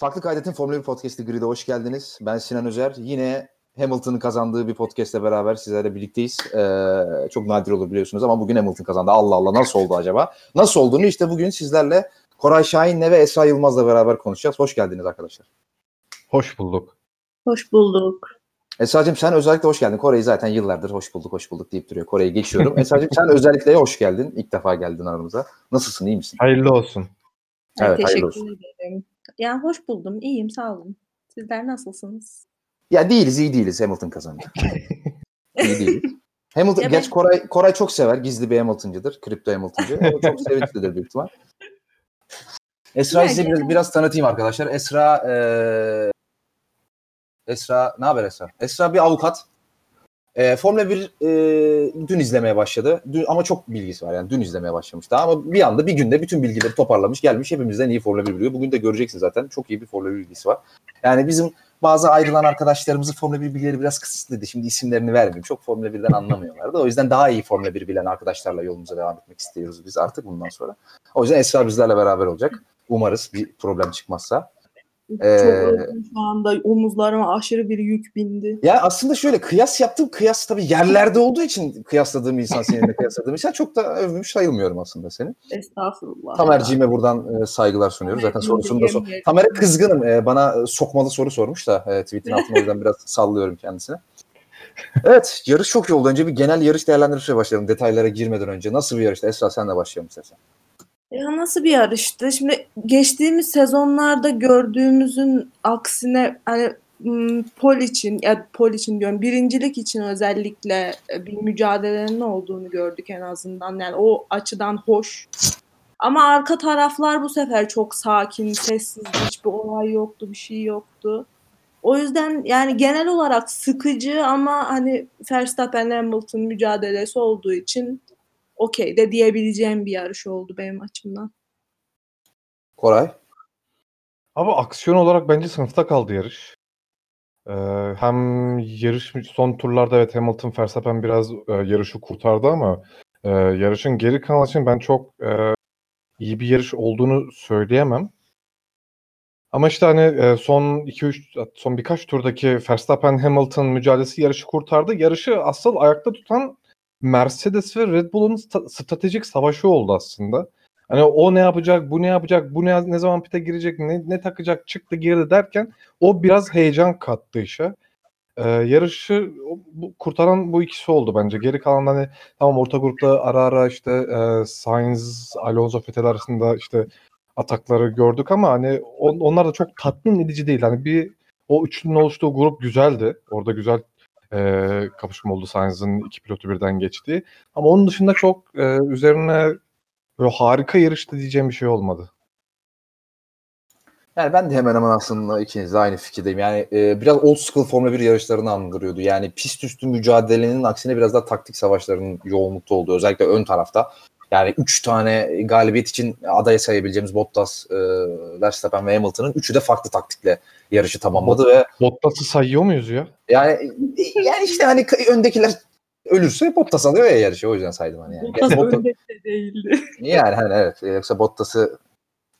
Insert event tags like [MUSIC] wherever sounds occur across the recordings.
Farklı Kaydet'in Formula 1 Podcast'i Grid'e hoş geldiniz. Ben Sinan Özer. Yine Hamilton'ın kazandığı bir podcast'le beraber sizlerle birlikteyiz. Ee, çok nadir olur biliyorsunuz ama bugün Hamilton kazandı. Allah Allah nasıl oldu acaba? Nasıl olduğunu işte bugün sizlerle Koray Şahin'le ve Esra Yılmaz'la beraber konuşacağız. Hoş geldiniz arkadaşlar. Hoş bulduk. Hoş bulduk. Esra'cığım sen özellikle hoş geldin. Kore'yi zaten yıllardır hoş bulduk hoş bulduk deyip duruyor. Kore'ye geçiyorum. Esra'cığım sen özellikle hoş geldin. İlk defa geldin aramıza. Nasılsın iyi misin? Hayırlı olsun. Evet, Teşekkür hayırlı olsun. ederim. Yani hoş buldum. İyiyim sağ olun. Sizler nasılsınız? Ya değiliz iyi değiliz. Hamilton kazandı. [LAUGHS] iyi değiliz. Hamilton, Ya ben- geç Koray, Koray çok sever. Gizli bir Hamilton'cıdır. Kripto Hamilton'cı. O çok [LAUGHS] sevinçlidir büyük ihtimal. Esra'yı Ya size biraz, biraz tanıtayım arkadaşlar. Esra eee Esra ne haber Esra? Esra bir avukat. Eee Formula 1 eee, dün izlemeye başladı. Dün, ama çok bilgisi var yani dün izlemeye başlamış daha ama bir anda bir günde bütün bilgileri toparlamış gelmiş hepimizden iyi Formula 1 biliyor. Bugün de göreceksin zaten çok iyi bir Formula 1 bilgisi var. Yani bizim bazı ayrılan arkadaşlarımızın Formula 1 bilgileri biraz kısıtlıydı. Şimdi isimlerini vermeyeyim. Çok Formula 1'den anlamıyorlardı. O yüzden daha iyi Formula 1 bilen arkadaşlarla yolumuza devam etmek istiyoruz biz artık bundan sonra. O yüzden Esra bizlerle beraber olacak. Umarız bir problem çıkmazsa. Ee, Çok özledim şu anda omuzlarıma aşırı bir yük bindi. Ya aslında şöyle kıyas yaptığım kıyas tabii yerlerde olduğu için kıyasladığım insan seninle kıyasladığım insan çok da övmüş sayılmıyorum aslında seni. Estağfurullah. Tamerciğime buradan e, saygılar sunuyoruz. Zaten sorusunu da sor. Tamer'e kızgınım. E, bana sokmalı soru sormuş da e, tweetin altına yüzden biraz sallıyorum kendisine. Evet yarış çok iyi oldu. Önce bir genel yarış değerlendirmeye başlayalım. Detaylara girmeden önce. Nasıl bir yarıştı? Esra senle başlayalım istersen. Ya nasıl bir yarıştı? Şimdi geçtiğimiz sezonlarda gördüğümüzün aksine hani pol için ya pol için diyorum birincilik için özellikle e, bir mücadelenin olduğunu gördük en azından. Yani o açıdan hoş. Ama arka taraflar bu sefer çok sakin, sessiz, hiçbir olay yoktu, bir şey yoktu. O yüzden yani genel olarak sıkıcı ama hani Verstappen Hamilton mücadelesi olduğu için okey de diyebileceğim bir yarış oldu benim açımdan. Koray. Abi aksiyon olarak bence sınıfta kaldı yarış. Ee, hem yarış son turlarda evet Hamilton Verstappen biraz e, yarışı kurtardı ama e, yarışın geri kalan için ben çok e, iyi bir yarış olduğunu söyleyemem. Ama işte hani e, son 2-3 son birkaç turdaki Verstappen Hamilton mücadelesi yarışı kurtardı. Yarışı asıl ayakta tutan Mercedes ve Red Bull'un stratejik savaşı oldu aslında. Hani o ne yapacak, bu ne yapacak, bu ne, ne zaman pite girecek, ne, ne takacak, çıktı girdi derken o biraz heyecan kattı işe. Ee, yarışı bu, kurtaran bu ikisi oldu bence. Geri kalan hani tamam orta grupta ara ara işte e, Sainz, Alonso, Vettel arasında işte atakları gördük ama hani on- onlar da çok tatmin edici değil. Hani bir o üçlünün oluştuğu grup güzeldi. Orada güzel e, kapışma oldu Sainz'ın iki pilotu birden geçtiği. Ama onun dışında çok e, üzerine böyle harika yarıştı diyeceğim bir şey olmadı. Yani ben de hemen hemen aslında ikinizle aynı fikirdeyim. Yani e, biraz old school Formula 1 yarışlarını andırıyordu. Yani pist üstü mücadelenin aksine biraz daha taktik savaşlarının yoğunlukta olduğu. Özellikle ön tarafta. Yani 3 tane galibiyet için adaya sayabileceğimiz Bottas, e, Verstappen ve Hamilton'ın üçü de farklı taktikle yarışı tamamladı ve Bottas'ı sayıyor muyuz ya? yani yani işte hani öndekiler ölürse Bottas alıyor ya yarışı. O yüzden saydım hani yani. Bottas Bottas- önde de değildi. [LAUGHS] yani hani evet yoksa Bottas'ı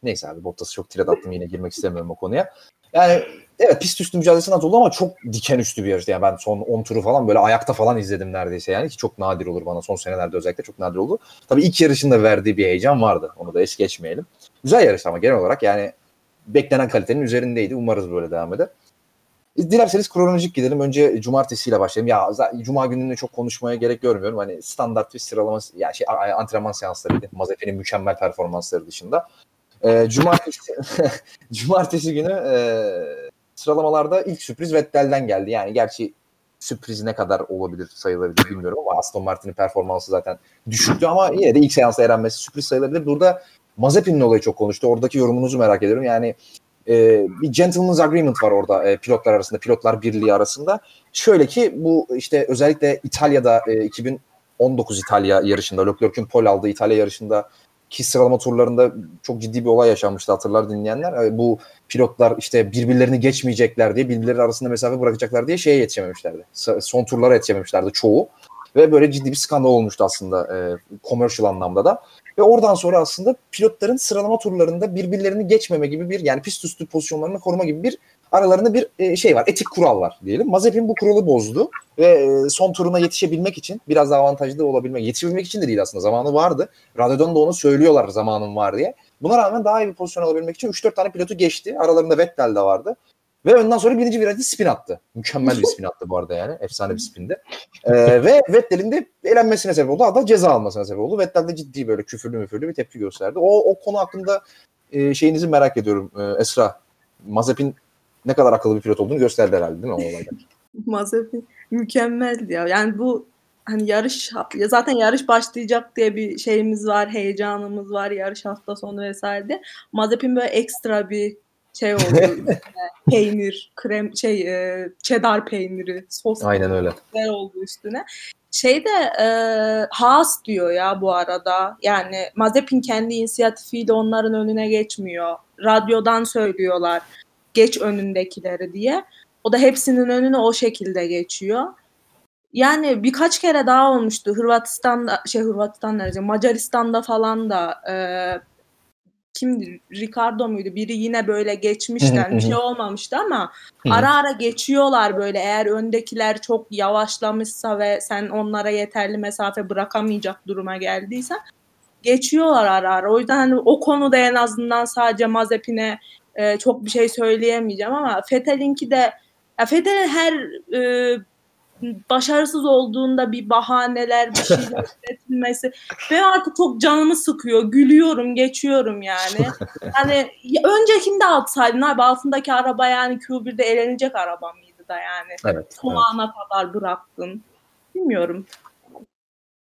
neyse abi Bottas'ı çok tirat attım yine girmek istemiyorum o konuya. Yani evet pist üstü mücadelesi oldu ama çok diken üstü bir yarıştı. Yani ben son 10 turu falan böyle ayakta falan izledim neredeyse yani ki çok nadir olur bana son senelerde özellikle çok nadir oldu. Tabii ilk yarışın da verdiği bir heyecan vardı. Onu da es geçmeyelim. Güzel yarıştı ama genel olarak yani beklenen kalitenin üzerindeydi. Umarız böyle devam eder. Dilerseniz kronolojik gidelim. Önce cumartesiyle başlayalım. Ya cuma gününde çok konuşmaya gerek görmüyorum. Hani standart bir sıralama ya şey antrenman seanslarıydı. Mazepin'in mükemmel performansları dışında. Ee, cumartesi [LAUGHS] cumartesi günü e, sıralamalarda ilk sürpriz Vettel'den geldi. Yani gerçi sürpriz ne kadar olabilir sayılabilir bilmiyorum ama Aston Martin'in performansı zaten düşüktü ama yine de ilk seansta erenmesi sürpriz sayılabilir. Burada Mazepin'in olayı çok konuştu. Oradaki yorumunuzu merak ediyorum. Yani e, bir gentleman's agreement var orada e, pilotlar arasında, pilotlar birliği arasında. Şöyle ki bu işte özellikle İtalya'da e, 2019 İtalya yarışında, Leclerc'ün pol aldığı İtalya yarışında ki sıralama turlarında çok ciddi bir olay yaşanmıştı hatırlar dinleyenler. E, Bu pilotlar işte birbirlerini geçmeyecekler diye, birbirleri arasında mesafe bırakacaklar diye şeye yetişememişlerdi. Son turlara yetişememişlerdi çoğu. Ve böyle ciddi bir skandal olmuştu aslında e, commercial anlamda da. Ve oradan sonra aslında pilotların sıralama turlarında birbirlerini geçmeme gibi bir yani pist üstü pozisyonlarını koruma gibi bir aralarında bir e, şey var. Etik kural var diyelim. Mazepin bu kuralı bozdu ve e, son turuna yetişebilmek için biraz daha avantajlı olabilmek, yetişebilmek için de değil aslında zamanı vardı. Radyodan da onu söylüyorlar zamanın var diye. Buna rağmen daha iyi bir pozisyon alabilmek için 3-4 tane pilotu geçti. Aralarında Vettel de vardı. Ve ondan sonra birinci virajda spin attı. Mükemmel bir spin attı bu arada yani. Efsane bir spinde. Ee, ve Vettel'in de elenmesine sebep oldu. Hatta ceza almasına sebep oldu. Vettel de ciddi böyle küfürlü müfürlü bir tepki gösterdi. O, o konu hakkında e, şeyinizi merak ediyorum e, Esra. Mazepin ne kadar akıllı bir pilot olduğunu gösterdi herhalde değil mi o [LAUGHS] olayda? Mazepin mükemmeldi ya. Yani bu hani yarış ya zaten yarış başlayacak diye bir şeyimiz var, heyecanımız var yarış hafta sonu vesaire. Mazepin böyle ekstra bir şey oldu. [LAUGHS] peynir, krem şey e, cheddar peyniri, sos Aynen öyle. oldu üstüne. Şey de e, Haas diyor ya bu arada. Yani Mazepin kendi inisiyatifiyle onların önüne geçmiyor. Radyodan söylüyorlar geç önündekileri diye. O da hepsinin önüne o şekilde geçiyor. Yani birkaç kere daha olmuştu. Hırvatistan'da şey Hırvatistan nerede? Macaristan'da falan da e, kimdi? Ricardo muydu? Biri yine böyle geçmişten bir şey olmamıştı ama ara ara geçiyorlar böyle eğer öndekiler çok yavaşlamışsa ve sen onlara yeterli mesafe bırakamayacak duruma geldiyse geçiyorlar ara ara. O yüzden hani o konuda en azından sadece Mazepin'e e, çok bir şey söyleyemeyeceğim ama Fethel'inki de ya Fethel'in her e, başarısız olduğunda bir bahaneler, bir şeyler [LAUGHS] üretilmesi ve artık çok canımı sıkıyor. Gülüyorum, geçiyorum yani. [LAUGHS] Hani öncekinde atsaydın abi altındaki araba yani Q1'de elenecek araba mıydı da yani. Evet. Son evet. ana kadar bıraktın. Bilmiyorum.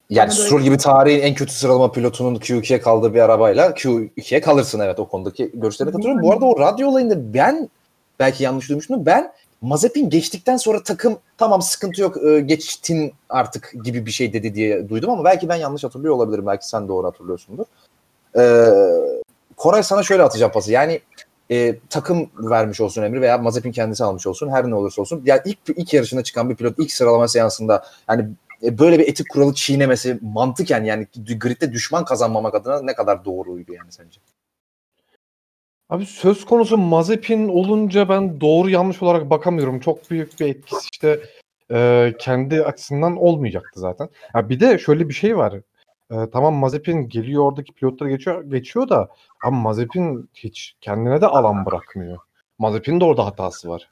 Yani Stroll gibi tarihin en kötü sıralama pilotunun Q2'ye kaldığı bir arabayla Q2'ye kalırsın evet o konudaki görüşlerine katılıyorum. Bu arada o radyo olayında ben belki yanlış duymuştum ben Mazepin geçtikten sonra takım tamam sıkıntı yok geçtin artık gibi bir şey dedi diye duydum ama belki ben yanlış hatırlıyor olabilirim. Belki sen doğru hatırlıyorsundur. Ee, Koray sana şöyle atacağım pası. Yani e, takım vermiş olsun emri veya Mazepin kendisi almış olsun her ne olursa olsun. Yani ilk ilk yarışına çıkan bir pilot ilk sıralama seansında yani böyle bir etik kuralı çiğnemesi mantıken yani gridde düşman kazanmamak adına ne kadar doğruydu yani sence? Abi söz konusu Mazepin olunca ben doğru yanlış olarak bakamıyorum. Çok büyük bir etkisi işte e, kendi açısından olmayacaktı zaten. Ya bir de şöyle bir şey var. E, tamam Mazepin geliyor oradaki pilotları geçiyor geçiyor da ama Mazepin hiç kendine de alan bırakmıyor. Mazepin'in de orada hatası var.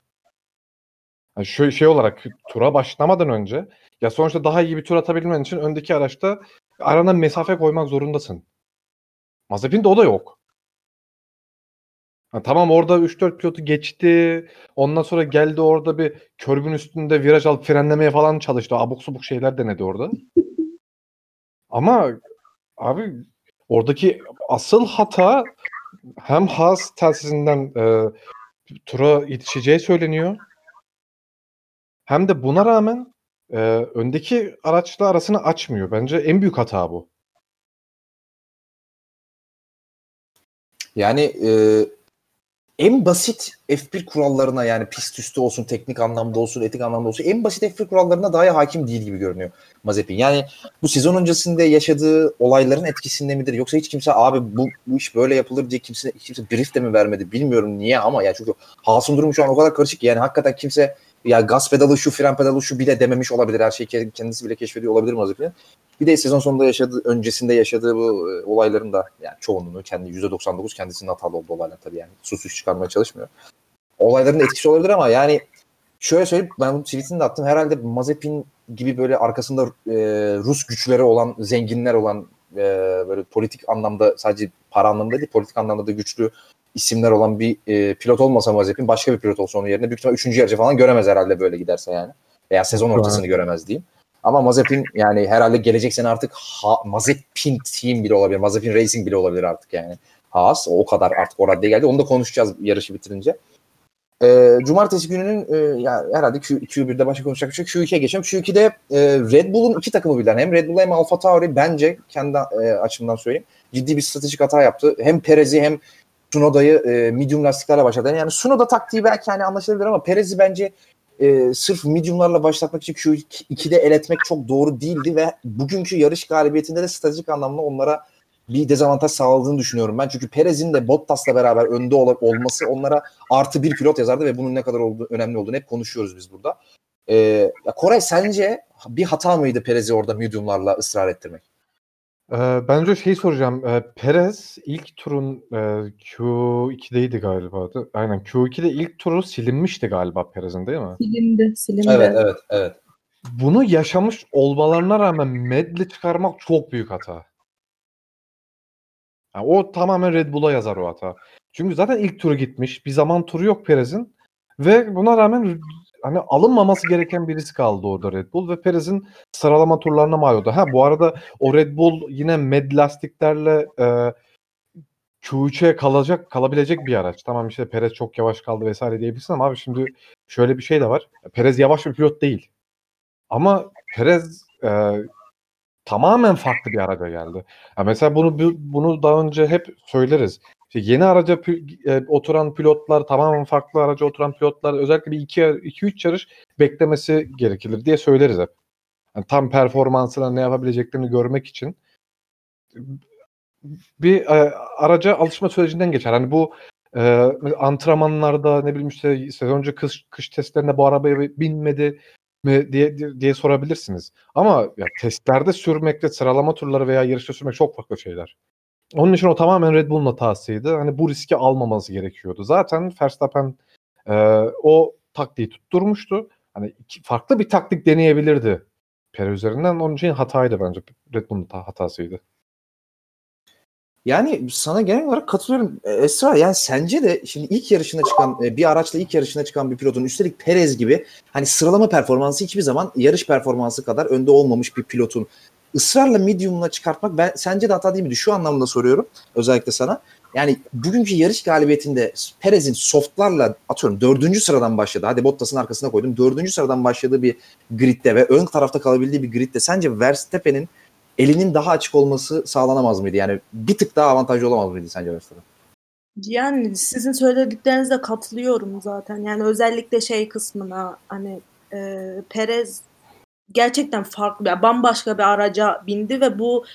Yani şöyle şey olarak tura başlamadan önce ya sonuçta daha iyi bir tur atabilmen için öndeki araçta arana mesafe koymak zorundasın. Mazepin'de o da yok. Ha, tamam orada 3-4 pilotu geçti. Ondan sonra geldi orada bir körbün üstünde viraj alıp frenlemeye falan çalıştı. Abuk subuk şeyler denedi orada. Ama abi oradaki asıl hata hem Haas telsizinden e, tura yetişeceği söyleniyor. Hem de buna rağmen e, öndeki araçla arasını açmıyor. Bence en büyük hata bu. Yani e, en basit F1 kurallarına yani pist üstü olsun, teknik anlamda olsun, etik anlamda olsun en basit F1 kurallarına daha hakim değil gibi görünüyor Mazepin. Yani bu sezon öncesinde yaşadığı olayların etkisinde midir? Yoksa hiç kimse abi bu, bu iş böyle yapılır diye kimse kimse brief de mi vermedi bilmiyorum niye ama ya çünkü Haas'ın durumu şu an o kadar karışık ki yani hakikaten kimse ya gaz pedalı şu, fren pedalı şu bile dememiş olabilir. Her şeyi kendisi bile keşfediyor olabilir Mazepin'in. Bir de sezon sonunda yaşadığı, öncesinde yaşadığı bu e, olayların da yani çoğunluğu kendi %99 kendisinin hatalı olduğu olaylar tabii yani. Sus çıkarmaya çalışmıyor. Olayların etkisi olabilir ama yani şöyle söyleyeyim ben bu tweetini de attım. Herhalde Mazepin gibi böyle arkasında e, Rus güçleri olan, zenginler olan e, böyle politik anlamda sadece para anlamında değil politik anlamda da güçlü isimler olan bir e, pilot olmasa Mazepin başka bir pilot olsa onun yerine büyük ihtimal 3. yarıcı falan göremez herhalde böyle giderse yani. Veya sezon ortasını göremez diyeyim. Ama Mazepin yani herhalde gelecek sene artık ha, Mazepin Team bile olabilir. Mazepin Racing bile olabilir artık yani. Haas o kadar artık o raddeye geldi. Onu da konuşacağız yarışı bitirince. E, Cumartesi gününün e, yani herhalde Q, Q1'de başka konuşacak bir şey yok. Q2'ye geçelim. Q2'de e, Red Bull'un iki takımı birden hem Red Bull hem Alfa Tauri bence kendi e, açımdan söyleyeyim ciddi bir stratejik hata yaptı. Hem Perez'i hem Tsunoda'yı e, medium lastiklerle başladı. Yani Tsunoda taktiği belki hani anlaşılabilir ama Perez'i bence e, sırf mediumlarla başlatmak için Q2'de el etmek çok doğru değildi ve bugünkü yarış galibiyetinde de stratejik anlamda onlara bir dezavantaj sağladığını düşünüyorum ben. Çünkü Perez'in de Bottas'la beraber önde ol- olması onlara artı bir pilot yazardı ve bunun ne kadar olduğu, önemli olduğunu hep konuşuyoruz biz burada. Ee, Koray sence bir hata mıydı Perez'i orada mediumlarla ısrar ettirmek? Ee, bence şey soracağım. Perez ilk turun e, Q2'deydi galiba. da- Aynen Q2'de ilk turu silinmişti galiba Perez'in değil mi? Silindi, silindi. Evet, evet, evet. Bunu yaşamış olmalarına rağmen medli çıkarmak çok büyük hata. Yani o tamamen Red Bull'a yazar o hata. Çünkü zaten ilk turu gitmiş. Bir zaman turu yok Perez'in. Ve buna rağmen hani alınmaması gereken birisi kaldı orada Red Bull ve Perez'in sıralama turlarına mal oldu. Ha bu arada o Red Bull yine med lastiklerle e, Q3'e kalacak kalabilecek bir araç. Tamam işte Perez çok yavaş kaldı vesaire diyebilirsin ama abi şimdi şöyle bir şey de var. Perez yavaş bir pilot değil. Ama Perez e, tamamen farklı bir araca geldi. Ya mesela bunu bu- bunu daha önce hep söyleriz. İşte yeni araca e, oturan pilotlar, tamamen farklı araca oturan pilotlar özellikle bir 2-3 yarış beklemesi gerekilir diye söyleriz hep. Yani tam performansına ne yapabileceklerini görmek için bir e, araca alışma sürecinden geçer. Hani bu e, antrenmanlarda ne bileyim işte sezoncu kış, kış testlerinde bu arabaya binmedi mi diye diye sorabilirsiniz. Ama ya testlerde sürmekle sıralama turları veya yarışta sürmek çok farklı şeyler. Onun için o tamamen Red Bull'un hatasıydı. Hani bu riski almaması gerekiyordu. Zaten Verstappen e, o taktiği tutturmuştu. Hani iki, farklı bir taktik deneyebilirdi Perez üzerinden. Onun için hataydı bence. Red Bull'un ta- hatasıydı. Yani sana genel olarak katılıyorum E, Esra. Yani sence de şimdi ilk yarışına çıkan e, bir araçla ilk yarışına çıkan bir pilotun üstelik Perez gibi hani sıralama performansı hiçbir zaman yarış performansı kadar önde olmamış bir pilotun ısrarla medium'la çıkartmak ben sence de hata değil miydi? Şu anlamda soruyorum özellikle sana. Yani bugünkü yarış galibiyetinde Perez'in softlarla atıyorum dördüncü sıradan başladı. Hadi Bottas'ın arkasına koydum. Dördüncü sıradan başladığı bir gridde ve ön tarafta kalabildiği bir gridde sence Verstappen'in elinin daha açık olması sağlanamaz mıydı? Yani bir tık daha avantajlı olamaz mıydı sence Verstappen? Yani sizin söylediklerinize katılıyorum zaten. Yani özellikle şey kısmına hani e, Perez gerçekten farklı, yani bambaşka bir araca bindi ve bu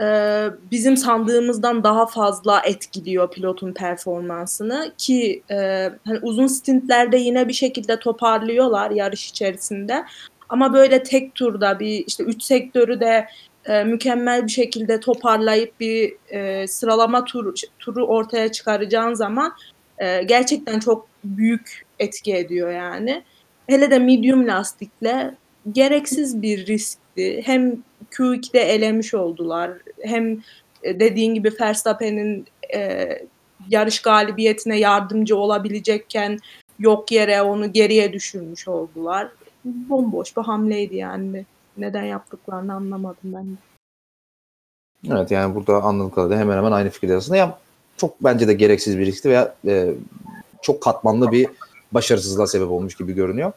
e, bizim sandığımızdan daha fazla etkiliyor pilotun performansını ki e, hani uzun stintlerde yine bir şekilde toparlıyorlar yarış içerisinde. Ama böyle tek turda bir işte üç sektörü de e, mükemmel bir şekilde toparlayıp bir e, sıralama tur, turu ortaya çıkaracağın zaman e, gerçekten çok büyük etki ediyor yani. Hele de medium lastikle gereksiz bir riskti. Hem Q2'de elemiş oldular. Hem e, dediğin gibi Verstappen'in e, yarış galibiyetine yardımcı olabilecekken yok yere onu geriye düşürmüş oldular. Bomboş bir hamleydi yani. Neden yaptıklarını anlamadım ben. Evet yani burada anladığım kadarıyla hemen hemen aynı fikirde aslında. Ya çok bence de gereksiz bir riskti veya e, çok katmanlı bir başarısızlığa sebep olmuş gibi görünüyor.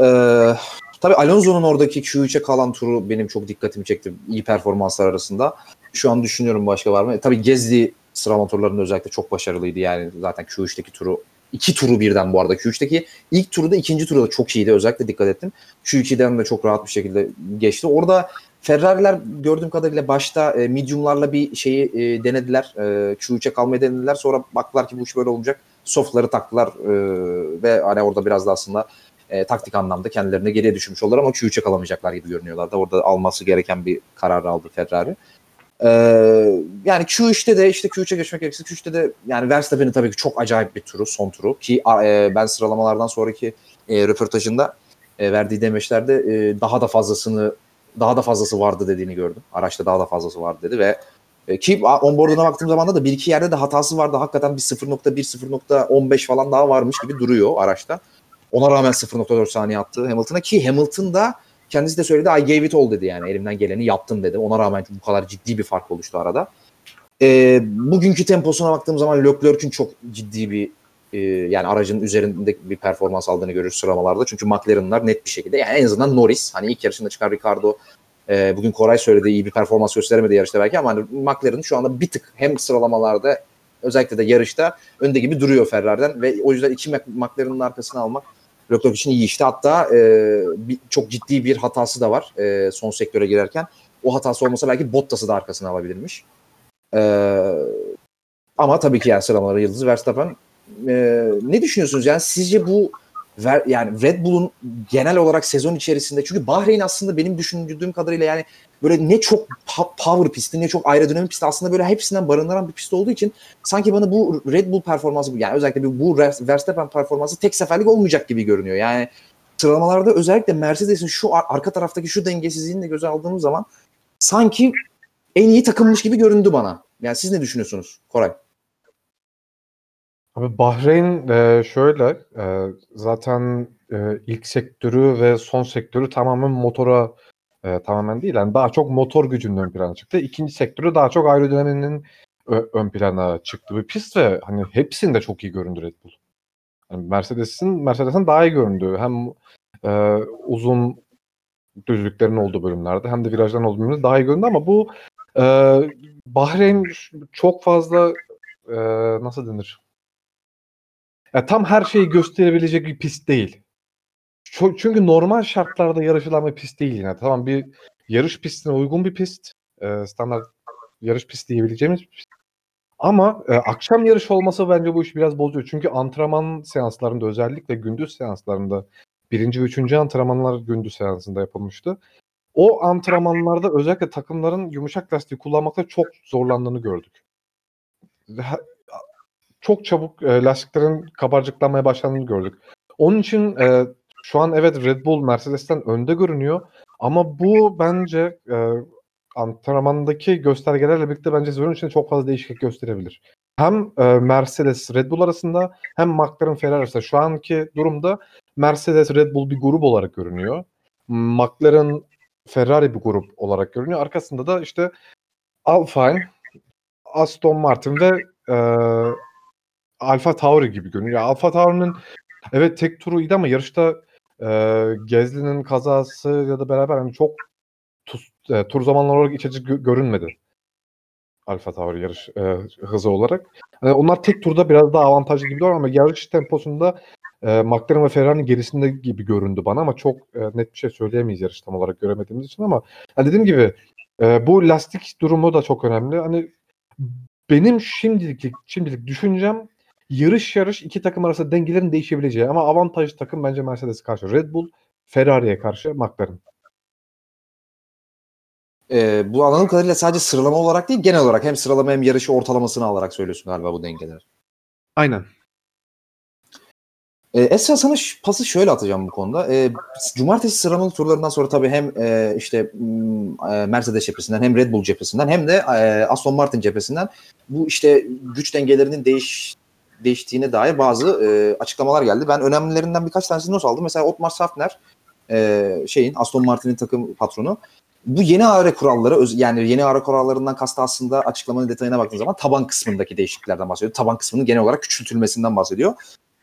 Ee, tabii Alonso'nun oradaki Q3'e kalan turu benim çok dikkatimi çekti. İyi performanslar arasında. Şu an düşünüyorum başka var mı? Tabii Gezdi sıralama turlarında özellikle çok başarılıydı. Yani zaten Q3'teki turu iki turu birden bu arada. Q3'teki ilk turu da ikinci turu da çok iyiydi. Özellikle dikkat ettim. Q2'den de çok rahat bir şekilde geçti. Orada Ferrari'ler gördüğüm kadarıyla başta e, medium'larla bir şeyi e, denediler. E, Q3'e kalmayı denediler. Sonra baktılar ki bu iş böyle olacak. Soft'ları taktılar e, ve hani orada biraz da aslında e, taktik anlamda kendilerini geriye düşürmüş oldular ama Q3'e kalamayacaklar gibi görünüyorlardı. Orada alması gereken bir karar aldı Ferrari. Ee, yani Q3'te de işte Q3'e geçmek gerekirse Q3'te de yani Verstappen'in tabii ki çok acayip bir turu son turu ki e, ben sıralamalardan sonraki e, röportajında e, verdiği demeçlerde e, daha da fazlasını daha da fazlası vardı dediğini gördüm. Araçta daha da fazlası vardı dedi ve e, ki onboard'una baktığım zaman da bir iki yerde de hatası vardı. Hakikaten bir 0.1 0.15 falan daha varmış gibi duruyor araçta. Ona rağmen 0.4 saniye attı Hamilton'a ki Hamilton da kendisi de söyledi I gave it all dedi yani elimden geleni yaptım dedi. Ona rağmen bu kadar ciddi bir fark oluştu arada. E, bugünkü temposuna baktığım zaman Leclerc'ün çok ciddi bir e, yani aracın üzerinde bir performans aldığını görürüz sıralamalarda. Çünkü McLaren'lar net bir şekilde yani en azından Norris hani ilk yarışında çıkan Ricardo e, bugün Koray söyledi iyi bir performans gösteremedi yarışta belki ama hani McLaren şu anda bir tık hem sıralamalarda özellikle de yarışta önde gibi duruyor Ferrari'den ve o yüzden iki McLaren'ın arkasına almak Leclerc için iyi işte. Hatta e, bir, çok ciddi bir hatası da var e, son sektöre girerken. O hatası olmasa belki Bottas'ı da arkasına alabilirmiş. Ee, ama tabii ki yani sıralamaları yıldızı Verstappen. Ee, ne düşünüyorsunuz? Yani sizce bu ver, yani Red Bull'un genel olarak sezon içerisinde çünkü Bahreyn aslında benim düşündüğüm kadarıyla yani böyle ne çok power pisti ne çok aerodinamik pisti aslında böyle hepsinden barındıran bir pist olduğu için sanki bana bu Red Bull performansı yani özellikle bu Verstappen performansı tek seferlik olmayacak gibi görünüyor. Yani sıralamalarda özellikle Mercedes'in şu ar- arka taraftaki şu dengesizliğini de göze aldığımız zaman sanki en iyi takılmış gibi göründü bana. Yani siz ne düşünüyorsunuz Koray? Abi Bahreyn e, şöyle e, zaten e, ilk sektörü ve son sektörü tamamen motora e, tamamen değil yani daha çok motor gücünün ön plana çıktı. İkinci sektörü daha çok aerodinaminin ön plana çıktı bir pist ve hani hepsinde çok iyi göründü Red Bull. Yani Mercedes'in Mercedes'in daha iyi göründüğü hem e, uzun düzlüklerin olduğu bölümlerde hem de virajların olduğu bölümlerde daha iyi göründü ama bu e, Bahreyn çok fazla e, nasıl denir? Ya tam her şeyi gösterebilecek bir pist değil. Çünkü normal şartlarda yarışılan bir pist değil yine. Tamam bir yarış pistine uygun bir pist. e, standart yarış pisti diyebileceğimiz bir pist. Ama e, akşam yarış olması bence bu işi biraz bozuyor. Çünkü antrenman seanslarında özellikle gündüz seanslarında birinci ve üçüncü antrenmanlar gündüz seansında yapılmıştı. O antrenmanlarda özellikle takımların yumuşak lastiği kullanmakta çok zorlandığını gördük. Çok çabuk e, lastiklerin kabarcıklanmaya başlandığını gördük. Onun için e, şu an evet Red Bull Mercedes'ten önde görünüyor ama bu bence e, antrenmandaki göstergelerle birlikte bence sezon içinde çok fazla değişiklik gösterebilir. Hem e, Mercedes Red Bull arasında hem McLaren Ferrari arasında şu anki durumda Mercedes Red Bull bir grup olarak görünüyor. McLaren Ferrari bir grup olarak görünüyor. Arkasında da işte Alpine, Aston Martin ve e, Alfa Tauri gibi görünüyor. Alfa Tauri'nin evet tek turu iyiydi ama yarışta e, Gezli'nin kazası ya da beraber hani çok tuz, e, tur zamanları olarak iç görünmedi. Alfa Tauri yarış e, hızı olarak. Yani onlar tek turda biraz daha avantajlı gibi ama yarış temposunda e, McLaren ve Ferrari'nin gerisinde gibi göründü bana ama çok e, net bir şey söyleyemeyiz yarış tam olarak göremediğimiz için ama hani dediğim gibi e, bu lastik durumu da çok önemli. Hani benim şimdilik şimdilik düşüncem yarış yarış iki takım arasında dengelerin değişebileceği ama avantajlı takım bence Mercedes karşı Red Bull, Ferrari'ye karşı McLaren. Ee, bu anladığım kadarıyla sadece sıralama olarak değil genel olarak hem sıralama hem yarışı ortalamasını alarak söylüyorsun galiba bu dengeler. Aynen. Ee, Esra sana pası şöyle atacağım bu konuda. Ee, cumartesi sıralamalı turlarından sonra tabii hem e, işte m, e, Mercedes cephesinden hem Red Bull cephesinden hem de e, Aston Martin cephesinden bu işte güç dengelerinin değiş değiştiğine dair bazı e, açıklamalar geldi. Ben önemlilerinden birkaç tanesini not aldım. Mesela Otmar Safner e, şeyin Aston Martin'in takım patronu bu yeni AR kuralları öz- yani yeni AR kurallarından kastı aslında açıklamanın detayına baktığın zaman taban kısmındaki değişikliklerden bahsediyor. Taban kısmının genel olarak küçültülmesinden bahsediyor.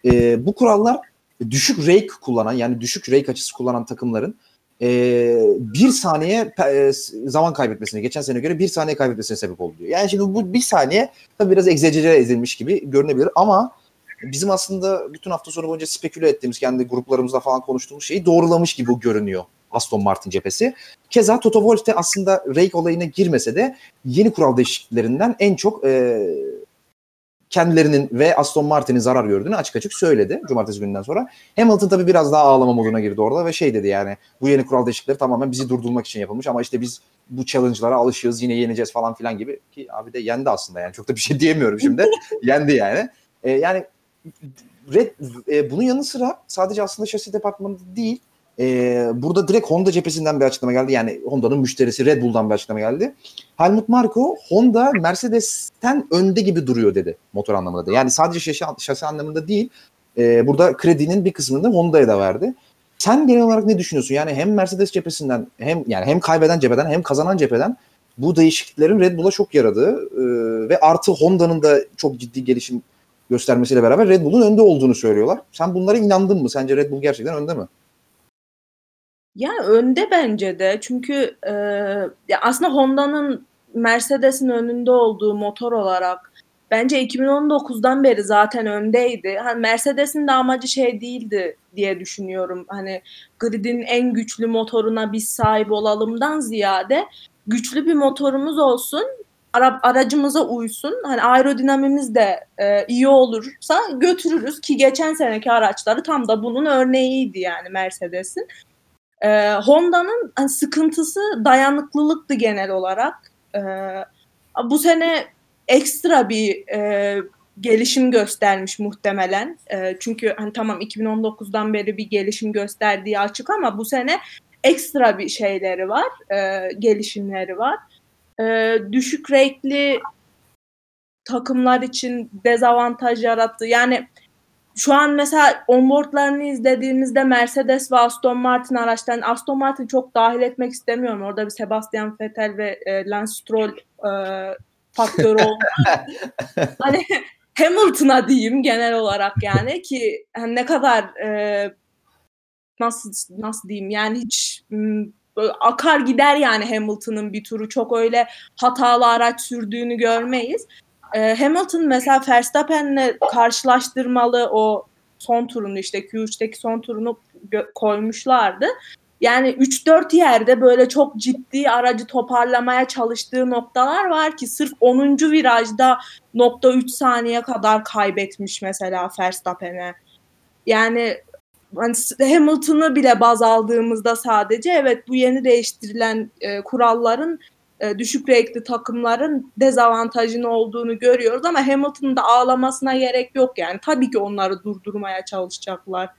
E, bu kurallar düşük rake kullanan yani düşük rake açısı kullanan takımların e, bir saniye e, zaman kaybetmesine geçen sene göre bir saniye kaybetmesine sebep oldu diyor. Yani şimdi bu bir saniye tabii biraz egzecere edilmiş gibi görünebilir ama bizim aslında bütün hafta sonu boyunca speküle ettiğimiz kendi gruplarımızda falan konuştuğumuz şeyi doğrulamış gibi görünüyor Aston Martin cephesi. Keza Toto Wolff de aslında rake olayına girmese de yeni kural değişikliklerinden en çok e, kendilerinin ve Aston Martin'in zarar gördüğünü açık açık söyledi cumartesi gününden sonra. Hamilton tabii biraz daha ağlama moduna girdi orada ve şey dedi yani bu yeni kural değişiklikleri tamamen bizi durdurmak için yapılmış ama işte biz bu challenge'lara alışığız yine yeneceğiz falan filan gibi ki abi de yendi aslında yani çok da bir şey diyemiyorum şimdi [LAUGHS] yendi yani. E, yani Red, e, bunun yanı sıra sadece aslında şasi departmanı değil e, burada direkt Honda cephesinden bir açıklama geldi. Yani Honda'nın müşterisi Red Bull'dan bir açıklama geldi. Helmut Marko Honda Mercedes'ten önde gibi duruyor dedi motor anlamında da. Yani sadece şasi, şasi anlamında değil. E, burada kredinin bir kısmını da Honda'ya da verdi. Sen genel olarak ne düşünüyorsun? Yani hem Mercedes cephesinden hem yani hem kaybeden cepheden hem kazanan cepheden bu değişikliklerin Red Bull'a çok yaradığı e, ve artı Honda'nın da çok ciddi gelişim göstermesiyle beraber Red Bull'un önde olduğunu söylüyorlar. Sen bunlara inandın mı? Sence Red Bull gerçekten önde mi? Yani önde bence de çünkü e, ya aslında Honda'nın Mercedes'in önünde olduğu motor olarak bence 2019'dan beri zaten öndeydi. Hani Mercedes'in de amacı şey değildi diye düşünüyorum. Hani gridin en güçlü motoruna biz sahip olalımdan ziyade güçlü bir motorumuz olsun. ara, aracımıza uysun. Hani aerodinamimiz de e, iyi olursa götürürüz ki geçen seneki araçları tam da bunun örneğiydi yani Mercedes'in. E, Honda'nın hani sıkıntısı dayanıklılıktı genel olarak. E, bu sene ekstra bir e, gelişim göstermiş muhtemelen. E, çünkü hani tamam 2019'dan beri bir gelişim gösterdiği açık ama bu sene ekstra bir şeyleri var, e, gelişimleri var. E, düşük renkli takımlar için dezavantaj yarattı. Yani şu an mesela onboardlarını izlediğimizde Mercedes ve Aston Martin araçlarını Aston Martin çok dahil etmek istemiyorum. Orada bir Sebastian Vettel ve e, Lance Stroll e, faktörü [LAUGHS] hani Hamilton'a diyeyim genel olarak yani ki hani ne kadar e, nasıl nasıl diyeyim yani hiç böyle akar gider yani Hamilton'ın bir turu çok öyle hatalı araç sürdüğünü görmeyiz. E, Hamilton mesela Verstappen'le karşılaştırmalı o son turunu işte Q3'teki son turunu koymuşlardı. Yani 3-4 yerde böyle çok ciddi aracı toparlamaya çalıştığı noktalar var ki sırf 10. virajda nokta 3 saniye kadar kaybetmiş mesela Verstappen'e. Yani hani Hamilton'ı bile baz aldığımızda sadece evet bu yeni değiştirilen e, kuralların e, düşük renkli takımların dezavantajını olduğunu görüyoruz ama Hamilton'ın da ağlamasına gerek yok yani. Tabii ki onları durdurmaya çalışacaklar.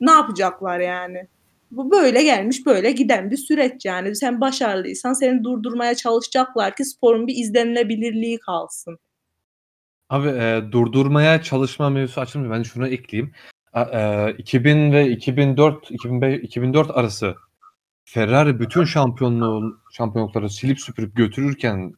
Ne yapacaklar yani? Bu böyle gelmiş böyle giden bir süreç yani. Sen başarılıysan seni durdurmaya çalışacaklar ki sporun bir izlenilebilirliği kalsın. Abi e, durdurmaya çalışma mevzusu açılmıyor. Ben şunu ekleyeyim. E, 2000 ve 2004 2005, 2004 arası Ferrari bütün şampiyonluğu şampiyonlukları silip süpürüp götürürken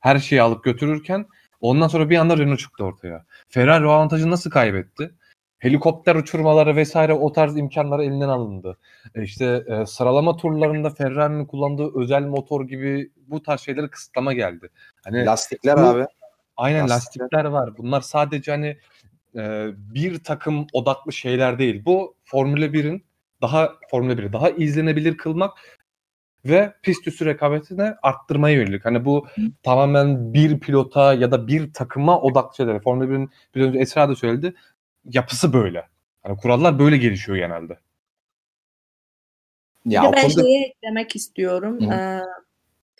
her şeyi alıp götürürken ondan sonra bir anda Renault çıktı ortaya. Ferrari o avantajı nasıl kaybetti? helikopter uçurmaları vesaire o tarz imkanları elinden alındı. E işte e, sıralama turlarında Ferrari'nin kullandığı özel motor gibi bu tarz şeylere kısıtlama geldi. Hani lastikler bu, abi. Aynen lastikler. lastikler var. Bunlar sadece hani e, bir takım odaklı şeyler değil. Bu Formula 1'in daha Formula 1'i daha izlenebilir kılmak ve pist üstü rekabetini arttırmaya yönelik. Hani bu Hı. tamamen bir pilota ya da bir takıma odaklı şeyler. Formula 1'in bir önce Esra da söyledi yapısı böyle. Hani kurallar böyle gelişiyor genelde. Ya bir de ben konuda... şeyi eklemek istiyorum. Ee,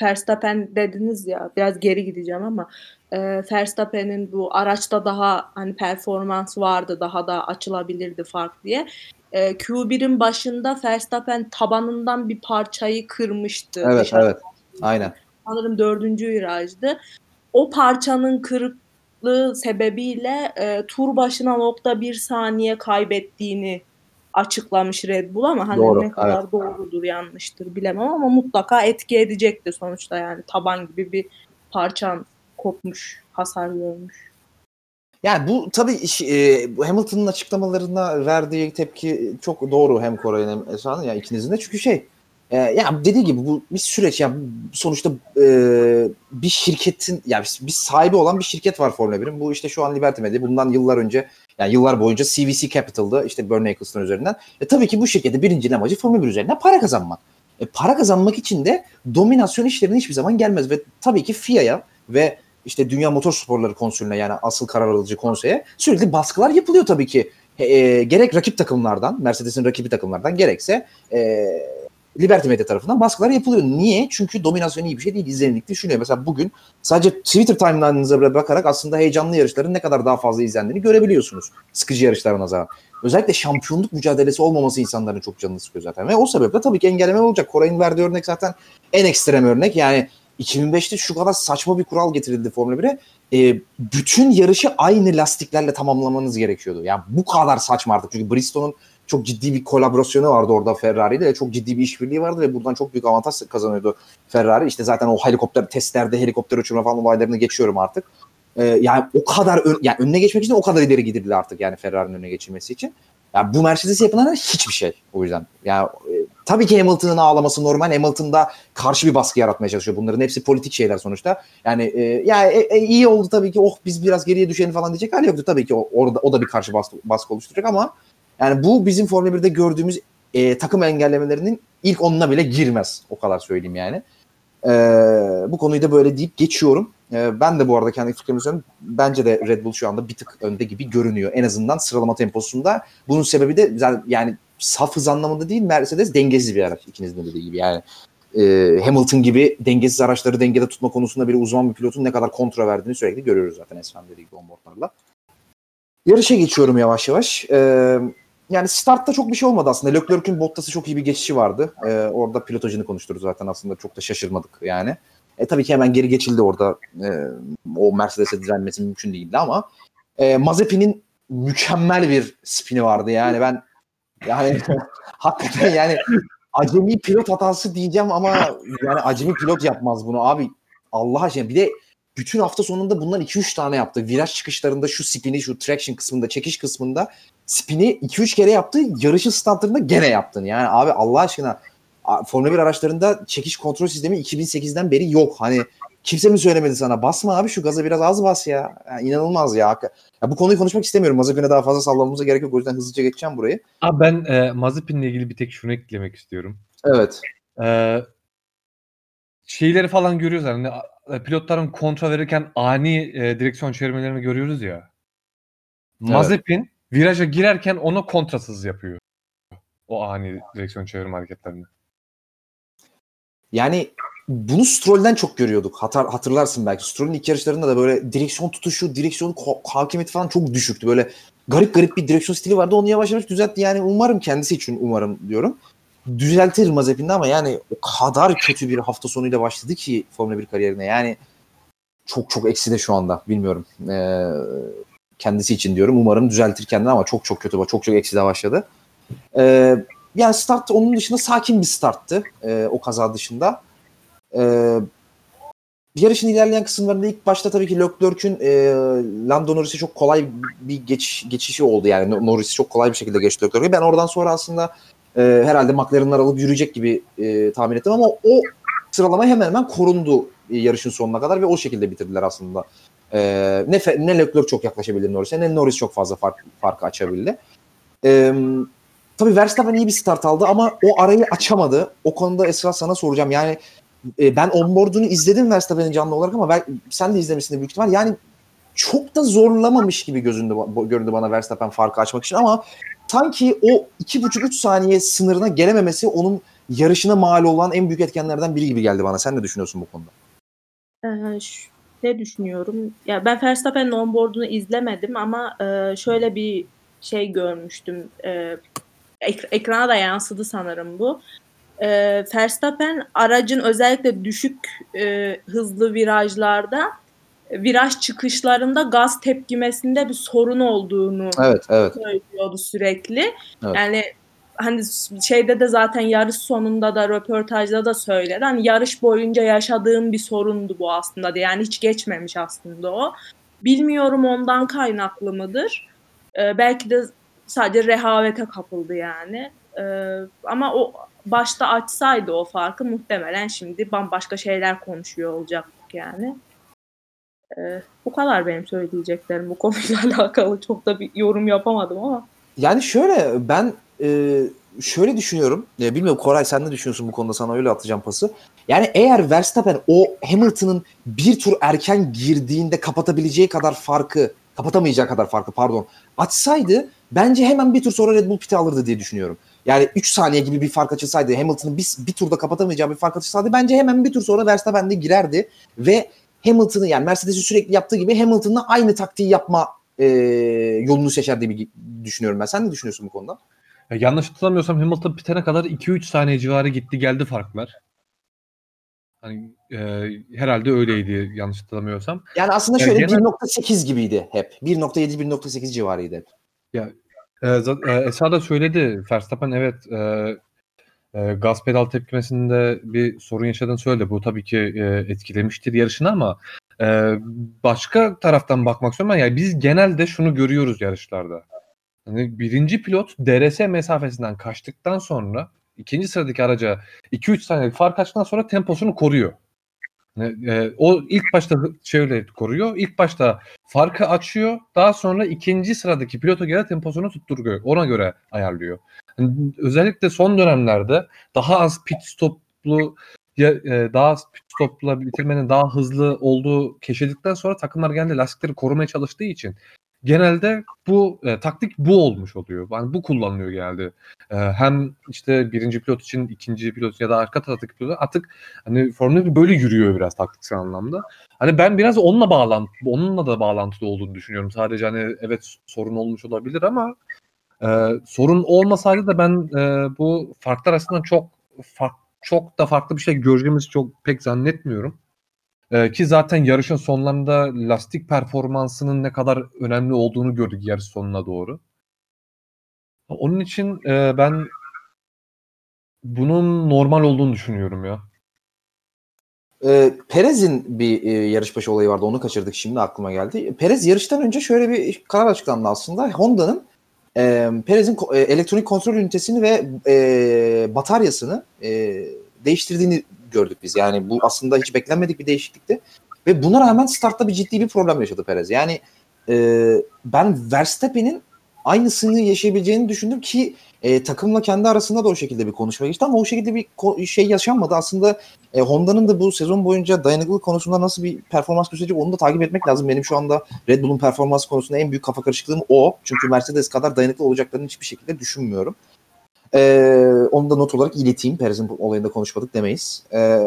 Verstappen dediniz ya biraz geri gideceğim ama e, Verstappen'in bu araçta daha hani performans vardı daha da açılabilirdi fark diye. E, Q1'in başında Verstappen tabanından bir parçayı kırmıştı. Evet dışarı. evet aynen. Sanırım dördüncü virajdı. O parçanın kırık sakatlığı sebebiyle e, tur başına nokta bir saniye kaybettiğini açıklamış Red Bull ama hani Doğru, ne kadar evet. doğrudur yanlıştır bilemem ama mutlaka etki edecektir sonuçta yani taban gibi bir parçan kopmuş, hasar görmüş. Yani bu tabii e, Hamilton'ın açıklamalarına verdiği tepki çok doğru hem Koray'ın hem Esra'nın yani ikinizin de çünkü şey e, ya dediği gibi bu bir süreç yani sonuçta e, bir şirketin yani bir sahibi olan bir şirket var Formula 1'in. Bu işte şu an Liberty Media. Bundan yıllar önce yani yıllar boyunca CVC Capital'dı işte Bernie Eccleston üzerinden. E, tabii ki bu şirketi birinci amacı Formula 1 üzerinden para kazanmak. E, para kazanmak için de dominasyon işlerine hiçbir zaman gelmez ve tabii ki FIA'ya ve işte Dünya Motor Sporları Konsülüne yani asıl karar alıcı konseye sürekli baskılar yapılıyor tabii ki. E, gerek rakip takımlardan, Mercedes'in rakibi takımlardan gerekse e, Liberty Media tarafından baskılar yapılıyor. Niye? Çünkü dominasyon iyi bir şey değil. İzlenirlik düşünüyor. Mesela bugün sadece Twitter timeline'ınıza bakarak aslında heyecanlı yarışların ne kadar daha fazla izlendiğini görebiliyorsunuz. Sıkıcı yarışlara nazaran. Özellikle şampiyonluk mücadelesi olmaması insanların çok canını sıkıyor zaten. Ve o sebeple tabii ki engelleme olacak. Koray'ın verdiği örnek zaten en ekstrem örnek. Yani 2005'te şu kadar saçma bir kural getirildi Formula 1'e. E, bütün yarışı aynı lastiklerle tamamlamanız gerekiyordu. Yani bu kadar saçma artık. Çünkü Bristol'un çok ciddi bir kolaborasyonu vardı orada Ferrari ile. Çok ciddi bir işbirliği vardı ve buradan çok büyük avantaj kazanıyordu Ferrari. İşte zaten o helikopter testlerde helikopter uçurma falan olaylarını geçiyorum artık. Ee, yani o kadar ön, yani önüne geçmek için o kadar ileri gidildi artık yani Ferrari'nin önüne geçilmesi için. Yani bu Mercedes'e yapılan hiçbir şey o yüzden. Yani e, tabii ki Hamilton'ın ağlaması normal. Hamilton'da karşı bir baskı yaratmaya çalışıyor. Bunların hepsi politik şeyler sonuçta. Yani e, ya e, e, iyi oldu tabii ki. Oh biz biraz geriye düşelim falan diyecek hali yoktu. Tabii ki o, orada o da bir karşı baskı, baskı oluşturacak ama yani bu bizim Formula 1'de gördüğümüz e, takım engellemelerinin ilk onuna bile girmez. O kadar söyleyeyim yani. E, bu konuyu da böyle deyip geçiyorum. E, ben de bu arada kendi fikrimi söyleyeyim. Bence de Red Bull şu anda bir tık önde gibi görünüyor. En azından sıralama temposunda. Bunun sebebi de yani saf hız anlamında değil Mercedes dengesiz bir araç. İkinizin de dediği gibi yani. E, Hamilton gibi dengesiz araçları dengede tutma konusunda bir uzman bir pilotun ne kadar kontra verdiğini sürekli görüyoruz zaten Esfem dediği gibi onboardlarla. Yarışa geçiyorum yavaş yavaş. E, yani startta çok bir şey olmadı aslında. Leclerc'ün Bottas'ı çok iyi bir geçişi vardı. E, orada pilotajını konuşturdu zaten aslında çok da şaşırmadık yani. E, tabii ki hemen geri geçildi orada. E, o Mercedes'e direnmesi mümkün değildi ama e, Mazepin'in mükemmel bir spini vardı yani ben yani [LAUGHS] hakikaten yani acemi pilot hatası diyeceğim ama yani acemi pilot yapmaz bunu abi. Allah aşkına bir de bütün hafta sonunda bundan 2-3 tane yaptı. Viraj çıkışlarında şu spini, şu traction kısmında, çekiş kısmında spini 2-3 kere yaptı. Yarışın startlarında gene yaptın. Yani abi Allah aşkına Formula 1 araçlarında çekiş kontrol sistemi 2008'den beri yok. Hani kimse mi söylemedi sana? Basma abi şu gaza biraz az bas ya. Yani inanılmaz ya. ya. Bu konuyu konuşmak istemiyorum. Mazepin'e daha fazla sallamamıza gerek yok. O yüzden hızlıca geçeceğim burayı. Abi ben e, Mazepin'le ilgili bir tek şunu eklemek istiyorum. Evet. Ee, şeyleri falan görüyoruz hani pilotların kontra verirken ani e, direksiyon çevirmelerini görüyoruz ya. Mazepin viraja girerken onu kontrasız yapıyor. O ani direksiyon çevirme hareketlerini. Yani bunu Stroll'den çok görüyorduk. Hatar, hatırlarsın belki. Stroll'ün ilk yarışlarında da böyle direksiyon tutuşu, direksiyon hakimiyeti falan çok düşüktü. Böyle garip garip bir direksiyon stili vardı. Onu yavaş yavaş düzeltti. Yani umarım kendisi için umarım diyorum. Düzeltir Mazepin'de ama yani o kadar kötü bir hafta sonuyla başladı ki Formula 1 kariyerine. Yani çok çok eksi de şu anda. Bilmiyorum. Ee, kendisi için diyorum. Umarım düzeltir kendini ama çok çok kötü. Çok çok eksi de başladı. Ee, yani start onun dışında sakin bir starttı. E, o kaza dışında. E, yarışın ilerleyen kısımlarında ilk başta tabii ki Leclerc'ün e, Lando Norris'e çok kolay bir geç, geçişi oldu. Yani Norris çok kolay bir şekilde geçti Leclerc'e. Ben oradan sonra aslında e, herhalde McLaren'lar alıp yürüyecek gibi e, tahmin ettim ama o sıralama hemen hemen korundu e, yarışın sonuna kadar ve o şekilde bitirdiler aslında. E, ne, ne Leclerc çok yaklaşabildi Norris'e ne Norris çok fazla fark, farkı açabildi. E, Tabii Verstappen iyi bir start aldı ama o arayı açamadı. O konuda Esra sana soracağım. Yani e, ben onboard'unu izledim Verstappen'in canlı olarak ama ben, sen de izlemişsin büyük ihtimal. Yani çok da zorlamamış gibi gözündü, göründü bana Verstappen farkı açmak için ama sanki o 2,5-3 saniye sınırına gelememesi onun yarışına mal olan en büyük etkenlerden biri gibi geldi bana. Sen ne düşünüyorsun bu konuda? Ne düşünüyorum? Ya ben Verstappen'in onboard'unu izlemedim ama e, şöyle bir şey görmüştüm. E, ek- ekrana da yansıdı sanırım bu. E, Verstappen aracın özellikle düşük e, hızlı virajlarda viraj çıkışlarında gaz tepkimesinde bir sorun olduğunu evet, evet. söylüyordu sürekli. Evet. Yani hani şeyde de zaten yarış sonunda da röportajda da söyledi. Hani yarış boyunca yaşadığım bir sorundu bu aslında diye. Yani hiç geçmemiş aslında o. Bilmiyorum ondan kaynaklı mıdır? Ee, belki de sadece rehavete kapıldı yani. Ee, ama o başta açsaydı o farkı muhtemelen şimdi bambaşka şeyler konuşuyor olacaktık yani. Ee, bu kadar benim söyleyeceklerim bu konuyla [LAUGHS] alakalı. Çok da bir yorum yapamadım ama. Yani şöyle ben e, şöyle düşünüyorum. E, bilmiyorum Koray sen ne düşünüyorsun bu konuda sana öyle atacağım pası. Yani eğer Verstappen o Hamilton'ın bir tur erken girdiğinde kapatabileceği kadar farkı kapatamayacağı kadar farkı pardon açsaydı bence hemen bir tur sonra Red Bull piti alırdı diye düşünüyorum. Yani 3 saniye gibi bir fark açılsaydı Hamilton'ın bir, bir turda kapatamayacağı bir fark açılsaydı bence hemen bir tur sonra Verstappen de girerdi ve Hamilton'ı yani Mercedes'i sürekli yaptığı gibi Hamilton'la aynı taktiği yapma e, yolunu seçer diye düşünüyorum ben. Sen ne düşünüyorsun bu konuda? Ya yanlış hatırlamıyorsam Hamilton bitene kadar 2-3 saniye civarı gitti geldi farklar. Hani e, herhalde öyleydi yanlış hatırlamıyorsam. Yani aslında şöyle yani genel... 1.8 gibiydi hep. 1.7-1.8 civarıydı hep. Ya e, e, da söyledi. Verstappen evet e, e, gaz pedal tepkimesinde bir sorun yaşadığını söyledi. Bu tabii ki e, etkilemiştir yarışını ama e, başka taraftan bakmak istiyorum. Yani biz genelde şunu görüyoruz yarışlarda. Yani birinci pilot DRS mesafesinden kaçtıktan sonra ikinci sıradaki araca 2-3 saniyelik fark açtıktan sonra temposunu koruyor. E, o ilk başta şöyle koruyor. İlk başta farkı açıyor. Daha sonra ikinci sıradaki pilota göre temposunu tutturuyor. Ona göre ayarlıyor. Yani özellikle son dönemlerde daha az pit stoplu ya, e, daha pit stopla bitirmenin daha hızlı olduğu keşfedildikten sonra takımlar genelde lastikleri korumaya çalıştığı için genelde bu e, taktik bu olmuş oluyor. Yani bu kullanılıyor genelde. E, hem işte birinci pilot için ikinci pilot ya da arka taraftaki pilot artık hani Formula 1 böyle yürüyor biraz taktiksel anlamda. Hani ben biraz onunla bağlantı onunla da bağlantılı olduğunu düşünüyorum. Sadece hani evet sorun olmuş olabilir ama e, sorun olmasaydı da ben e, bu farklar arasında çok fark, çok da farklı bir şey göreceğimizi çok pek zannetmiyorum. E, ki zaten yarışın sonlarında lastik performansının ne kadar önemli olduğunu gördük yarış sonuna doğru. Onun için e, ben bunun normal olduğunu düşünüyorum ya. E, Perez'in bir e, yarış başı olayı vardı. Onu kaçırdık şimdi aklıma geldi. Perez yarıştan önce şöyle bir karar açıklandı aslında. Honda'nın e, Perez'in e, elektronik kontrol ünitesini ve e, bataryasını e, değiştirdiğini gördük biz. Yani bu aslında hiç beklenmedik bir değişiklikti. Ve buna rağmen startta bir ciddi bir problem yaşadı Perez. Yani e, ben Verstappen'in aynısını yaşayabileceğini düşündüm ki e, takımla kendi arasında da o şekilde bir konuşma geçti ama o şekilde bir şey yaşanmadı. Aslında e, Honda'nın da bu sezon boyunca dayanıklılık konusunda nasıl bir performans gösterecek onu da takip etmek lazım. Benim şu anda Red Bull'un performans konusunda en büyük kafa karışıklığım o. Çünkü Mercedes kadar dayanıklı olacaklarını hiçbir şekilde düşünmüyorum. E, onu da not olarak ileteyim. Perez'in olayında konuşmadık demeyiz. E,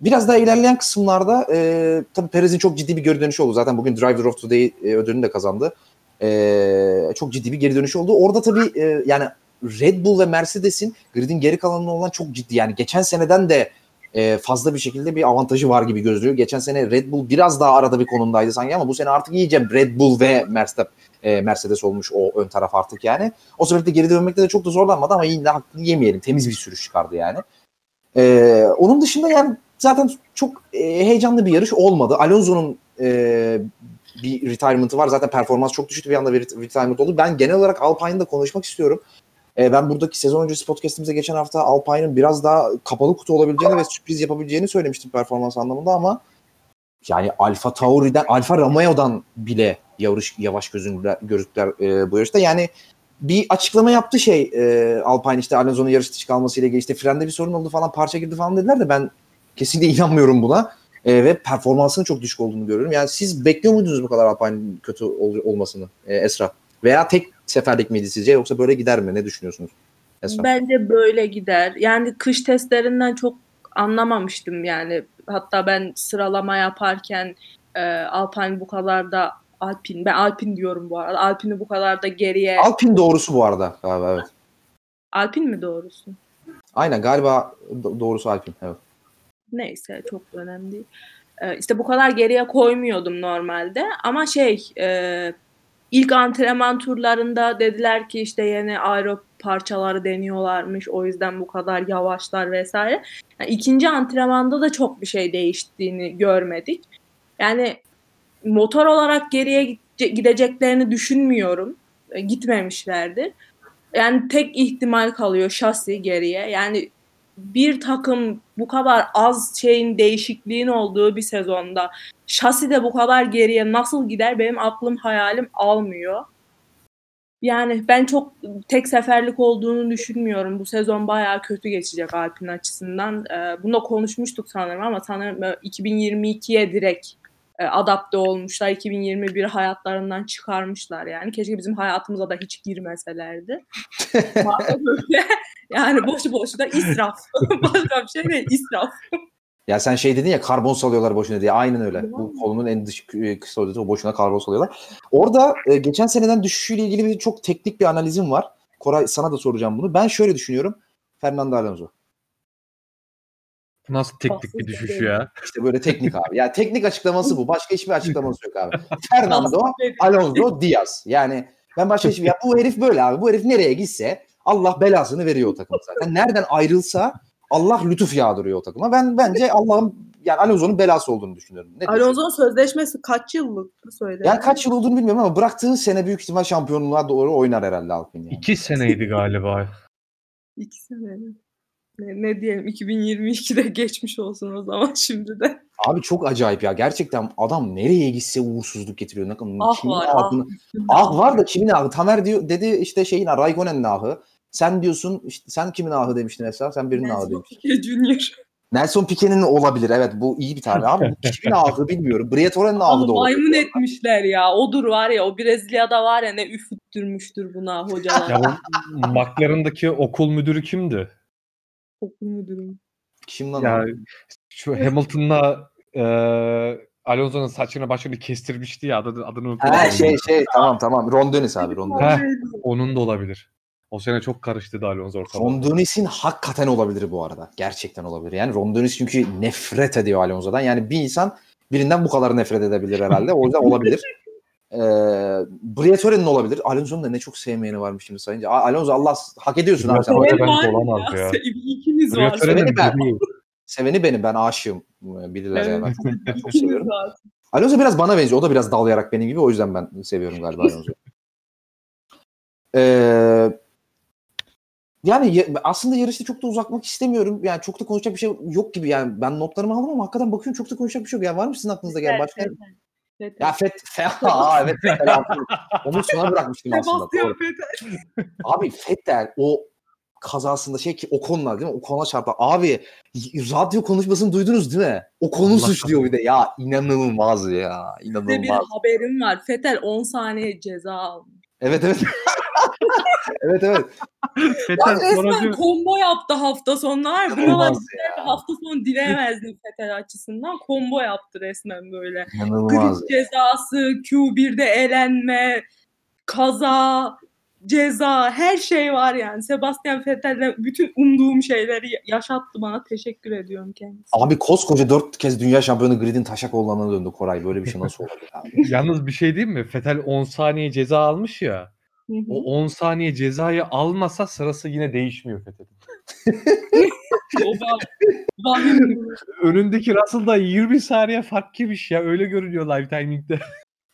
biraz daha ilerleyen kısımlarda e, tabii Perez'in çok ciddi bir geri dönüşü oldu. Zaten bugün Driver of the Day e, ödülünü de kazandı. E, çok ciddi bir geri dönüşü oldu. Orada tabii e, yani Red Bull ve Mercedes'in gridin geri kalanına olan çok ciddi. Yani geçen seneden de e, fazla bir şekilde bir avantajı var gibi gözlüyor. Geçen sene Red Bull biraz daha arada bir konumdaydı sanki ama bu sene artık iyice Red Bull ve Mercedes, e, Mercedes olmuş o ön taraf artık yani. O sebeple geri dönmekte de çok da zorlanmadı ama yine de hakkını yemeyelim. Temiz bir sürüş çıkardı yani. E, onun dışında yani zaten çok e, heyecanlı bir yarış olmadı. Alonso'nun e, bir retirement'ı var. Zaten performans çok düşüktü bir anda bir retirement oldu. Ben genel olarak Alpine'da konuşmak istiyorum. E, ben buradaki sezon öncesi podcast'imizde geçen hafta Alpine'ın biraz daha kapalı kutu olabileceğini ve sürpriz yapabileceğini söylemiştim performans anlamında ama yani Alfa Tauri'den, Alfa Romeo'dan bile yavaş, yavaş gözükler, gözükler e, bu yarışta. Yani bir açıklama yaptı şey e, Alpine işte Alonso'nun yarış dışı kalmasıyla ilgili işte frende bir sorun oldu falan parça girdi falan dediler de ben kesinlikle inanmıyorum buna. E, ve performansının çok düşük olduğunu görüyorum. Yani siz bekliyor muydunuz bu kadar Alpine'in kötü ol- olmasını e, Esra? Veya tek seferlik miydi sizce yoksa böyle gider mi? Ne düşünüyorsunuz? Esra. Bence böyle gider. Yani kış testlerinden çok anlamamıştım yani. Hatta ben sıralama yaparken e, Alpine bu kadar da Alpin, ben Alpin diyorum bu arada. Alpin'i bu kadar da geriye. Alpine doğrusu bu arada galiba evet. Alpin mi doğrusu? Aynen galiba do- doğrusu Alpine evet. Neyse çok önemli değil. Ee, işte bu kadar geriye koymuyordum normalde ama şey e, ilk antrenman turlarında dediler ki işte yeni aero parçaları deniyorlarmış o yüzden bu kadar yavaşlar vesaire. Yani ikinci antrenmanda da çok bir şey değiştiğini görmedik. Yani motor olarak geriye gide- gideceklerini düşünmüyorum. E, Gitmemişlerdir. Yani tek ihtimal kalıyor şasi geriye. Yani bir takım bu kadar az şeyin değişikliğin olduğu bir sezonda şasi de bu kadar geriye nasıl gider benim aklım hayalim almıyor. Yani ben çok tek seferlik olduğunu düşünmüyorum. Bu sezon bayağı kötü geçecek Alpine açısından. Ee, bunu konuşmuştuk sanırım ama sanırım e, 2022'ye direkt e, adapte olmuşlar. 2021 hayatlarından çıkarmışlar yani. Keşke bizim hayatımıza da hiç girmeselerdi. [LAUGHS] Yani boşu boşuna israf. [LAUGHS] Başka bir şey değil, israf. Ya sen şey dedin ya karbon salıyorlar boşuna diye. Aynen öyle. Bu kolunun en dış kı- kısa o boşuna karbon salıyorlar. Orada e, geçen seneden düşüşüyle ilgili bir çok teknik bir analizim var. Koray sana da soracağım bunu. Ben şöyle düşünüyorum. Fernando Alonso. Bu nasıl teknik bir düşüş ya? İşte böyle teknik abi. Yani teknik açıklaması bu. Başka hiçbir açıklaması yok abi. [LAUGHS] Fernando Alonso Diaz. Yani ben başka hiçbir... Ya bu herif böyle abi. Bu herif nereye gitse Allah belasını veriyor o takıma zaten. Nereden ayrılsa Allah lütuf yağdırıyor o takıma. Ben bence Allah'ın yani Alonso'nun belası olduğunu düşünüyorum. Ne? Alonso'nun sözleşmesi kaç yıllık söyle. Yani kaç yıl olduğunu bilmiyorum ama bıraktığı sene büyük ihtimal şampiyonluğa doğru oynar herhalde Alpine. Yani. İki seneydi galiba. İki sene. Ne, ne diyelim 2022'de geçmiş olsun o zaman [LAUGHS] şimdi de. Abi çok acayip ya. Gerçekten adam nereye gitse uğursuzluk getiriyor. Ne Ah kimin var, ah. ahını- Ah var da kimin ahı? Tamer diyor, dedi işte şeyin Raikkonen'in ahı. Sen diyorsun işte sen kimin ahı demiştin Esra? Sen birinin ahı demiştin. Junior. Nelson Piquet'in olabilir. Evet bu iyi bir tane. Abi [LAUGHS] kimin ağzı bilmiyorum. Briatore'nin ağzı da olabilir. maymun etmişler ya. Odur var ya o Brezilya'da var ya ne üfüttürmüştür buna hocalar. Ya bu McLaren'daki okul müdürü kimdi? Okul müdürü. Kim lan? Ya o? şu Hamilton'la e, Alonso'nun saçını başını kestirmişti ya adını, adını unuttum. Ha şey şey tamam tamam. Ron Dennis abi Ron Dennis. Onun da olabilir. O sene çok karıştı da Alonso ortalığı. Ron Dennis'in hakikaten olabilir bu arada. Gerçekten olabilir. Yani Ron Dennis çünkü nefret ediyor Alonso'dan. Yani bir insan birinden bu kadar nefret edebilir herhalde. O yüzden olabilir. [LAUGHS] Ee, Briatore'nin olabilir. Alonso'nun da ne çok sevmeyeni varmış şimdi sayınca. Alonso Allah hak ediyorsun abi sen. Briatore- Seven bence var olamaz ya. [LAUGHS] İkimiz var. Seveni ben. Seveni benim. Ben aşığım. Ee, Bilirler Evet. yani. Ben çok, ben seviyorum. Alonso biraz bana benziyor. O da biraz dalayarak benim gibi. O yüzden ben seviyorum galiba Alonso'yu. [LAUGHS] Ee, yani ya- aslında yarışta çok da uzatmak istemiyorum. Yani çok da konuşacak bir şey yok gibi. Yani ben notlarımı aldım ama hakikaten bakıyorum çok da konuşacak bir şey yok. Yani var mı sizin aklınızda gelen başka? Vettel, Vettel. Ya Fet, Fet [LAUGHS] [LAUGHS] Aa, evet Fettel abi. Onu sona bırakmıştım aslında. Sebastian. Abi Fettel o kazasında şey ki o konular değil mi? O kona çarptı. Abi radyo konuşmasını duydunuz değil mi? O konu Allah suçluyor bir de. Ya inanılmaz ya. Size bir İnanılmaz. haberim var. Fettel 10 saniye ceza almış. Evet evet. [LAUGHS] evet evet. Fetel Resmen sonra diyor, combo yaptı hafta sonları. Buna da İnanılmaz ya. hafta sonu dileyemezdim Fettel açısından. Combo yaptı resmen böyle. Grip cezası, Q1'de elenme, kaza, ceza her şey var yani. Sebastian Vettel'den bütün umduğum şeyleri yaşattı bana. Teşekkür ediyorum kendisine. Abi koskoca dört kez dünya şampiyonu Grid'in taşak olanına döndü Koray. Böyle bir şey nasıl olabilir abi? [LAUGHS] yalnız bir şey diyeyim mi? Fetel 10 saniye ceza almış ya. Hı hı. O 10 saniye cezayı almasa sırası yine değişmiyor Fetel'in. [LAUGHS] O da vahim. Önündeki Russell da 20 saniye fark girmiş ya. Öyle görünüyor live timing'de.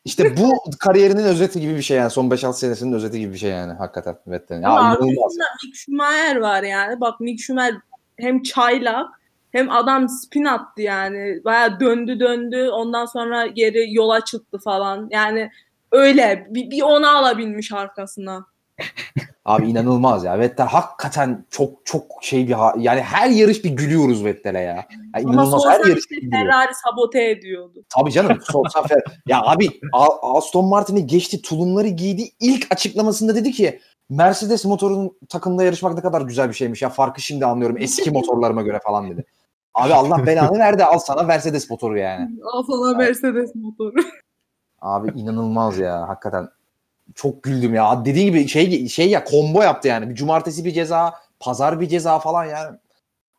İşte bu kariyerinin özeti gibi bir şey yani. Son 5-6 senesinin özeti gibi bir şey yani hakikaten Vettel'in. Ya arkasında Mick Schumacher var yani. Bak Mick Schumacher hem çaylak hem adam spin attı yani. Baya döndü döndü. Ondan sonra geri yola çıktı falan. Yani öyle bir, bir onu alabilmiş arkasına. [LAUGHS] Abi inanılmaz ya. Vettel hakikaten çok çok şey bir ha- yani her yarış bir gülüyoruz Vettel'e ya. ya Ama inanılmaz her yarış bir gülüyor. Ferrari sabote ediyordu. Tabii canım. Son sefer. [LAUGHS] Ya abi A- Aston Martin'i geçti, tulumları giydi. İlk açıklamasında dedi ki Mercedes motorunun takımda yarışmak ne kadar güzel bir şeymiş ya. Farkı şimdi anlıyorum eski motorlarıma göre falan dedi. Abi Allah belanı verdi. Al sana Mercedes motoru yani. Al sana Mercedes motoru. Abi inanılmaz ya hakikaten. Çok güldüm ya. Dediğin gibi şey şey ya combo yaptı yani. Bir cumartesi bir ceza, pazar bir ceza falan yani.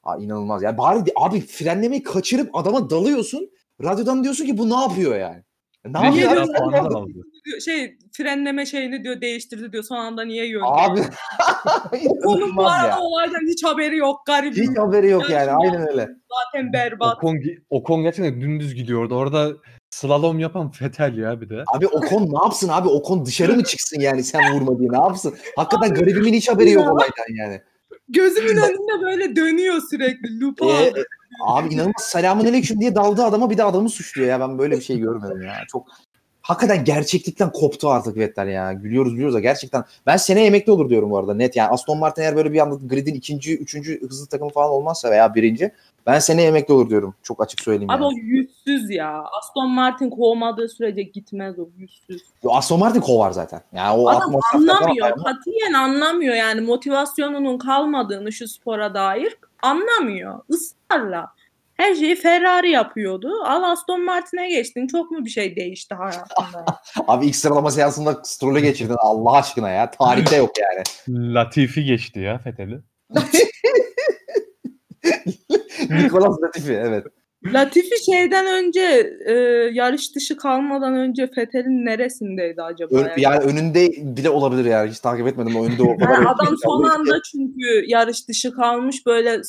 Aa, inanılmaz. Ya bari abi frenlemeyi kaçırıp adama dalıyorsun. Radyodan diyorsun ki bu ne yapıyor yani? Ne yapıyor? ceza abi? puanı da aldı. Diyor, şey frenleme şeyini diyor değiştirdi diyor. Son anda niye yön? Abi [LAUGHS] [LAUGHS] Onun bu arada olaydan hiç haberi yok garibim. Hiç haberi yok yani. Aynen öyle. Zaten berbat. Ocon, Ocon gerçekten dümdüz gidiyordu. Orada slalom yapan Fetel ya bir de. Abi Ocon ne yapsın abi? Ocon dışarı mı çıksın yani sen vurma diye ne yapsın? Hakikaten garibimin hiç haberi yok olaydan yani. Gözümün önünde böyle dönüyor sürekli. Lupa Ee, abi inanılmaz selamun aleyküm diye daldı adama bir de adamı suçluyor ya. Ben böyle bir şey görmedim ya. Çok hakikaten gerçeklikten koptu artık Vettel ya. Gülüyoruz gülüyoruz da gerçekten. Ben seneye emekli olur diyorum bu arada net. Yani Aston Martin eğer böyle bir anda gridin ikinci, üçüncü hızlı takım falan olmazsa veya birinci ben seneye emekli olur diyorum. Çok açık söyleyeyim Abi yani. o yüzsüz ya. Aston Martin kovmadığı sürece gitmez o yüzsüz. Yo, Aston Martin kovar zaten. Yani o Adam anlamıyor. Katiyen anlamıyor yani motivasyonunun kalmadığını şu spora dair anlamıyor. Israrla. Her şeyi Ferrari yapıyordu. Al Aston Martin'e geçtin. Çok mu bir şey değişti hayatında? [LAUGHS] Abi ilk sıralama seansında Stroll'e geçirdin Allah aşkına ya. Tarihte yok yani. [LAUGHS] Latifi geçti ya Fetel'i. [LAUGHS] [LAUGHS] Nicolas Latifi evet. Latifi şeyden önce e, yarış dışı kalmadan önce Fethel'in neresindeydi acaba? Ön- yani önünde bile olabilir yani. Hiç takip etmedim o önünde o kadar. Yani adam son anda çünkü yarış dışı kalmış böyle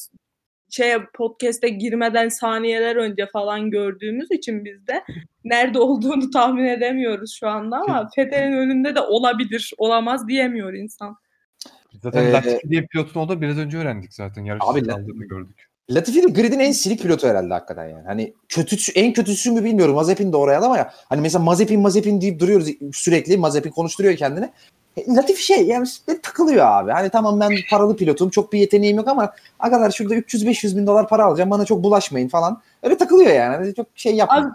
şey podcast'e girmeden saniyeler önce falan gördüğümüz için biz de nerede olduğunu [LAUGHS] tahmin edemiyoruz şu anda ama Fethel'in önünde de olabilir, olamaz diyemiyor insan. Zaten Ee, Latifi diye pilotun o da biraz önce öğrendik zaten. Yarış Abi, kaldığını gördük. Latifi de gridin en silik pilotu herhalde hakikaten yani. Hani kötüsü, en kötüsü mü bilmiyorum. Mazepin de oraya ama ya. Hani mesela Mazepin Mazepin deyip duruyoruz sürekli. Mazepin konuşturuyor kendini. Latifi şey yani takılıyor abi. Hani tamam ben paralı pilotum çok bir yeteneğim yok ama arkadaşlar şurada 300-500 bin dolar para alacağım bana çok bulaşmayın falan. Öyle takılıyor yani. Hani çok şey yapmıyor. Abi,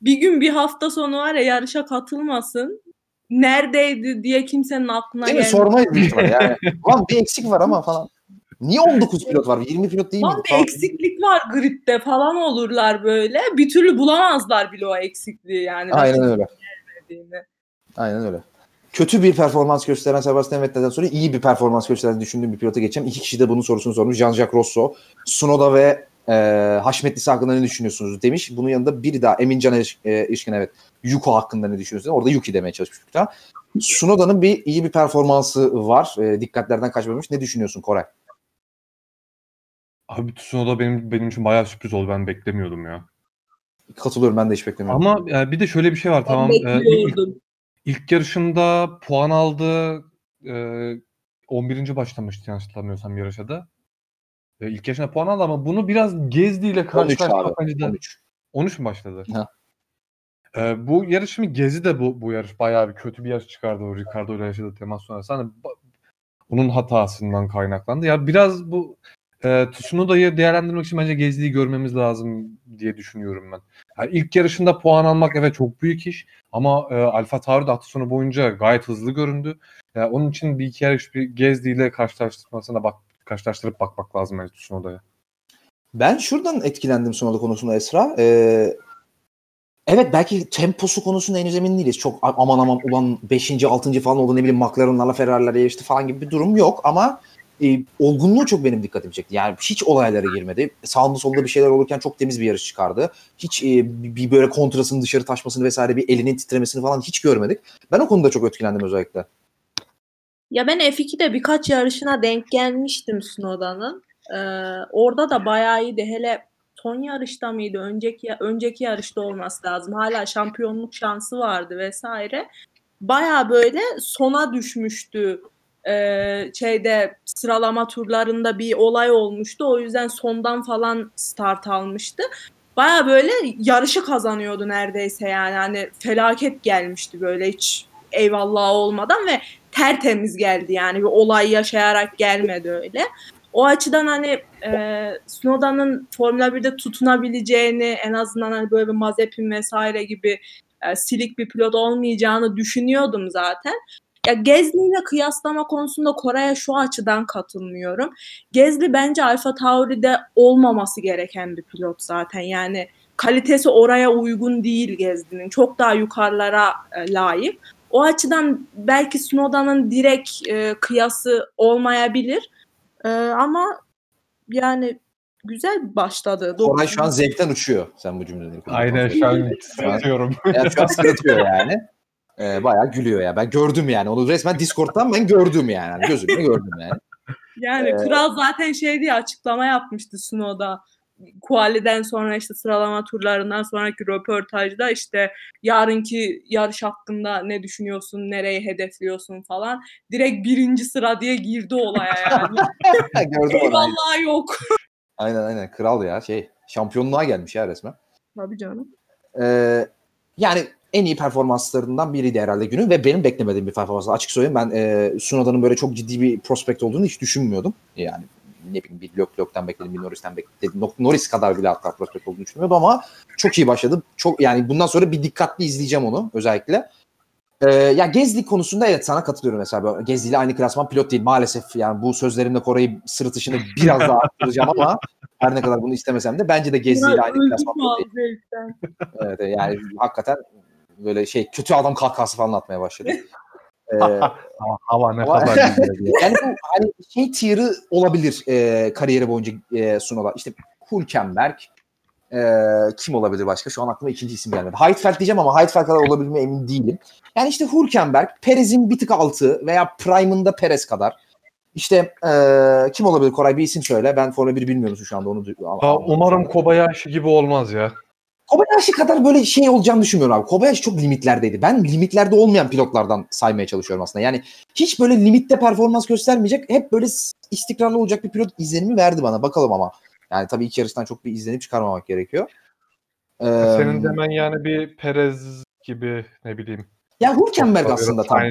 bir gün bir hafta sonu var ya yarışa katılmasın. Neredeydi diye kimsenin aklına Değil mi? Sormayız büyük yani. [LAUGHS] Lan bir eksik var ama falan. Niye 19 pilot var? 20 pilot değil Lan miydi? bir eksiklik var gridde falan olurlar böyle. Bir türlü bulamazlar bile o eksikliği yani. Aynen öyle. öyle. Aynen öyle. Kötü bir performans gösteren Sebastian Vettel'den sonra iyi bir performans gösteren düşündüğüm bir pilota geçeceğim. İki kişi de bunun sorusunu sormuş. Jean-Jacques Rosso, Sunoda ve e, Haşmetlisi hakkında ne düşünüyorsunuz demiş. Bunun yanında biri daha Emincan İş- e, İşkin evet. Yuko hakkında ne düşünüyorsunuz? Orada Yuki demeye çalışmış. bir tane. Sunoda'nın bir iyi bir performansı var. E, dikkatlerden kaçmamış. Ne düşünüyorsun Koray? Abi Tsunoda benim benim için bayağı sürpriz oldu. Ben beklemiyordum ya. Katılıyorum ben de hiç beklemiyorum. Ama e, bir de şöyle bir şey var Ben tamam. e, ilk, ilk yarışında puan aldı. E, 11. başlamıştı yanlış hatırlamıyorsam yarışa da. E, ilk yarışında puan aldı ama bunu biraz Gezdi ile 13 abi. karşılaştırmak bence de 13. 13 mü başladı? Ha. Ee, bu yarış mı Gezi de bu bu yarış bayağı bir kötü bir yarış çıkardı o Ricardo ile yaşadığı temas sonrası. Hani ba- bunun hatasından kaynaklandı. Ya biraz bu e, Tsunoda'yı değerlendirmek için bence Gezi'yi görmemiz lazım diye düşünüyorum ben. Yani ilk yarışında puan almak evet çok büyük iş ama e, Alfa Tauri hafta sonu boyunca gayet hızlı göründü. Yani onun için bir iki yarış bir Gezdi ile karşılaştırmasına bak karşılaştırıp bakmak lazım bence Tsunoda'ya. Ben şuradan etkilendim Sunoda konusunda Esra. Ee, evet belki temposu konusunda henüz emin değiliz. Çok aman aman ulan 5. 6. falan oldu ne bileyim McLaren'larla Ferrari'lerle yarıştı falan gibi bir durum yok ama e, olgunluğu çok benim dikkatimi çekti. Yani hiç olaylara girmedi. Sağında solda bir şeyler olurken çok temiz bir yarış çıkardı. Hiç e, bir böyle kontrasını dışarı taşmasını vesaire bir elinin titremesini falan hiç görmedik. Ben o konuda çok etkilendim özellikle. Ya ben F2'de birkaç yarışına denk gelmiştim Snowda'nın. Ee, orada da bayağı iyiydi. Hele son yarışta mıydı? Önceki önceki yarışta olması lazım. Hala şampiyonluk şansı vardı vesaire. Bayağı böyle sona düşmüştü. Ee, şeyde sıralama turlarında bir olay olmuştu. O yüzden sondan falan start almıştı. Baya böyle yarışı kazanıyordu neredeyse yani. Hani felaket gelmişti böyle hiç eyvallah olmadan ve tertemiz geldi yani bir olay yaşayarak gelmedi öyle. O açıdan hani e, Snowda'nın Formula 1'de tutunabileceğini en azından hani böyle bir Mazepin vesaire gibi e, silik bir pilot olmayacağını düşünüyordum zaten. Ya Gezli ile kıyaslama konusunda Koray'a şu açıdan katılmıyorum. Gezli bence Alfa Tauri'de olmaması gereken bir pilot zaten. Yani kalitesi oraya uygun değil Gezli'nin. Çok daha yukarılara e, layık. O açıdan belki Snowda'nın direkt e, kıyası olmayabilir. E, ama yani güzel başladı. Koray şu an zevkten uçuyor sen bu cümleleri. Aynen şu an sırıtıyorum. Yani şu an sırıtıyor yani. Ee, bayağı gülüyor ya. Ben gördüm yani. Onu resmen Discord'dan ben gördüm yani. yani gözümle gördüm yani. Yani Ee, kral zaten şey diye açıklama yapmıştı Snow'da. Kuali'den sonra işte sıralama turlarından sonraki röportajda işte yarınki yarış hakkında ne düşünüyorsun, nereyi hedefliyorsun falan. Direkt birinci sıra diye girdi olaya yani. [LAUGHS] gördüm. Eyvallah yok. aynen aynen. Kral ya şey. Şampiyonluğa gelmiş ya resmen. Tabii canım. Ee, yani en iyi performanslarından biriydi herhalde günün ve benim beklemediğim bir performans. Açık söyleyeyim ben e, Sunoda'nın böyle çok ciddi bir prospekt olduğunu hiç düşünmüyordum. Yani ne bileyim bir Lok Lok'tan bekledim, bir Norris'ten bekledim. Norris kadar bile hatta prospekt olduğunu düşünmüyordum ama çok iyi başladı. Çok yani bundan sonra bir dikkatli izleyeceğim onu özellikle. Ee, ya Gezli konusunda evet sana katılıyorum mesela. Gezli ile aynı klasman pilot değil maalesef. Yani bu sözlerimle Koray'ı sırıtışını biraz daha arttıracağım ama her ne kadar bunu istemesem de bence de Gezli ile aynı klasman pilot değil. Evet, yani hakikaten böyle şey kötü adam kahkahası falan atmaya başladı. [LAUGHS] Ee, [LAUGHS] Hava ne kadar ya. [LAUGHS] yani bu hani şey tier'ı olabilir e, kariyeri boyunca e, Sunoda. İşte Hülkenberg e, kim olabilir başka? Şu an aklıma ikinci isim gelmedi. Heidfeld diyeceğim ama Heidfeld kadar olabilme emin değilim. Yani işte Hülkenberg, Perez'in bir tık altı veya Prime'ında Perez kadar. İşte e, kim olabilir Koray bir isim söyle. Ben Formula 1 bilmiyorum şu anda onu. Ha, umarım Kobayashi gibi olmaz ya. Kobayashi kadar böyle şey olacağını düşünmüyorum abi. Kobayashi çok limitlerdeydi. Ben limitlerde olmayan pilotlardan saymaya çalışıyorum aslında. Yani hiç böyle limitte performans göstermeyecek, hep böyle istikrarlı olacak bir pilot izlenimi verdi bana. Bakalım ama. Yani tabii iki yarıştan çok bir izlenip çıkarmamak gerekiyor. Ee, Senin demen yani bir Perez gibi ne bileyim. ya Hülkenberg aslında tam.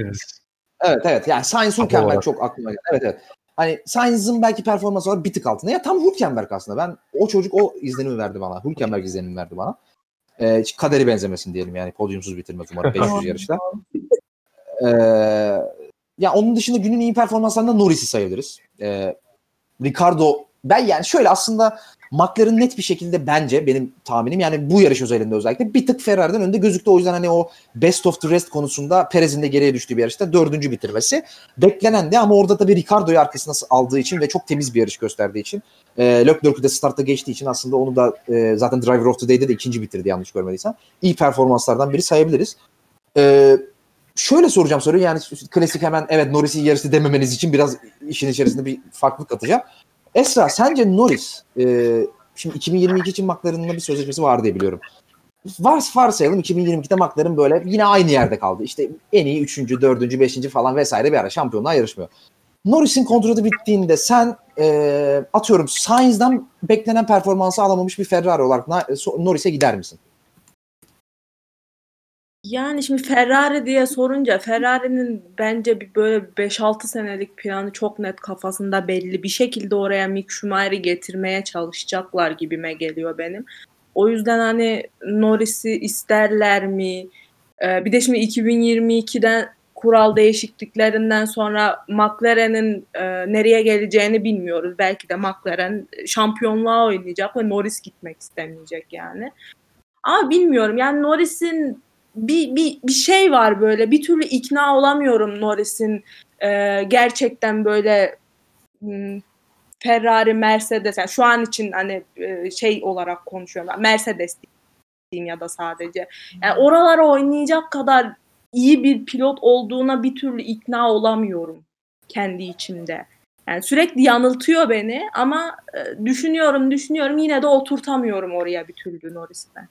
Evet evet. Yani Sainz Hülkenberg çok aklıma geldi. Evet evet. Hani Sainz'ın belki performansı olarak bir tık altında. Ya tam Hülkenberg aslında. Ben o çocuk o izlenimi verdi bana. Hülkenberg izlenimi verdi bana. Hiç kaderi benzemesin diyelim yani. Podyumsuz bitirmez umarım [LAUGHS] 500 yarışta. Ee, ya onun dışında günün iyi performanslarında Norris'i sayabiliriz. Ee, Ricardo ben yani şöyle aslında McLaren net bir şekilde bence benim tahminim yani bu yarış özelinde özellikle bir tık Ferrari'den önde gözüktü. O yüzden hani o best of the rest konusunda Perez'in de geriye düştüğü bir yarışta dördüncü bitirmesi beklenen de ama orada tabii Ricardo'yu arkasına aldığı için ve çok temiz bir yarış gösterdiği için e, Leclerc'ü de startta geçtiği için aslında onu da e, zaten Driver of the Day'de de ikinci bitirdi yanlış görmediysem. İyi performanslardan biri sayabiliriz. E, şöyle soracağım soruyu yani klasik hemen evet Norris'in yarışı dememeniz için biraz işin içerisinde bir farklılık katacağım. Esra sence Norris e, şimdi 2022 için McLaren'ın bir sözleşmesi var diye biliyorum. Vars varsayalım 2022'de McLaren böyle yine aynı yerde kaldı. İşte en iyi 3. 4. 5. falan vesaire bir ara şampiyonluğa yarışmıyor. Norris'in kontratı bittiğinde sen e, atıyorum Sainz'dan beklenen performansı alamamış bir Ferrari olarak Norris'e gider misin? Yani şimdi Ferrari diye sorunca Ferrari'nin bence bir böyle 5-6 senelik planı çok net kafasında belli. Bir şekilde oraya Mick Schumacher'i getirmeye çalışacaklar gibime geliyor benim. O yüzden hani Norris'i isterler mi? Ee, bir de şimdi 2022'den kural değişikliklerinden sonra McLaren'in e, nereye geleceğini bilmiyoruz. Belki de McLaren şampiyonluğa oynayacak ve Norris gitmek istemeyecek yani. Ama bilmiyorum yani Norris'in bir, bir, bir şey var böyle. Bir türlü ikna olamıyorum Norris'in e, gerçekten böyle hmm, Ferrari, Mercedes. Yani şu an için hani e, şey olarak konuşuyorum ben, Mercedes diyeyim ya da sadece. Yani oralara oynayacak kadar iyi bir pilot olduğuna bir türlü ikna olamıyorum kendi içimde. Yani sürekli yanıltıyor beni ama e, düşünüyorum düşünüyorum. Yine de oturtamıyorum oraya bir türlü Norris'ten.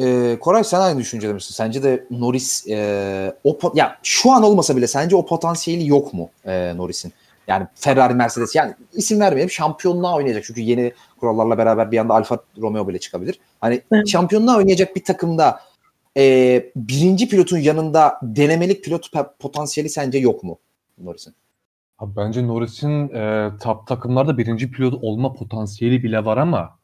Ee, Koray sen aynı düşüncede misin? Sence de Norris e, o ya şu an olmasa bile sence o potansiyeli yok mu e, Norris'in? Yani Ferrari, Mercedes yani isim vermeyelim şampiyonluğa oynayacak. Çünkü yeni kurallarla beraber bir anda Alfa Romeo bile çıkabilir. Hani Evet. şampiyonluğa oynayacak bir takımda e, birinci pilotun yanında denemelik pilot potansiyeli sence yok mu Norris'in? Abi bence Norris'in e, top takımlarda birinci pilot olma potansiyeli bile var ama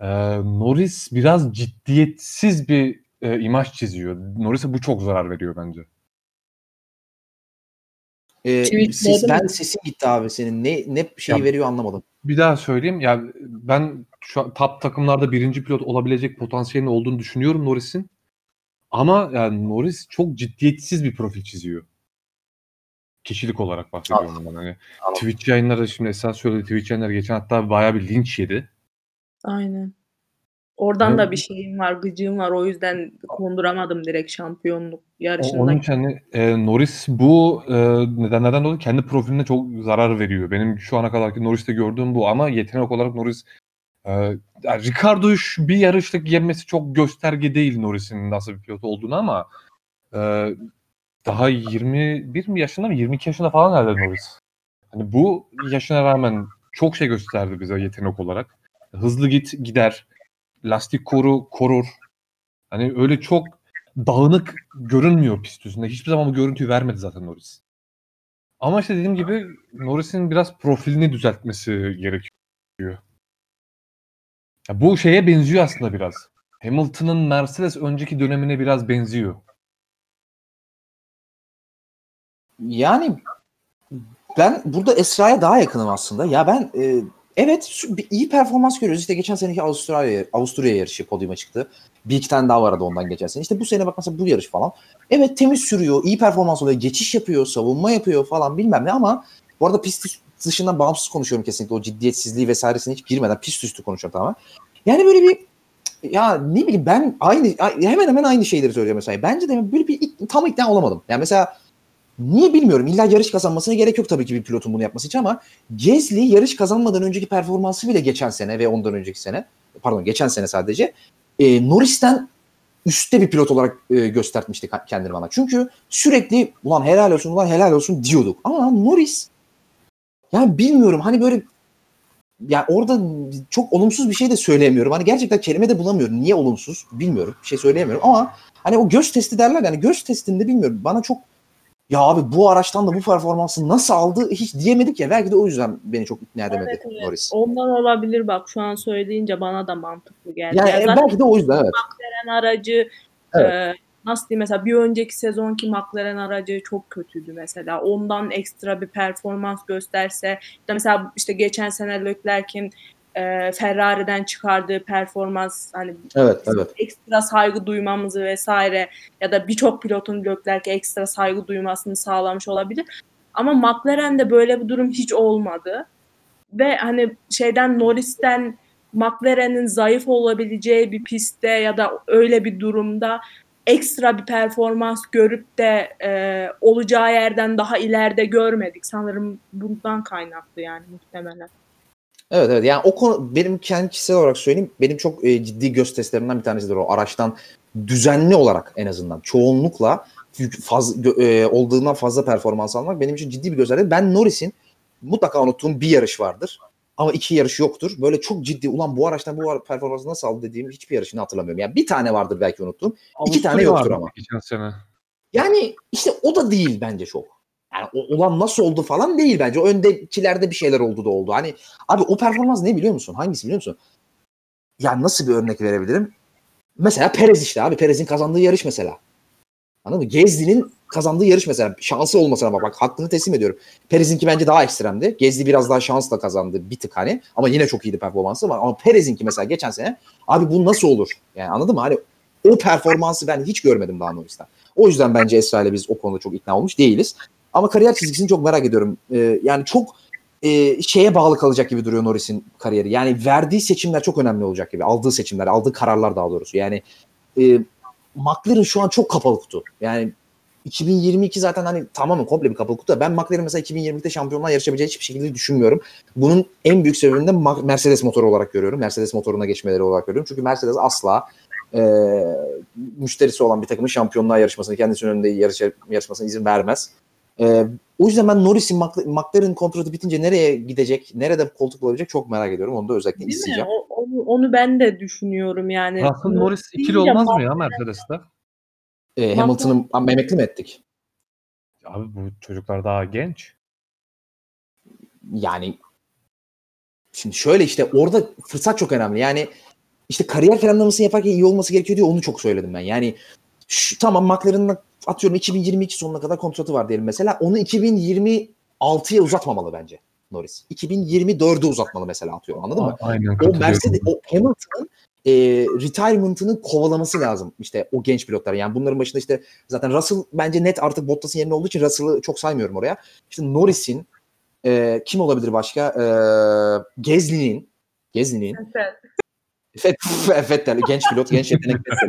e, Norris biraz ciddiyetsiz bir e, imaj çiziyor. Norris'e bu çok zarar veriyor bence. E, Tweetledim ses, ben mi? sesin gitti abi senin. Ne ne şey Ya- veriyor anlamadım. Bir daha söyleyeyim. Ya ben şu an top takımlarda birinci pilot olabilecek potansiyelinin olduğunu düşünüyorum Norris'in. Ama yani Norris çok ciddiyetsiz bir profil çiziyor. Kişilik olarak bahsediyorum ben. Hani Anladım. Twitch yayınları şimdi esas söyledi Twitch yayınları geçen hatta bayağı bir linç yedi. Aynen. Oradan Evet. da bir şeyim var, gıcığım var. O yüzden konduramadım direkt şampiyonluk O- yarışında. Onun için hani, e, Norris bu e, nedenlerden dolayı kendi profiline çok zarar veriyor. Benim şu ana kadarki Norris'te gördüğüm bu ama yetenek olarak Norris e, yani Ricardo'yu şu bir yarışta yenmesi çok gösterge değil Norris'in nasıl bir pilot olduğunu ama e, daha 21 mi yaşında mı 22 yaşında falan herhalde Norris. Hani bu yaşına rağmen çok şey gösterdi bize yetenek olarak. Hızlı git gider. Lastik koru korur. Hani öyle çok dağınık görünmüyor pist üstünde. Hiçbir zaman bu görüntüyü vermedi zaten Norris. Ama işte dediğim gibi Norris'in biraz profilini düzeltmesi gerekiyor. Ya bu şeye benziyor aslında biraz. Hamilton'ın Mercedes önceki dönemine biraz benziyor. Yani ben burada Esra'ya daha yakınım aslında. Ya ben e, evet iyi performans görüyoruz. İşte geçen seneki Avustralya Avusturya yarışı podyuma çıktı. Bir iki tane daha vardı ondan geçen sene. İşte bu sene bak bu yarış falan. Evet temiz sürüyor, iyi performans oluyor, geçiş yapıyor, savunma yapıyor falan bilmem ne ama bu arada pist dışından bağımsız konuşuyorum kesinlikle. O ciddiyetsizliği vesairesine hiç girmeden pist üstü konuşuyorum tamamen. Yani böyle bir ya ne bileyim ben aynı hemen hemen aynı şeyleri söyleyeceğim mesela. Bence de böyle bir tam ikna olamadım. Yani mesela Niye bilmiyorum. İlla yarış kazanmasına gerek yok tabii ki bir pilotun bunu yapması için ama Gezli yarış kazanmadan önceki performansı bile geçen sene ve ondan önceki sene pardon geçen sene sadece e, Norris'ten üstte bir pilot olarak e, göstermişti kendini bana. Çünkü sürekli ulan helal olsun ulan helal olsun diyorduk. Ama Norris yani bilmiyorum hani böyle ya orada çok olumsuz bir şey de söyleyemiyorum. Hani gerçekten kelime de bulamıyorum. Niye olumsuz bilmiyorum. Bir şey söyleyemiyorum ama hani o göz testi derler yani göz testinde bilmiyorum. Bana çok ya abi bu araçtan da bu performansı nasıl aldı hiç diyemedik ya. Belki de o yüzden beni çok ikna edemedi Evet, evet. Norris. Ondan olabilir bak şu an söyleyince bana da mantıklı geldi. Yani Ya e, belki de o yüzden evet. McLaren aracı Evet. e, nasıl diyeyim mesela bir önceki sezonki McLaren aracı çok kötüydü mesela. Ondan ekstra bir performans gösterse işte mesela işte geçen sene Leclerc'in e, Ferrari'den çıkardığı performans hani Evet evet. ekstra saygı duymamızı vesaire ya da birçok pilotun Leclerc'e ekstra saygı duymasını sağlamış olabilir. Ama McLaren'de böyle bir durum hiç olmadı. Ve hani şeyden Norris'ten McLaren'in zayıf olabileceği bir pistte ya da öyle bir durumda ekstra bir performans görüp de e, olacağı yerden daha ileride görmedik. Sanırım bundan kaynaklı yani muhtemelen. Evet evet yani o konu benim kendi kişisel olarak söyleyeyim benim çok e, ciddi göz testlerimden bir tanesidir o araçtan düzenli olarak en azından çoğunlukla yük- faz, gö- e, olduğundan fazla performans almak benim için ciddi bir gösterge. Ben Norris'in mutlaka unuttuğum bir yarış vardır ama iki yarış yoktur. Böyle çok ciddi ulan bu araçtan bu performansı nasıl aldı dediğim hiçbir yarışını hatırlamıyorum. Yani bir tane vardır belki unuttuğum. İki tane Avusturya yoktur ama. Geçen sene. Yani işte o da değil bence çok. Yani o, ulan nasıl oldu falan değil bence. O öndekilerde bir şeyler oldu da oldu. Hani abi o performans ne biliyor musun? Hangisi biliyor musun? Ya nasıl bir örnek verebilirim? Mesela Perez işte abi. Perez'in kazandığı yarış mesela. Anladın mı? Gezdi'nin kazandığı yarış mesela. Şansı olmasına bak. Bak hakkını teslim ediyorum. Perez'inki bence daha ekstremdi. Gezdi biraz daha şansla kazandı bir tık hani. Ama yine çok iyiydi performansı. Ama Perez'inki mesela geçen sene abi bu nasıl olur? Yani anladın mı? Hani o performansı ben hiç görmedim daha Norris'ten. O yüzden bence Esra ile biz o konuda çok ikna olmuş değiliz. Ama kariyer çizgisini çok merak ediyorum. Ee, yani çok e, şeye bağlı kalacak gibi duruyor Norris'in kariyeri. Yani verdiği seçimler çok önemli olacak gibi. Aldığı seçimler, aldığı kararlar daha doğrusu. Yani e, McLaren şu an çok kapalı kutu. Yani 2022 zaten hani tamamen komple bir kapalı kutu. Ben McLaren mesela 2022'de şampiyonlar yarışabileceği hiçbir şekilde düşünmüyorum. Bunun en büyük sebebini de Mercedes motoru olarak görüyorum. Mercedes motoruna geçmeleri olarak görüyorum. Çünkü Mercedes asla e, müşterisi olan bir takımın şampiyonluğa yarışmasını, kendisinin önünde yarış, yarışmasına izin vermez. E, o yüzden ben Norris'in Mc- McLaren kontratı bitince nereye gidecek, nerede koltuk bulabilecek çok merak ediyorum. Onu da özellikle Değil mi? isteyeceğim. O- onu, onu ben de düşünüyorum yani. Russell Norris ikili olmaz mı ya Mercedes'te? E, Hamilton'ı emekli mi ettik? Abi bu çocuklar daha genç. Yani şimdi şöyle işte orada fırsat çok önemli. Yani işte kariyer planlamasını yaparken iyi olması gerekiyor diye onu çok söyledim ben. Yani şu, tamam McLaren'ın atıyorum 2022 sonuna kadar kontratı var diyelim mesela. Onu 2026'ya uzatmamalı bence Norris. 2024'e uzatmalı mesela atıyorum anladın mı? Aynen O. Mercedes, o Hamilton'ın e, retirement'ını kovalaması lazım işte o genç pilotlar. Yani bunların başında işte zaten Russell bence net artık Bottas'ın yerine olduğu için Russell'ı çok saymıyorum oraya. İşte Norris'in e, kim olabilir başka? E, Gezli'nin Gezli'nin Evet. Fet, Vettel genç pilot, [LAUGHS] genç yetenek Vettel.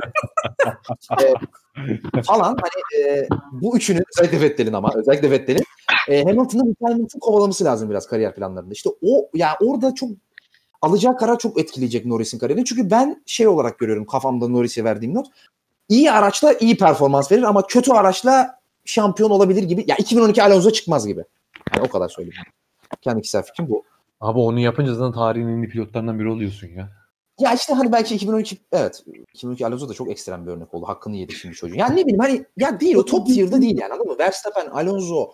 E, falan hani e, bu üçünün özellikle Vettel'in ama özellikle Vettel'in e, Hamilton'ın retirement'ını kovalaması lazım biraz kariyer planlarında. İşte o ya orada çok alacağı karar çok etkileyecek Norris'in kariyerini. Çünkü ben şey olarak görüyorum kafamda Norris'e verdiğim not. İyi araçla iyi performans verir ama kötü araçla şampiyon olabilir gibi. Ya 2012 Alonso çıkmaz gibi. Yani o kadar söyleyeyim. Kendi kişisel fikrim bu. Abi onu yapınca zaten tarihin en iyi pilotlarından biri oluyorsun ya. Ya işte hani belki 2012 evet 2012 Alonso da çok ekstrem bir örnek oldu. Hakkını yedi şimdi çocuğun. Yani ne bileyim hani ya değil o top tier'da değil yani anladın mı? Verstappen, Alonso,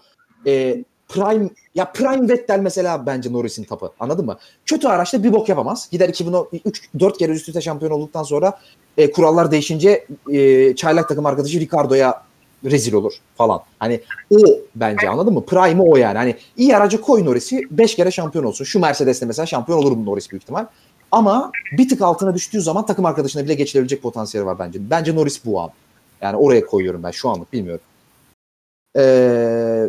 e, Prime ya Prime Vettel mesela bence Norris'in tapı. Anladın mı? Kötü araçta bir bok yapamaz. Gider 2003 4 kere üst üste şampiyon olduktan sonra e, kurallar değişince e, çaylak takım arkadaşı Ricardo'ya rezil olur falan. Hani o bence anladın mı? Prime'ı o yani. Hani iyi aracı koy Norris'i 5 kere şampiyon olsun. Şu Mercedes'le mesela şampiyon olur bu Norris büyük ihtimal. Ama bir tık altına düştüğü zaman takım arkadaşına bile geçilebilecek potansiyeli var bence. Bence Norris bu abi. Yani oraya koyuyorum ben şu anlık bilmiyorum. Ee,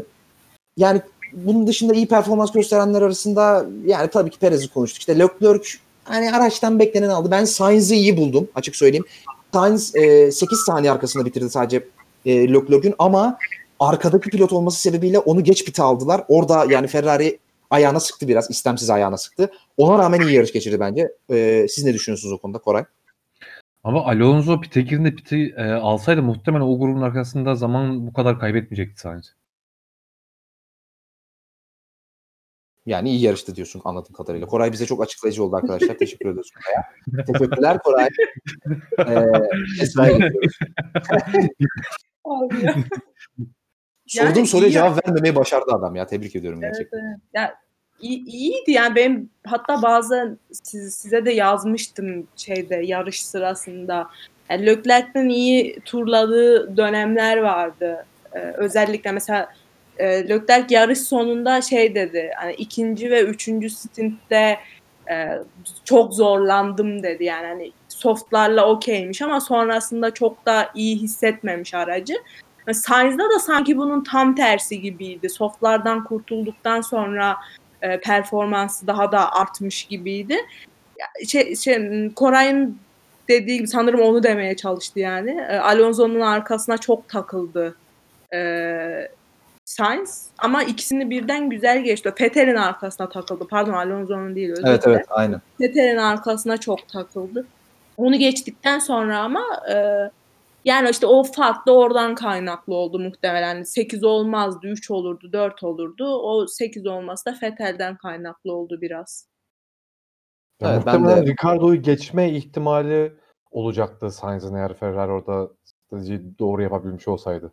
yani bunun dışında iyi performans gösterenler arasında yani tabii ki Perez'i konuştuk. İşte Leclerc hani araçtan beklenen aldı. Ben Sainz'ı iyi buldum açık söyleyeyim. Sainz e, 8 saniye arkasında bitirdi sadece e, Leclerc'ün ama arkadaki pilot olması sebebiyle onu geç pite aldılar. Orada yani Ferrari ayağına sıktı biraz. istemsiz ayağına sıktı. Ona rağmen iyi yarış geçirdi bence. Ee, siz ne düşünüyorsunuz o konuda Koray? Ama Alonso pite girdiğinde piti e, alsaydı muhtemelen o grubun arkasında zaman bu kadar kaybetmeyecekti Sainz. Yani iyi yarıştı diyorsun anladığım kadarıyla. Koray bize çok açıklayıcı oldu arkadaşlar. [LAUGHS] Teşekkür ediyoruz Koray'a. Teşekkürler Koray. [LAUGHS] Ee, [LAUGHS] Esra'ya. Yani Sorduğum soruya iyi cevap vermemeyi başardı adam ya. Tebrik ediyorum Evet, gerçekten. evet. Ya, iyi- iyiydi yani benim hatta bazen siz, size de yazmıştım şeyde yarış sırasında. Yani Leclerc'in iyi turladığı dönemler vardı. Ee, özellikle mesela e, Leclerc yarış sonunda şey dedi. Hani ikinci ve üçüncü stintte e, çok zorlandım dedi. Yani hani softlarla okeymiş ama sonrasında çok da iyi hissetmemiş aracı. Sainz'da da sanki bunun tam tersi gibiydi. Softlardan kurtulduktan sonra e, performansı daha da artmış gibiydi. Şey, şey, Koray'ın dediği gibi sanırım onu demeye çalıştı yani. E, Alonso'nun arkasına çok takıldı e, Sainz ama ikisini birden güzel geçti. Vettel'in arkasına takıldı. Pardon Alonso'nun değil. özür Evet evet aynen. Vettel'in arkasına çok takıldı. Onu geçtikten sonra ama e, yani işte o fark da oradan kaynaklı oldu muhtemelen. 8 olmazdı, 3 olurdu, 4 olurdu. O 8 olması da Vettel'den kaynaklı oldu biraz. Ya Evet, ben muhtemelen de- Ricardo'yu geçme ihtimali olacaktı Sainz'in eğer Ferrari orada doğru yapabilmiş olsaydı.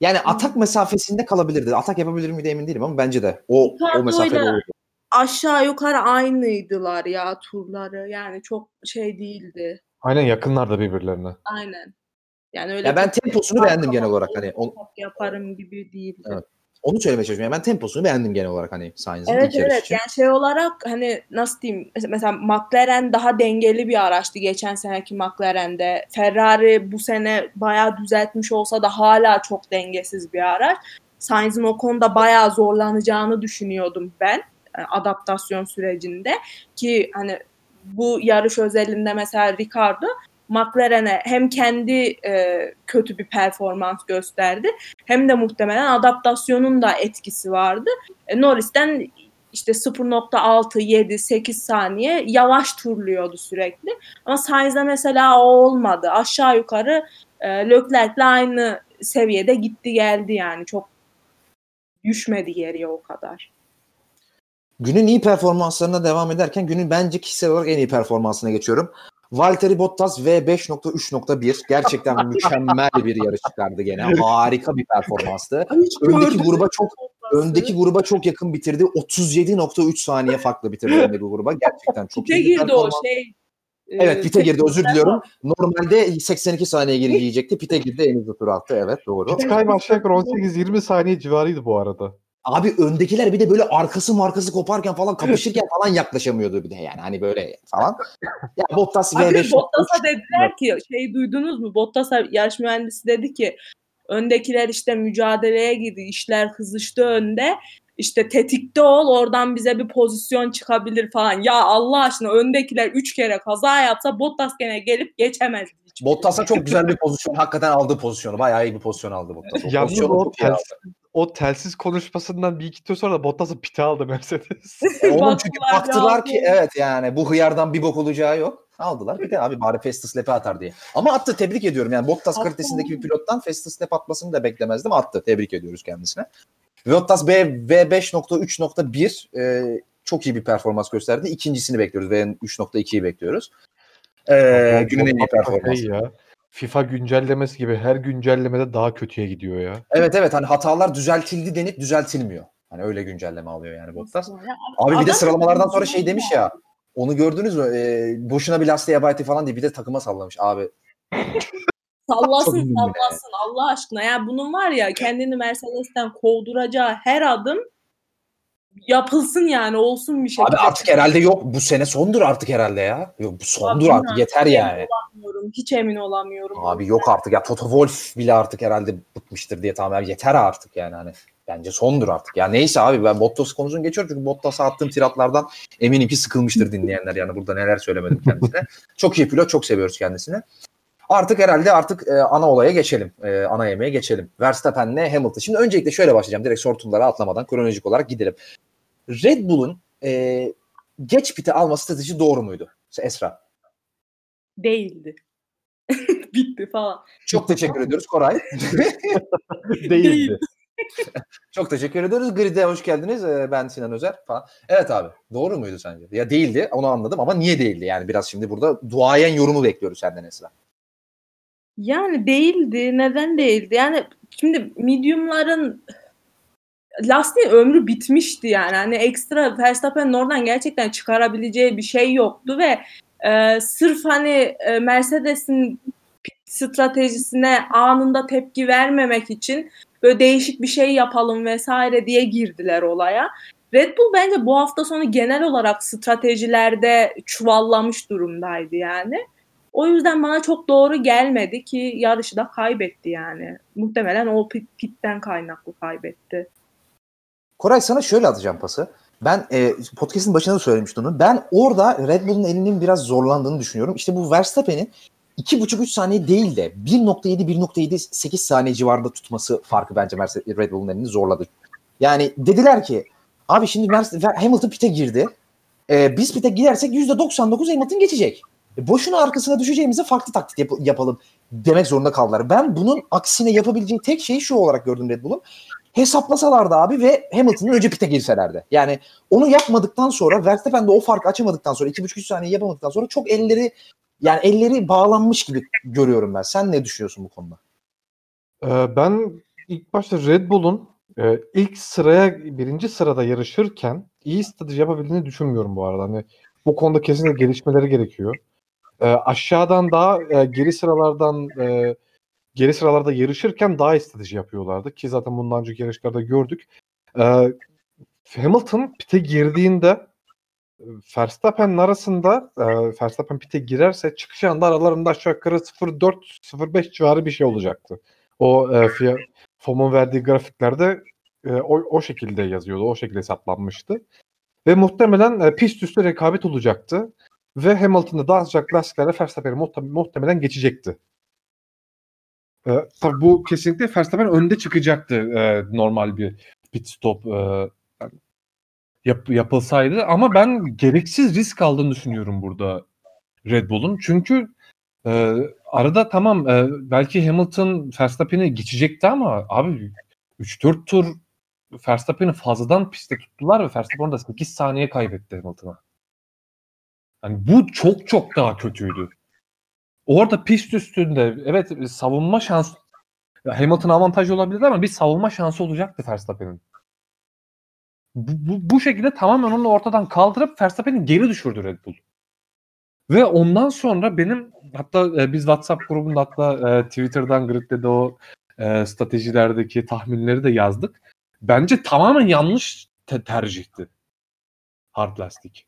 Yani atak mesafesinde kalabilirdi. Atak yapabilir miydi emin değilim ama bence de. O, o mesafede olurdu. Aşağı yukarı aynıydılar ya turları. Yani çok şey değildi. Aynen yakınlarda birbirlerine. Aynen. Yani öyle Ya ben temposunu beğendim genel olarak hani. On- yaparım gibi değildi. Evet. onu söylemeye çalışıyorum. Yani ben temposunu beğendim genel olarak hani Sainz'in Evet ilk evet için. yani şey olarak hani nasıl diyeyim mes- mesela McLaren daha dengeli bir araçtı geçen seneki McLaren'de. Ferrari bu sene bayağı düzeltmiş olsa da hala çok dengesiz bir araç. Sainz'in o konuda bayağı zorlanacağını düşünüyordum ben e, adaptasyon sürecinde ki hani bu yarış özelinde mesela Ricardo McLaren'e hem kendi e, kötü bir performans gösterdi hem de muhtemelen adaptasyonun da etkisi vardı. E, Norris'ten işte 0.6, 7, 8 saniye yavaş turluyordu sürekli. Ama Sainz'de mesela o olmadı. Aşağı yukarı e, Leclerc'le aynı seviyede gitti geldi yani. Çok düşmedi geriye o kadar. Günün iyi performanslarına devam ederken günün bence kişisel olarak en iyi performansına geçiyorum. Valtteri Bottas V5.3.1 gerçekten [LAUGHS] mükemmel bir yarış çıkardı gene. Harika bir performanstı. Öndeki gruba çok öndeki gruba çok yakın bitirdi. 37.3 saniye farklı bitirdi öndeki gruba. Gerçekten çok iyi bir girdi o performans. şey. Evet e, pite girdi özür diliyorum. Normalde 82 saniye geri giyecekti. Pite girdi en hızlı tur attı. Evet doğru. Pit kaybı aşağı yukarı 18-20 saniye civarıydı bu arada. Abi öndekiler bir de böyle arkası markası koparken falan [LAUGHS] kapışırken falan yaklaşamıyordu bir de yani hani böyle falan. Ya Bottas Abi V5 Bottas'a dediler ki şey duydunuz mu? Bottas'a yarış mühendisi dedi ki öndekiler işte mücadeleye girdi. işler kızıştı önde. İşte tetikte ol oradan bize bir pozisyon çıkabilir falan. Ya Allah aşkına öndekiler 3 kere kaza yapsa Bottas gene gelip geçemez. Bottas'a çok güzel bir pozisyon. Hakikaten aldığı pozisyonu. Bayağı iyi bir pozisyon aldı Bottas. O Yalnız pozisyonu o, telsiz, o telsiz konuşmasından bir iki tur sonra Bottas'ı pite aldı Mercedes. [LAUGHS] E, Onun çünkü Baktılar, ki evet yani bu hıyardan bir bok olacağı yok. Aldılar. Bir de abi bari fast lap'e atar diye. Ama attı tebrik ediyorum. Yani Bottas kalitesindeki bir pilottan fast lap atmasını da beklemezdim. Attı. Tebrik ediyoruz kendisine. B, V5.3.1 e, çok iyi bir performans gösterdi. İkincisini bekliyoruz. V3.2'yi bekliyoruz. E, günün en iyi Bottas performansı. Şey ya, FIFA güncellemesi gibi her güncellemede daha kötüye gidiyor ya. Evet evet hani hatalar düzeltildi denip düzeltilmiyor. Hani öyle güncelleme alıyor yani Bottas. Ya, Abi bir de sıralamalardan sonra şey demiş ya. Onu gördünüz mü? Ee, boşuna bir lastiğe baytı falan diye bir de takıma sallamış abi. Sallasın sallasın Allah aşkına. Ya bunun var ya kendini Mercedes'ten kovduracağı her adım yapılsın yani olsun bir şekilde. Abi artık herhalde yok. Bu sene sondur artık herhalde ya. Yok bu sondur Abi artık yeter Hiç yani. emin olamıyorum. Hiç emin olamıyorum. Abi yok artık ya Toto Wolff bile artık herhalde bıkmıştır diye tamam yeter artık yani hani. Bence sondur artık. Ya neyse abi ben Bottas konusunu geçiyorum çünkü Bottas'a attığım tiratlardan eminim ki sıkılmıştır dinleyenler yani burada neler söylemedim kendisine. [LAUGHS] çok iyi pilot çok seviyoruz kendisini. Artık herhalde artık e, ana olaya geçelim. E, ana yemeğe geçelim. Verstappen'le Hamilton. Şimdi öncelikle şöyle başlayacağım. Direkt sortumlara atlamadan kronolojik olarak gidelim. Red Bull'un e, geç pite alma strateji doğru muydu? Esra. Değildi. [LAUGHS] Bitti falan. Çok teşekkür ediyoruz Koray. [LAUGHS] Değildi. Çok teşekkür ediyoruz. Grid'e hoş geldiniz. Ee, Ben Sinan Özer falan. Evet abi. Doğru muydu sence? Ya değildi. Onu anladım ama niye değildi? Yani biraz şimdi burada duayen yorumu bekliyoruz senden Esra. Yani değildi. Neden değildi? Yani şimdi medium'ların lastiğin ömrü bitmişti yani. Hani ekstra Verstappen'in oradan gerçekten çıkarabileceği bir şey yoktu ve e, sırf hani e, Mercedes'in stratejisine anında tepki vermemek için böyle değişik bir şey yapalım vesaire diye girdiler olaya. Red Bull bence bu hafta sonu genel olarak stratejilerde çuvallamış durumdaydı yani. O yüzden bana çok doğru gelmedi ki yarışı da kaybetti yani. Muhtemelen o pit, pitten kaynaklı kaybetti. Koray sana şöyle atacağım pası. Ben e, podcast'in başında da söylemiştim onu. Ben orada Red Bull'un elinin biraz zorlandığını düşünüyorum. İşte bu Verstappen'in 2,5-3 saniye değil de 1.7-1.78 saniye civarında tutması farkı bence Red Bull'un elini zorladı. Yani dediler ki abi şimdi Mercedes, Hamilton pite girdi. E, biz pite gidersek %99 Hamilton geçecek. E, boşuna arkasına düşeceğimize farklı taktik yap- yapalım demek zorunda kaldılar. Ben bunun aksine yapabileceği tek şeyi şu olarak gördüm Red Bull'un. Hesaplasalardı abi ve Hamilton'ın önce pite girselerdi. Yani onu yapmadıktan sonra Verstappen de o farkı açamadıktan sonra 2,5-3 saniye yapamadıktan sonra çok elleri yani elleri bağlanmış gibi görüyorum ben. Sen ne düşünüyorsun bu konuda? Ee, ben ilk başta Red Bull'un e, ilk sıraya birinci sırada yarışırken iyi strateji yapabildiğini düşünmüyorum bu arada. Hani bu konuda kesinlikle gelişmeleri gerekiyor. E, aşağıdan daha e, geri sıralardan e, geri sıralarda yarışırken daha strateji yapıyorlardı ki zaten bundan önceki yarışlarda gördük. E, Hamilton pite girdiğinde Verstappen'in arasında e, Verstappen pite girerse çıkış anda aralarında aşağı yukarı 0.4-0.5 civarı bir şey olacaktı. O e, FOM'un verdiği grafiklerde e, o, o şekilde yazıyordu. O şekilde hesaplanmıştı. Ve muhtemelen e, pist üstü rekabet olacaktı. Ve Hamilton'da daha sıcak lastiklerle Verstappen'i muhtem- muhtemelen geçecekti. E, tabii bu kesinlikle Verstappen önde çıkacaktı e, normal bir pit stop e, yap, yapılsaydı. Ama ben gereksiz risk aldığını düşünüyorum burada Red Bull'un. Çünkü e, arada tamam e, belki Hamilton Verstappen'i geçecekti ama abi 3-4 tur Verstappen'i fazladan piste tuttular ve Verstappen orada 8 saniye kaybetti Hamilton'a. Yani bu çok çok daha kötüydü. Orada pist üstünde evet savunma şansı Hamilton avantajı olabilir ama bir savunma şansı olacaktı Verstappen'in. Bu, bu, bu şekilde tamamen onu ortadan kaldırıp Verstappen'i geri düşürdü Red Bull. Ve ondan sonra benim hatta e, biz WhatsApp grubunda hatta e, Twitter'dan Grid'de o e, stratejilerdeki tahminleri de yazdık. Bence tamamen yanlış te- tercihti. Hard lastik.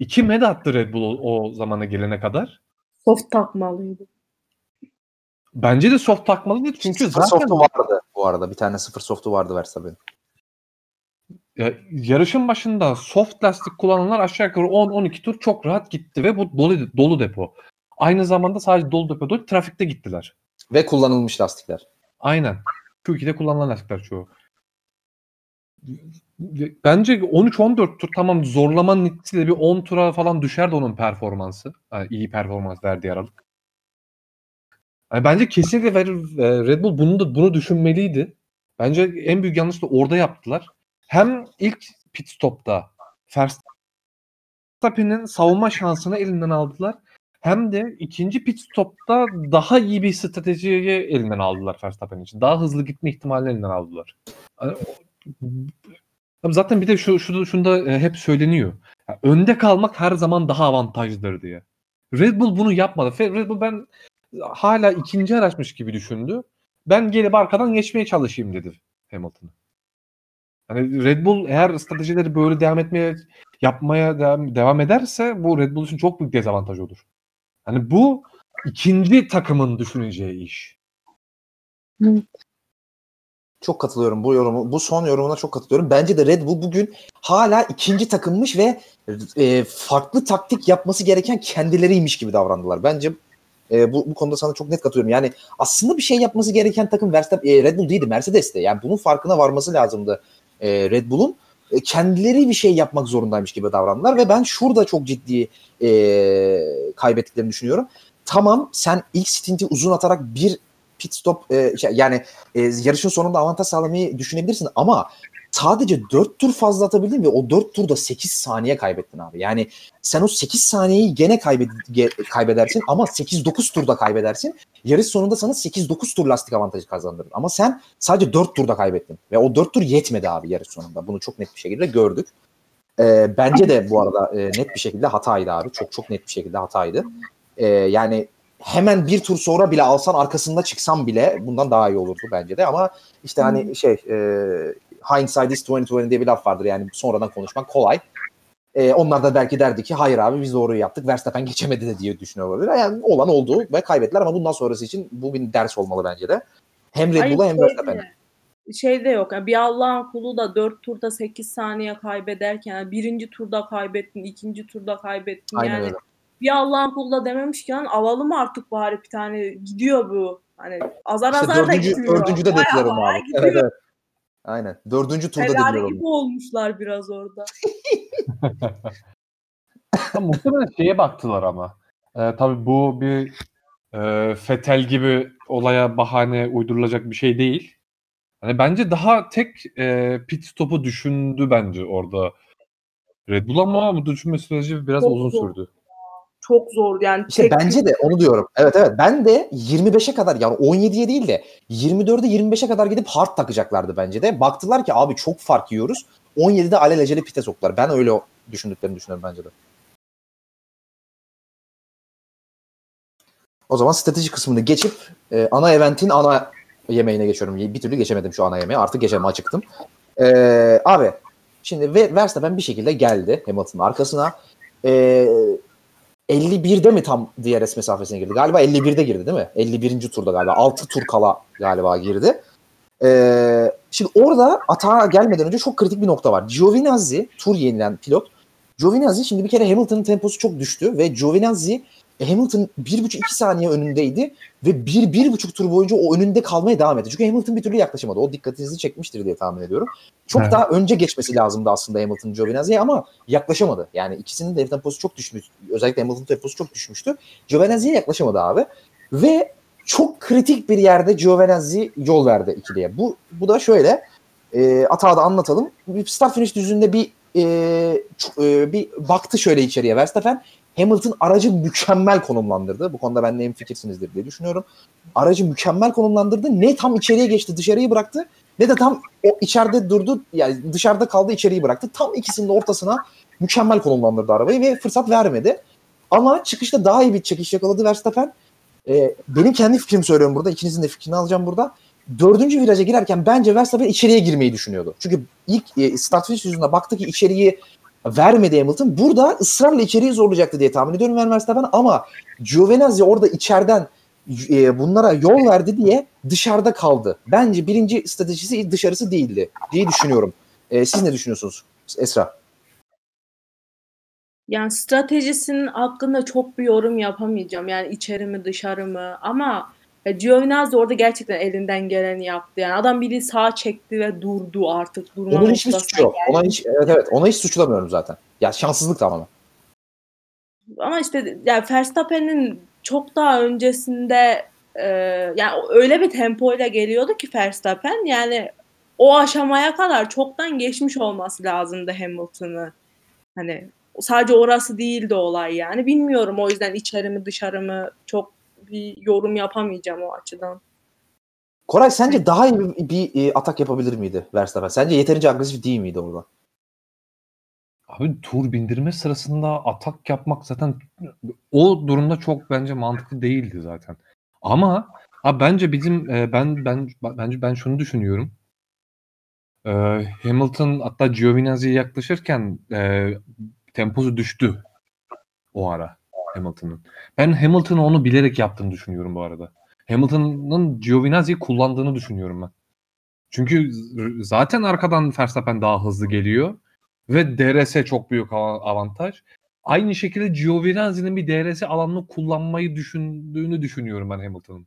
İki med attı Red Bull o, o zamana gelene kadar. Soft takmalıydı. Bence de soft takmalıydı çünkü sıfır zaten softu vardı bu arada. Bir tane sıfır softu vardı Verstappen'in. ya, yarışın başında soft lastik kullananlar aşağı yukarı 10-12 tur çok rahat gitti ve bu dolu, dolu depo. Aynı zamanda sadece dolu depo değil trafikte gittiler. Ve kullanılmış lastikler. Aynen. Q2'de kullanılan lastikler çoğu. Bence 13-14 tur tamam zorlamanın etkisiyle bir 10 tura falan düşerdi onun performansı. Yani iyi performans verdiği aralık. Yani bence kesinlikle e, Red Bull bunu da bunu düşünmeliydi. Bence en büyük yanlış da orada yaptılar. Hem ilk pit stopta Verstappen'in savunma şansını elinden aldılar. Hem de ikinci pit stopta daha iyi bir stratejiyi elinden aldılar Verstappen için. Daha hızlı gitme ihtimalini elinden aldılar. Tabii zaten bir de şu, şu şunda e, hep söyleniyor. Ya, önde kalmak her zaman daha avantajlıdır diye. Red Bull bunu yapmadı. Red Bull ben hala ikinci araçmış gibi düşündü. Ben gelip arkadan geçmeye çalışayım dedi Hamilton'a. Yani Red Bull eğer stratejileri böyle devam etmeye yapmaya devam, devam ederse bu Red Bull için çok büyük dezavantaj olur. Hani bu ikinci takımın düşüneceği iş. Çok katılıyorum bu yorumu. Bu son yorumuna çok katılıyorum. Bence de Red Bull bugün hala ikinci takımmış ve e, farklı taktik yapması gereken kendileriymiş gibi davrandılar. Bence e, bu, bu konuda sana çok net katılıyorum. Yani aslında bir şey yapması gereken takım Verstappen, e, Red Bull değildi Mercedes'ti. Yani bunun farkına varması lazımdı e, Red Bull'un. E, kendileri bir şey yapmak zorundaymış gibi davrandılar ve ben şurada çok ciddi e, kaybettiklerini düşünüyorum. Tamam sen ilk stinti uzun atarak bir pit stop e, şey, yani e, yarışın sonunda avantaj sağlamayı düşünebilirsin ama sadece 4 tur fazla atabildin ve o 4 turda 8 saniye kaybettin abi. Yani sen o 8 saniyeyi gene kaybed kaybedersin ama 8-9 turda kaybedersin. Yarış sonunda sana 8-9 tur lastik avantajı kazandırır. Ama sen sadece 4 turda kaybettin. Ve o 4 tur yetmedi abi yarış sonunda. Bunu çok net bir şekilde gördük. Ee, bence de bu arada e, net bir şekilde hataydı abi. Çok çok net bir şekilde hataydı. Ee, yani hemen bir tur sonra bile alsan arkasında çıksan bile bundan daha iyi olurdu bence de ama işte hani şey e, hindsight is 2020 diye bir laf vardır yani sonradan konuşmak kolay. E, onlar da belki derdi ki hayır abi biz doğruyu yaptık Verstappen geçemedi de diye düşünüyor olabilir. Yani olan oldu ve kaybettiler ama bundan sonrası için bu bir ders olmalı bence de. Hem Red Bull'a hem şey Verstappen'e. Şey de yok. Yani bir Allah'ın kulu da 4 turda 8 saniye kaybederken yani birinci turda kaybettin, ikinci turda kaybettin. Aynen yani öyle. Bir Allah'ın kulu da dememiş ki "Lan alalım artık bari bir tane gidiyor bu. Hani azar İşte azar da dördüncü, gitmiyor. dördüncü de dediler onu abi. gidiyor. Evet, evet. Aynen. Dördüncü turda dediler onu. gibi olmuşlar biraz orada. [LAUGHS] Muhtemelen şeye baktılar ama. Ee, tabii bu bir e, Fetel gibi olaya bahane uydurulacak bir şey değil. Hani bence daha tek e, pit stopu düşündü bence orada Red Bull ama bu düşünme süreci biraz Çok uzun zor. sürdü. Çok zor yani. İşte tek bence de onu diyorum. Evet evet ben de 25'e kadar yani 17'ye değil de 24'e 25'e kadar gidip hard takacaklardı bence de. Baktılar ki abi çok fark yiyoruz. 17'de alelacele pite soktular. Ben öyle düşündüklerini düşünüyorum bence de. O zaman strateji kısmını geçip e, ana eventin ana yemeğine geçiyorum. Bir türlü geçemedim şu ana yemeğe. Artık geçeme açıktım. E, abi şimdi Ve- Verstappen bir şekilde geldi Hamilton'ın arkasına. E, 51'de mi tam DRS mesafesine girdi? Galiba 51'de girdi değil mi? 51. turda galiba. 6 tur kala galiba girdi. Ee, şimdi orada atağa gelmeden önce çok kritik bir nokta var. Giovinazzi, tur yenilen pilot. Giovinazzi şimdi bir kere Hamilton'ın temposu çok düştü ve Giovinazzi e, Hamilton 1,5-2 saniye önündeydi ve 1-1,5 tur boyunca o önünde kalmaya devam etti. Çünkü Hamilton bir türlü yaklaşamadı. O dikkatinizi çekmiştir diye tahmin ediyorum. Çok Evet. daha önce geçmesi lazımdı aslında Hamilton Giovinazzi'ye ama yaklaşamadı. Yani ikisinin de temposu çok düşmüş. Özellikle Hamilton temposu çok düşmüştü. Giovinazzi'ye yaklaşamadı abi. Ve çok kritik bir yerde Giovinazzi yol verdi ikiliye. Bu, bu da şöyle. E, atağı da anlatalım. Start finish düzünde bir e, e, bir baktı şöyle içeriye Verstappen. Hamilton aracı mükemmel konumlandırdı. Bu konuda benimle en fikirsinizdir diye düşünüyorum. Aracı mükemmel konumlandırdı. Ne tam içeriye geçti dışarıyı bıraktı ne de tam o içeride durdu yani dışarıda kaldı içeriği bıraktı. Tam ikisinin de ortasına mükemmel konumlandırdı arabayı ve fırsat vermedi. Ama çıkışta daha iyi bir çekiş yakaladı Verstappen. Ee, benim kendi fikrimi söylüyorum burada. İkinizin de fikrini alacağım burada. Dördüncü viraja girerken bence Verstappen içeriye girmeyi düşünüyordu. Çünkü ilk e, start finish yüzünde baktı ki içeriği vermedi Hamilton. Burada ısrarla içeriği zorlayacaktı diye tahmin ediyorum Verstappen ama Giovinazzi orada içeriden e, bunlara yol verdi diye dışarıda kaldı. Bence birinci stratejisi dışarısı değildi diye düşünüyorum. E, siz ne düşünüyorsunuz Esra? Yani stratejisinin hakkında çok bir yorum yapamayacağım. Yani içeri mi dışarı mı ama ya Giovinazzi orada gerçekten elinden geleni yaptı. Yani adam biri sağa çekti ve durdu artık. Durma Onun hiçbir suçu yok. Ona hiç evet evet ona hiç suçlamıyorum zaten. Ya şanssızlık tamamen. Ama işte yani Verstappen'in çok daha öncesinde e, yani öyle bir tempoyla geliyordu ki Verstappen yani o aşamaya kadar çoktan geçmiş olması lazımdı Hamilton'ı. Hani sadece orası değildi olay yani. Bilmiyorum o yüzden içeri mi dışarı mı çok bir yorum yapamayacağım o açıdan. Koray sence daha iyi bir, bir, e, atak yapabilir miydi Verstappen? Sence yeterince agresif değil miydi orada? Abi tur bindirme sırasında atak yapmak zaten o durumda çok bence mantıklı değildi zaten. Ama abi bence bizim e, ben ben bence ben şunu düşünüyorum. E, Hamilton hatta Giovinazzi'ye yaklaşırken e, temposu düştü o ara Hamilton'ın. Ben Hamilton'ın onu bilerek yaptığını düşünüyorum bu arada. Hamilton'ın Giovinazzi'yi kullandığını düşünüyorum ben. Çünkü zaten arkadan Verstappen daha hızlı geliyor ve DRS çok büyük av- avantaj. Aynı şekilde Giovinazzi'nin bir DRS alanını kullanmayı düşündüğünü düşünüyorum ben Hamilton'ın.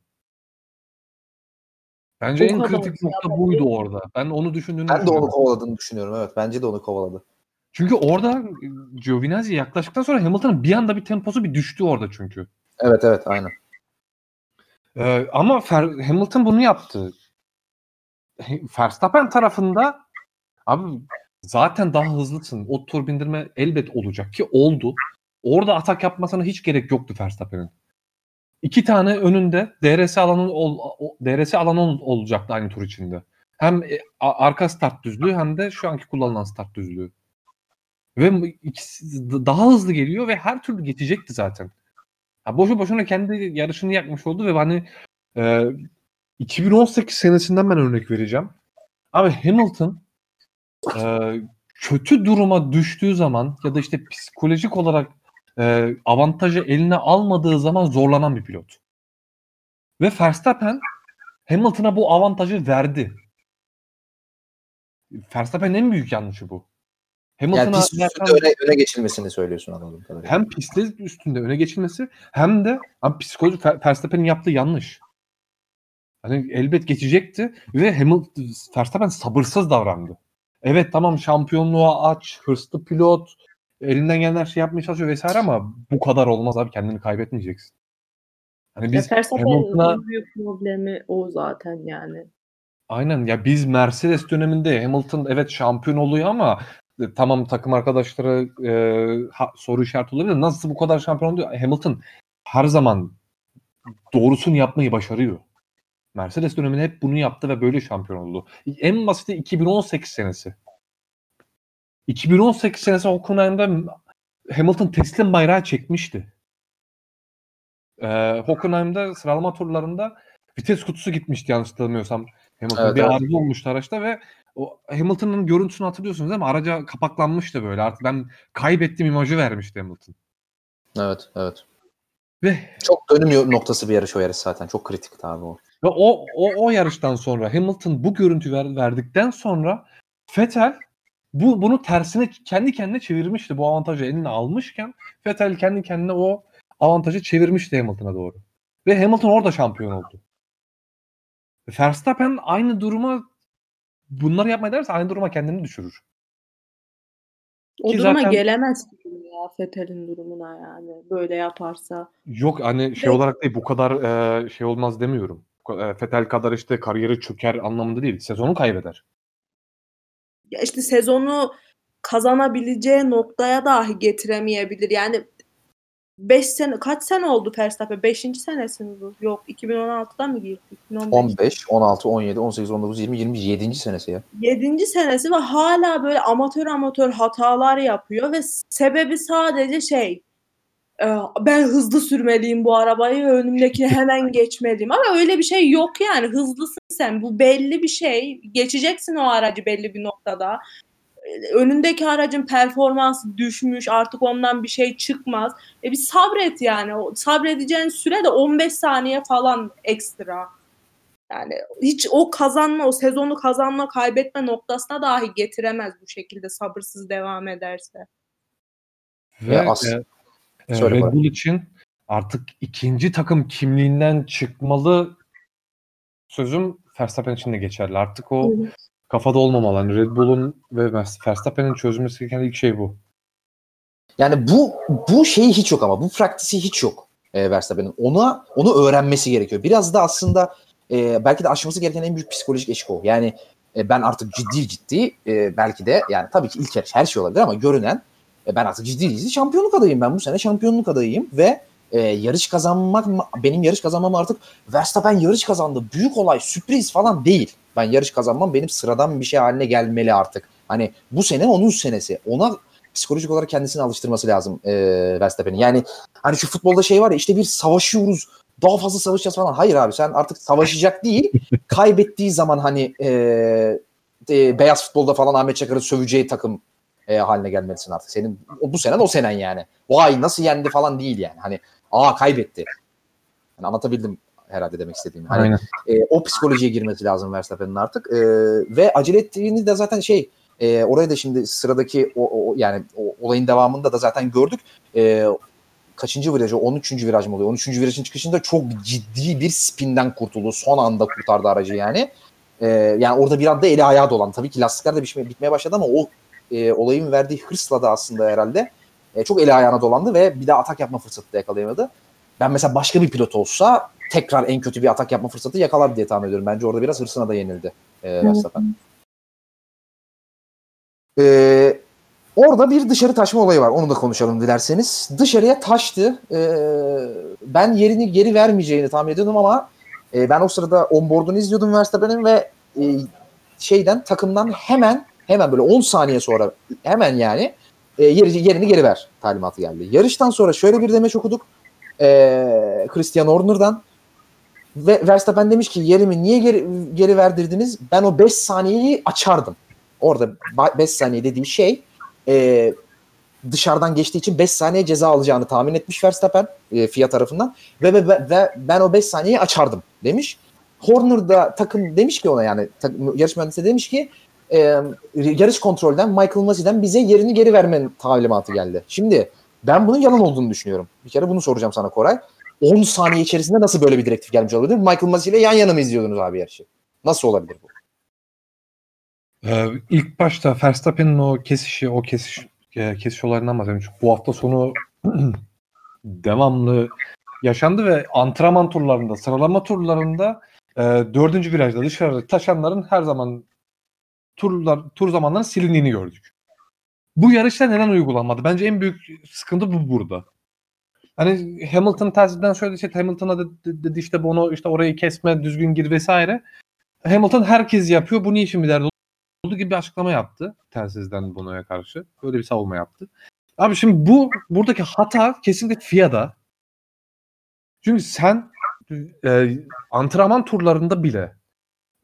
Bence O en kritik nokta buydu orada. Ben onu düşündüğünü Ben de onu kovaladığını düşünüyorum. Evet bence de onu kovaladı. Çünkü orada Giovinazzi yaklaştıktan sonra Hamilton'ın bir anda bir temposu bir düştü orada çünkü. Evet evet aynen. Ee, ama Fer- Hamilton bunu yaptı. Verstappen tarafında Abi zaten daha hızlısın. O tur bindirme elbet olacak ki oldu. Orada atak yapmasına hiç gerek yoktu Verstappen'in. İki tane önünde DRS alanı ol, DRS alanı ol- olacaktı aynı tur içinde. Hem e, arka start düzlüğü hem de şu anki kullanılan start düzlüğü. Ve ikisi daha hızlı geliyor ve her türlü geçecekti zaten. Ha, boşu boşuna kendi yarışını yakmış oldu ve hani e, 2018 senesinden ben örnek vereceğim. Abi Hamilton e, kötü duruma düştüğü zaman ya da işte psikolojik olarak e, avantajı eline almadığı zaman zorlanan bir pilot. Ve Verstappen Hamilton'a bu avantajı verdi. Verstappen'in en büyük yanlışı bu. Yani Hamilton'a pist üstünde zaten öne, öne geçilmesini söylüyorsun anladığım kadarıyla. hem pistte üstünde öne geçilmesi hem de abi psikoloji Ver- Verstappen'in yaptığı yanlış. Hani elbet geçecekti ve Hamilton Verstappen sabırsız davrandı. Evet tamam şampiyonluğa aç, hırslı pilot, elinden gelen her şeyi yapmaya çalışıyor vesaire ama bu kadar olmaz abi kendini kaybetmeyeceksin. Hani biz Ya Hamilton'a büyük problemi o zaten yani. aynen ya biz Mercedes döneminde Hamilton evet şampiyon oluyor ama tamam takım arkadaşları e, ha- soru işareti olabilir. Nasıl bu kadar şampiyon oluyor? Hamilton her zaman doğrusunu yapmayı başarıyor. Mercedes döneminde hep bunu yaptı ve böyle şampiyon oldu. En basiti 2018 senesi. 2018 senesi Hockenheim'da Hamilton teslim bayrağı çekmişti. Ee, Hockenheim'da sıralama turlarında vites kutusu gitmişti yanlış hatırlamıyorsam. Hamilton Evet, bir evet. arıza olmuştu araçta ve o Hamilton'ın görüntüsünü hatırlıyorsunuz değil mi? Araca kapaklanmıştı böyle. Artık ben kaybettim imajı vermişti Hamilton. Evet, evet. Ve Çok dönüm noktası bir yarış o yarış zaten. Çok kritikti abi o. Ve o, o, o yarıştan sonra Hamilton bu görüntü ver, verdikten sonra Vettel bu bunu tersine kendi kendine çevirmişti. Bu avantajı eline almışken Vettel kendi kendine o avantajı çevirmişti Hamilton'a doğru. Ve Hamilton orada şampiyon oldu. Verstappen aynı duruma bunları yapmaya derse aynı duruma kendini düşürür. O Ki duruma zaten- gelemez ki ya Fethel'in durumuna yani böyle yaparsa. Yok hani şey Ve- olarak değil bu kadar e, şey olmaz demiyorum. Bu kadar- e, Vettel kadar işte kariyeri çöker anlamında değil. Sezonu kaybeder. Ya işte sezonu kazanabileceği noktaya dahi getiremeyebilir. Yani 5 sene kaç sene oldu Verstappen? 5. senesi mi bu? Yok 2016'da mı girdi? 2015. 15, 16, 17, 18, 19, 20, 27. senesi ya. 7. senesi ve hala böyle amatör amatör hatalar yapıyor ve sebebi sadece şey e, ben hızlı sürmeliyim bu arabayı ve önümdekini hemen geçmeliyim. Ama öyle bir şey yok yani. Hızlısın sen. Bu belli bir şey. Geçeceksin o aracı belli bir noktada. Önündeki aracın performansı düşmüş. Artık ondan bir şey çıkmaz. E bir sabret yani. O sabredeceğin süre de 15 saniye falan ekstra. Yani hiç o kazanma, o sezonu kazanma, kaybetme noktasına dahi getiremez bu şekilde sabırsız devam ederse. Ve e, e, Red. Bull için artık ikinci takım kimliğinden çıkmalı sözüm Verstappen için de geçerli. Artık o hı. Kafada olmamalı. Hani Red Bull'un ve Verstappen'in çözmesi gereken ilk şey bu. Yani bu bu şey hiç yok ama bu praktisi hiç yok e, Verstappen'in. Ona onu öğrenmesi gerekiyor. Biraz da aslında e, belki de aşması gereken en büyük psikolojik eşik o. Yani e, ben artık ciddi ciddi e, belki de yani tabii ki ilk yarış her şey olabilir ama görünen e, ben artık ciddi ciddi şampiyonluk adayıyım. Ben bu sene şampiyonluk adayıyım ve e, yarış kazanmak benim yarış kazanmam artık Verstappen yarış kazandı. Büyük olay, sürpriz falan değil. Ben yarış kazanmam benim sıradan bir şey haline gelmeli artık. Hani bu sene onun senesi. Ona psikolojik olarak kendisini alıştırması lazım e, Verstappen'in. Yani hani şu futbolda şey var ya işte bir savaşıyoruz daha fazla savaşacağız falan. Hayır abi sen artık savaşacak değil. [LAUGHS] kaybettiği zaman hani e, e, beyaz futbolda falan Ahmet Çakar'ı söveceği takım e, haline gelmelisin artık. Senin o, bu senen o senen yani. Vay nasıl yendi falan değil yani. Hani aa kaybetti. Yani anlatabildim herhalde demek istediğimi. Hani Aynen. e, o psikolojiye girmesi lazım Verstappen'in artık. E, ve acele ettiğini de zaten şey e, oraya da şimdi sıradaki o, o- yani o, olayın devamında da zaten gördük. E, kaçıncı virajı? 13. viraj mı oluyor? 13. virajın çıkışında çok ciddi bir spinden kurtuldu. Son anda kurtardı aracı yani. E, yani orada bir anda eli ayağı dolan. Tabii ki lastikler de bitmeye, bitmeye başladı ama o e, olayın verdiği hırsla da aslında herhalde e, çok eli ayağına dolandı ve bir daha atak yapma fırsatı da yakalayamadı. Ben mesela başka bir pilot olsa tekrar en kötü bir atak yapma fırsatı yakalar diye tahmin ediyorum. Bence orada biraz hırsına da yenildi e, Verstappen. Ee, orada bir dışarı taşma olayı var. Onu da konuşalım dilerseniz. Dışarıya taştı. Ee, ben yerini geri vermeyeceğini tahmin ediyordum ama e, ben o sırada onboard'unu izliyordum Verstappen'in ve e, şeyden takımdan hemen hemen böyle 10 saniye sonra hemen yani e, yeri, yerini geri ver talimatı geldi. Yarıştan sonra şöyle bir demeç okuduk. E, Christian Horner'dan ve Verstappen demiş ki yerimi niye geri, geri verdirdiniz? Ben o 5 saniyeyi açardım. Orada 5 saniye dediği şey e, dışarıdan geçtiği için 5 saniye ceza alacağını tahmin etmiş Verstappen e, FIA tarafından ve, ve, ve ben o 5 saniyeyi açardım demiş. Horner da takım demiş ki ona yani yarış mühendisi demiş ki e, yarış kontrolden Michael Massey'den bize yerini geri vermen talimatı geldi. Şimdi ben bunun yalan olduğunu düşünüyorum. Bir kere bunu soracağım sana Koray. 10 saniye içerisinde nasıl böyle bir direktif gelmiş olabilir? Michael Massey ile yan yana mı izliyordunuz abi yarışı? Nasıl olabilir bu? Ee, ilk başta Verstappen'in o kesişi, o kesiş e, kesiş olayından bahsedeyim. Çünkü bu hafta sonu [CLEARS THROAT] devamlı yaşandı ve antrenman turlarında, sıralama turlarında e, dördüncü virajda dışarı taşanların her zaman turlar tur zamanlarının silindiğini gördük. Bu yarışta neden uygulanmadı? Bence en büyük sıkıntı bu burada. Hani Hamilton tersinden söyledi işte Hamilton'a dedi, dedi işte bunu işte orayı kesme düzgün gir vesaire. Hamilton herkes yapıyor. Bu niye bir derdi oldu gibi bir açıklama yaptı. Telsizden Bono'ya karşı. Böyle bir savunma yaptı. Abi şimdi bu buradaki hata kesinlikle FIA'da. Çünkü sen e, antrenman turlarında bile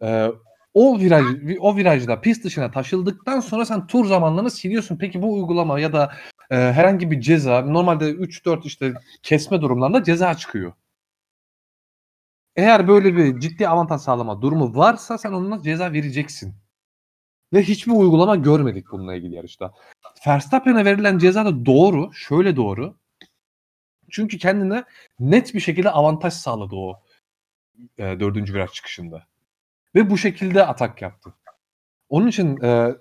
e, o viraj o virajda pist dışına taşıldıktan sonra sen tur zamanlarını siliyorsun. Peki bu uygulama ya da e, herhangi bir ceza normalde 3-4 işte kesme durumlarında ceza çıkıyor. Eğer böyle bir ciddi avantaj sağlama durumu varsa sen onunla ceza vereceksin. Ve hiçbir uygulama görmedik bununla ilgili yarışta. Verstappen'e verilen ceza da doğru. Şöyle doğru. Çünkü kendine net bir şekilde avantaj sağladı o e, dördüncü viraj çıkışında. Ve bu şekilde atak yaptı. Onun için e,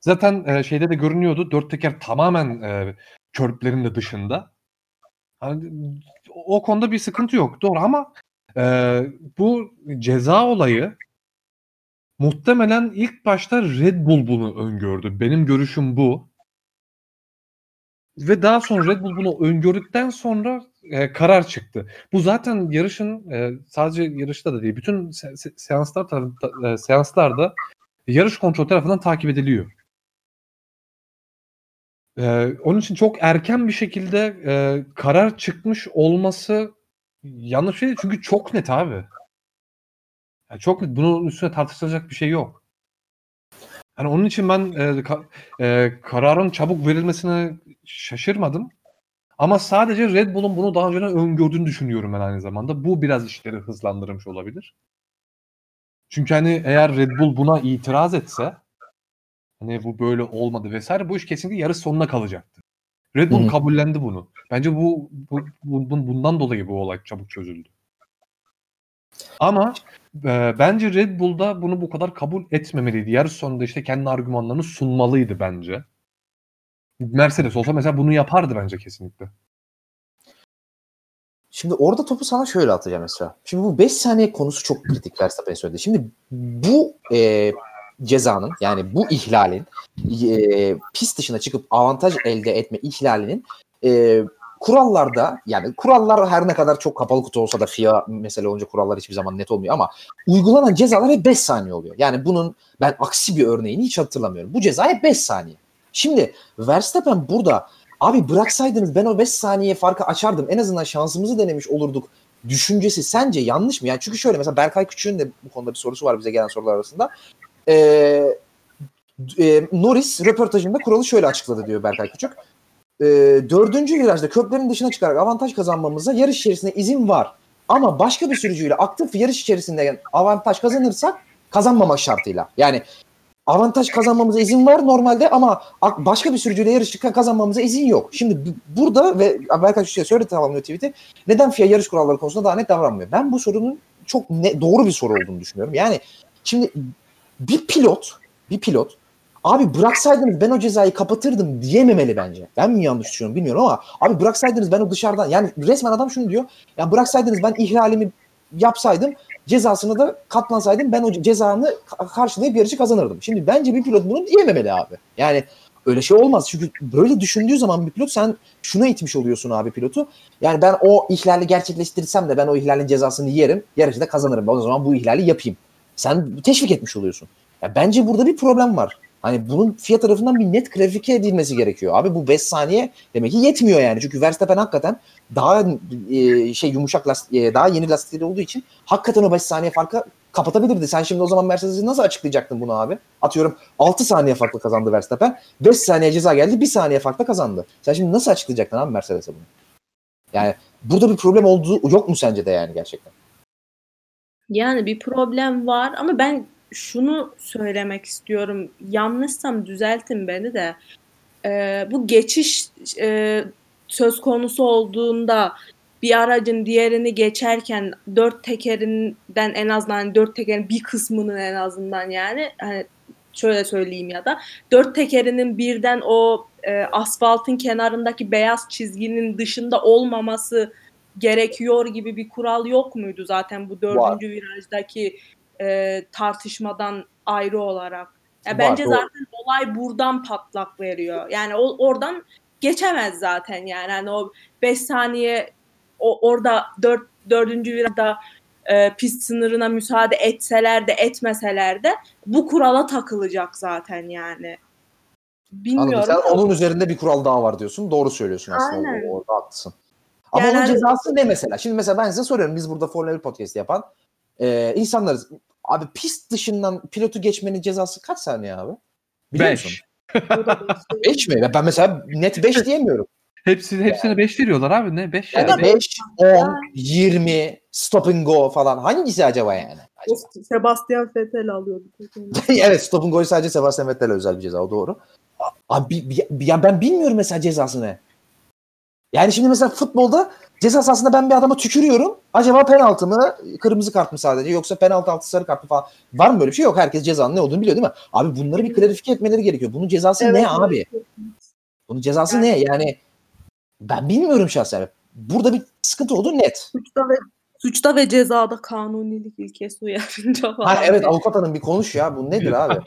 zaten e, şeyde de görünüyordu. Dört teker tamamen e, körplerin de dışında. Yani, o konuda bir sıkıntı yok. Doğru ama e, bu ceza olayı muhtemelen ilk başta Red Bull bunu öngördü. Benim görüşüm bu. Ve daha sonra Red Bull bunu öngördükten sonra e, karar çıktı. Bu zaten yarışın e, sadece yarışta da değil, bütün se- se- seanslar tarafında, e, seanslarda yarış kontrol tarafından takip ediliyor. E, onun için çok erken bir şekilde e, karar çıkmış olması yanlış değil çünkü çok net abi. Yani çok net. Bunun üstüne tartışılacak bir şey yok. Yani onun için ben e, ka- e, kararın çabuk verilmesine şaşırmadım. Ama sadece Red Bull'un bunu daha önce öngördüğünü düşünüyorum ben aynı zamanda. Bu biraz işleri hızlandırmış olabilir. Çünkü hani eğer Red Bull buna itiraz etse hani bu böyle olmadı vesaire bu iş kesinlikle yarış sonuna kalacaktı. Red Bull Hı hı. kabullendi bunu. Bence bu, bu, bu- bundan dolayı bu olay çabuk çözüldü. Ama e, bence Red Bull'da bunu bu kadar kabul etmemeliydi. Yarış sonunda işte kendi argümanlarını sunmalıydı bence. Mercedes olsa mesela bunu yapardı bence kesinlikle. Şimdi orada topu sana şöyle atacağım mesela. Şimdi bu 5 saniye konusu çok kritik Verstappen söyledi. Şimdi bu e, cezanın yani bu ihlalin e, pist dışına çıkıp avantaj elde etme ihlalinin e, kurallarda yani kurallar her ne kadar çok kapalı kutu olsa da FIA mesele olunca kurallar hiçbir zaman net olmuyor ama uygulanan cezalar hep 5 saniye oluyor. Yani bunun ben aksi bir örneğini hiç hatırlamıyorum. Bu ceza hep 5 saniye. Şimdi Verstappen burada abi bıraksaydınız ben o 5 saniye farkı açardım. En azından şansımızı denemiş olurduk düşüncesi sence yanlış mı? Yani çünkü şöyle mesela Berkay Küçük'ün de bu konuda bir sorusu var bize gelen sorular arasında. Ee, e, Norris röportajında kuralı şöyle açıkladı diyor Berkay Küçük. Ee, dördüncü virajda köprülerin dışına çıkarak avantaj kazanmamıza yarış içerisinde izin var. Ama başka bir sürücüyle aktif yarış içerisinde avantaj kazanırsak kazanmamak şartıyla. Yani avantaj kazanmamıza izin var normalde ama başka bir sürücüyle yarış kazanmamıza izin yok. Şimdi bu- burada ve Berkay Küçük'e söyledi tamamlıyor tweet'i. Neden FIA yarış kuralları konusunda daha net davranmıyor? Ben bu sorunun çok ne, doğru bir soru olduğunu düşünüyorum. Yani şimdi bir pilot, bir pilot abi bıraksaydınız ben o cezayı kapatırdım diyememeli bence. Ben mi yanlış düşünüyorum bilmiyorum ama abi bıraksaydınız ben o dışarıdan yani resmen adam şunu diyor. Ya bıraksaydınız ben ihlalimi yapsaydım cezasını da katlansaydım ben o cezanı ka- karşılayıp yarışı kazanırdım. Şimdi bence bir pilot bunu diyememeli abi. Yani öyle şey olmaz. Çünkü böyle düşündüğü zaman bir pilot sen şuna itmiş oluyorsun abi pilotu. Yani ben o ihlali gerçekleştirirsem de ben o ihlalin cezasını yerim. Yarışı da kazanırım. O zaman bu ihlali yapayım. Sen teşvik etmiş oluyorsun. Ya bence burada bir problem var. Hani bunun FIA tarafından bir net grafike edilmesi gerekiyor. Abi bu 5 saniye demek ki yetmiyor yani. Çünkü Verstappen hakikaten daha e, şey yumuşak lastik, e, daha yeni lastikleri olduğu için hakikaten o 5 saniye farkı kapatabilirdi. Sen şimdi o zaman Mercedes'i nasıl açıklayacaktın bunu abi? Atıyorum 6 saniye farklı kazandı Verstappen. 5 saniye ceza geldi 1 saniye farklı kazandı. Sen şimdi nasıl açıklayacaktın abi Mercedes'e bunu? Yani burada bir problem olduğu yok mu sence de yani gerçekten? Yani bir problem var ama ben şunu söylemek istiyorum. Yanlışsam düzeltin beni de. Ee, bu geçiş e, söz konusu olduğunda bir aracın diğerini geçerken dört tekerinden en azından hani dört tekerin bir kısmının en azından yani hani şöyle söyleyeyim ya da dört tekerinin birden o e, asfaltın kenarındaki beyaz çizginin dışında olmaması gerekiyor gibi bir kural yok muydu zaten bu dördüncü virajdaki e, tartışmadan ayrı olarak? Ya Var, bence doğru. zaten olay buradan patlak veriyor. Yani o, oradan geçemez zaten yani. Hani o 5 saniye o, orada 4 dördüncü virajda e, pist sınırına müsaade etseler de etmeseler de bu kurala takılacak zaten yani. Bilmiyorum. Anladım. Sen onun üzerinde bir kural daha var diyorsun. Doğru söylüyorsun aslında. Aynen. Orada, orada haklısın. Ama Yani onun hani- cezası ne mesela? Şimdi mesela ben size soruyorum. Biz burada Formula 1 podcast yapan e, insanlarız. Abi pist dışından pilotu geçmenin cezası kaç saniye abi? Biliyor musun? 5 mi? Ben mesela net 5 diyemiyorum. Hepsi, hepsine 5 veriyorlar abi. Ne 5 Yani yani? 5, 10, 20, stop and go falan. Hangisi acaba yani? O Sebastian Vettel alıyordu. [LAUGHS] evet stop and go'yu sadece Sebastian Vettel'e özel bir ceza. O doğru. Abi bi- bi- ya ben bilmiyorum mesela cezası ne. Yani şimdi mesela futbolda ceza sahasında ben bir adama tükürüyorum. Acaba penaltı mı, kırmızı kart mı sadece yoksa penaltı altı sarı kart mı falan. Var mı böyle bir şey? Yok. Herkes cezanın ne olduğunu biliyor değil mi? Abi bunları bir klarifiye etmeleri gerekiyor. Bunun cezası ne abi? Bunun cezası Yani- ne? Yani ben bilmiyorum şahsen. Burada bir sıkıntı olduğu net. Suçta ve suçta ve cezada kanunilik ilkesi uyarınca falan. Ha, evet avukat hanım bir konuş ya. Bu nedir abi?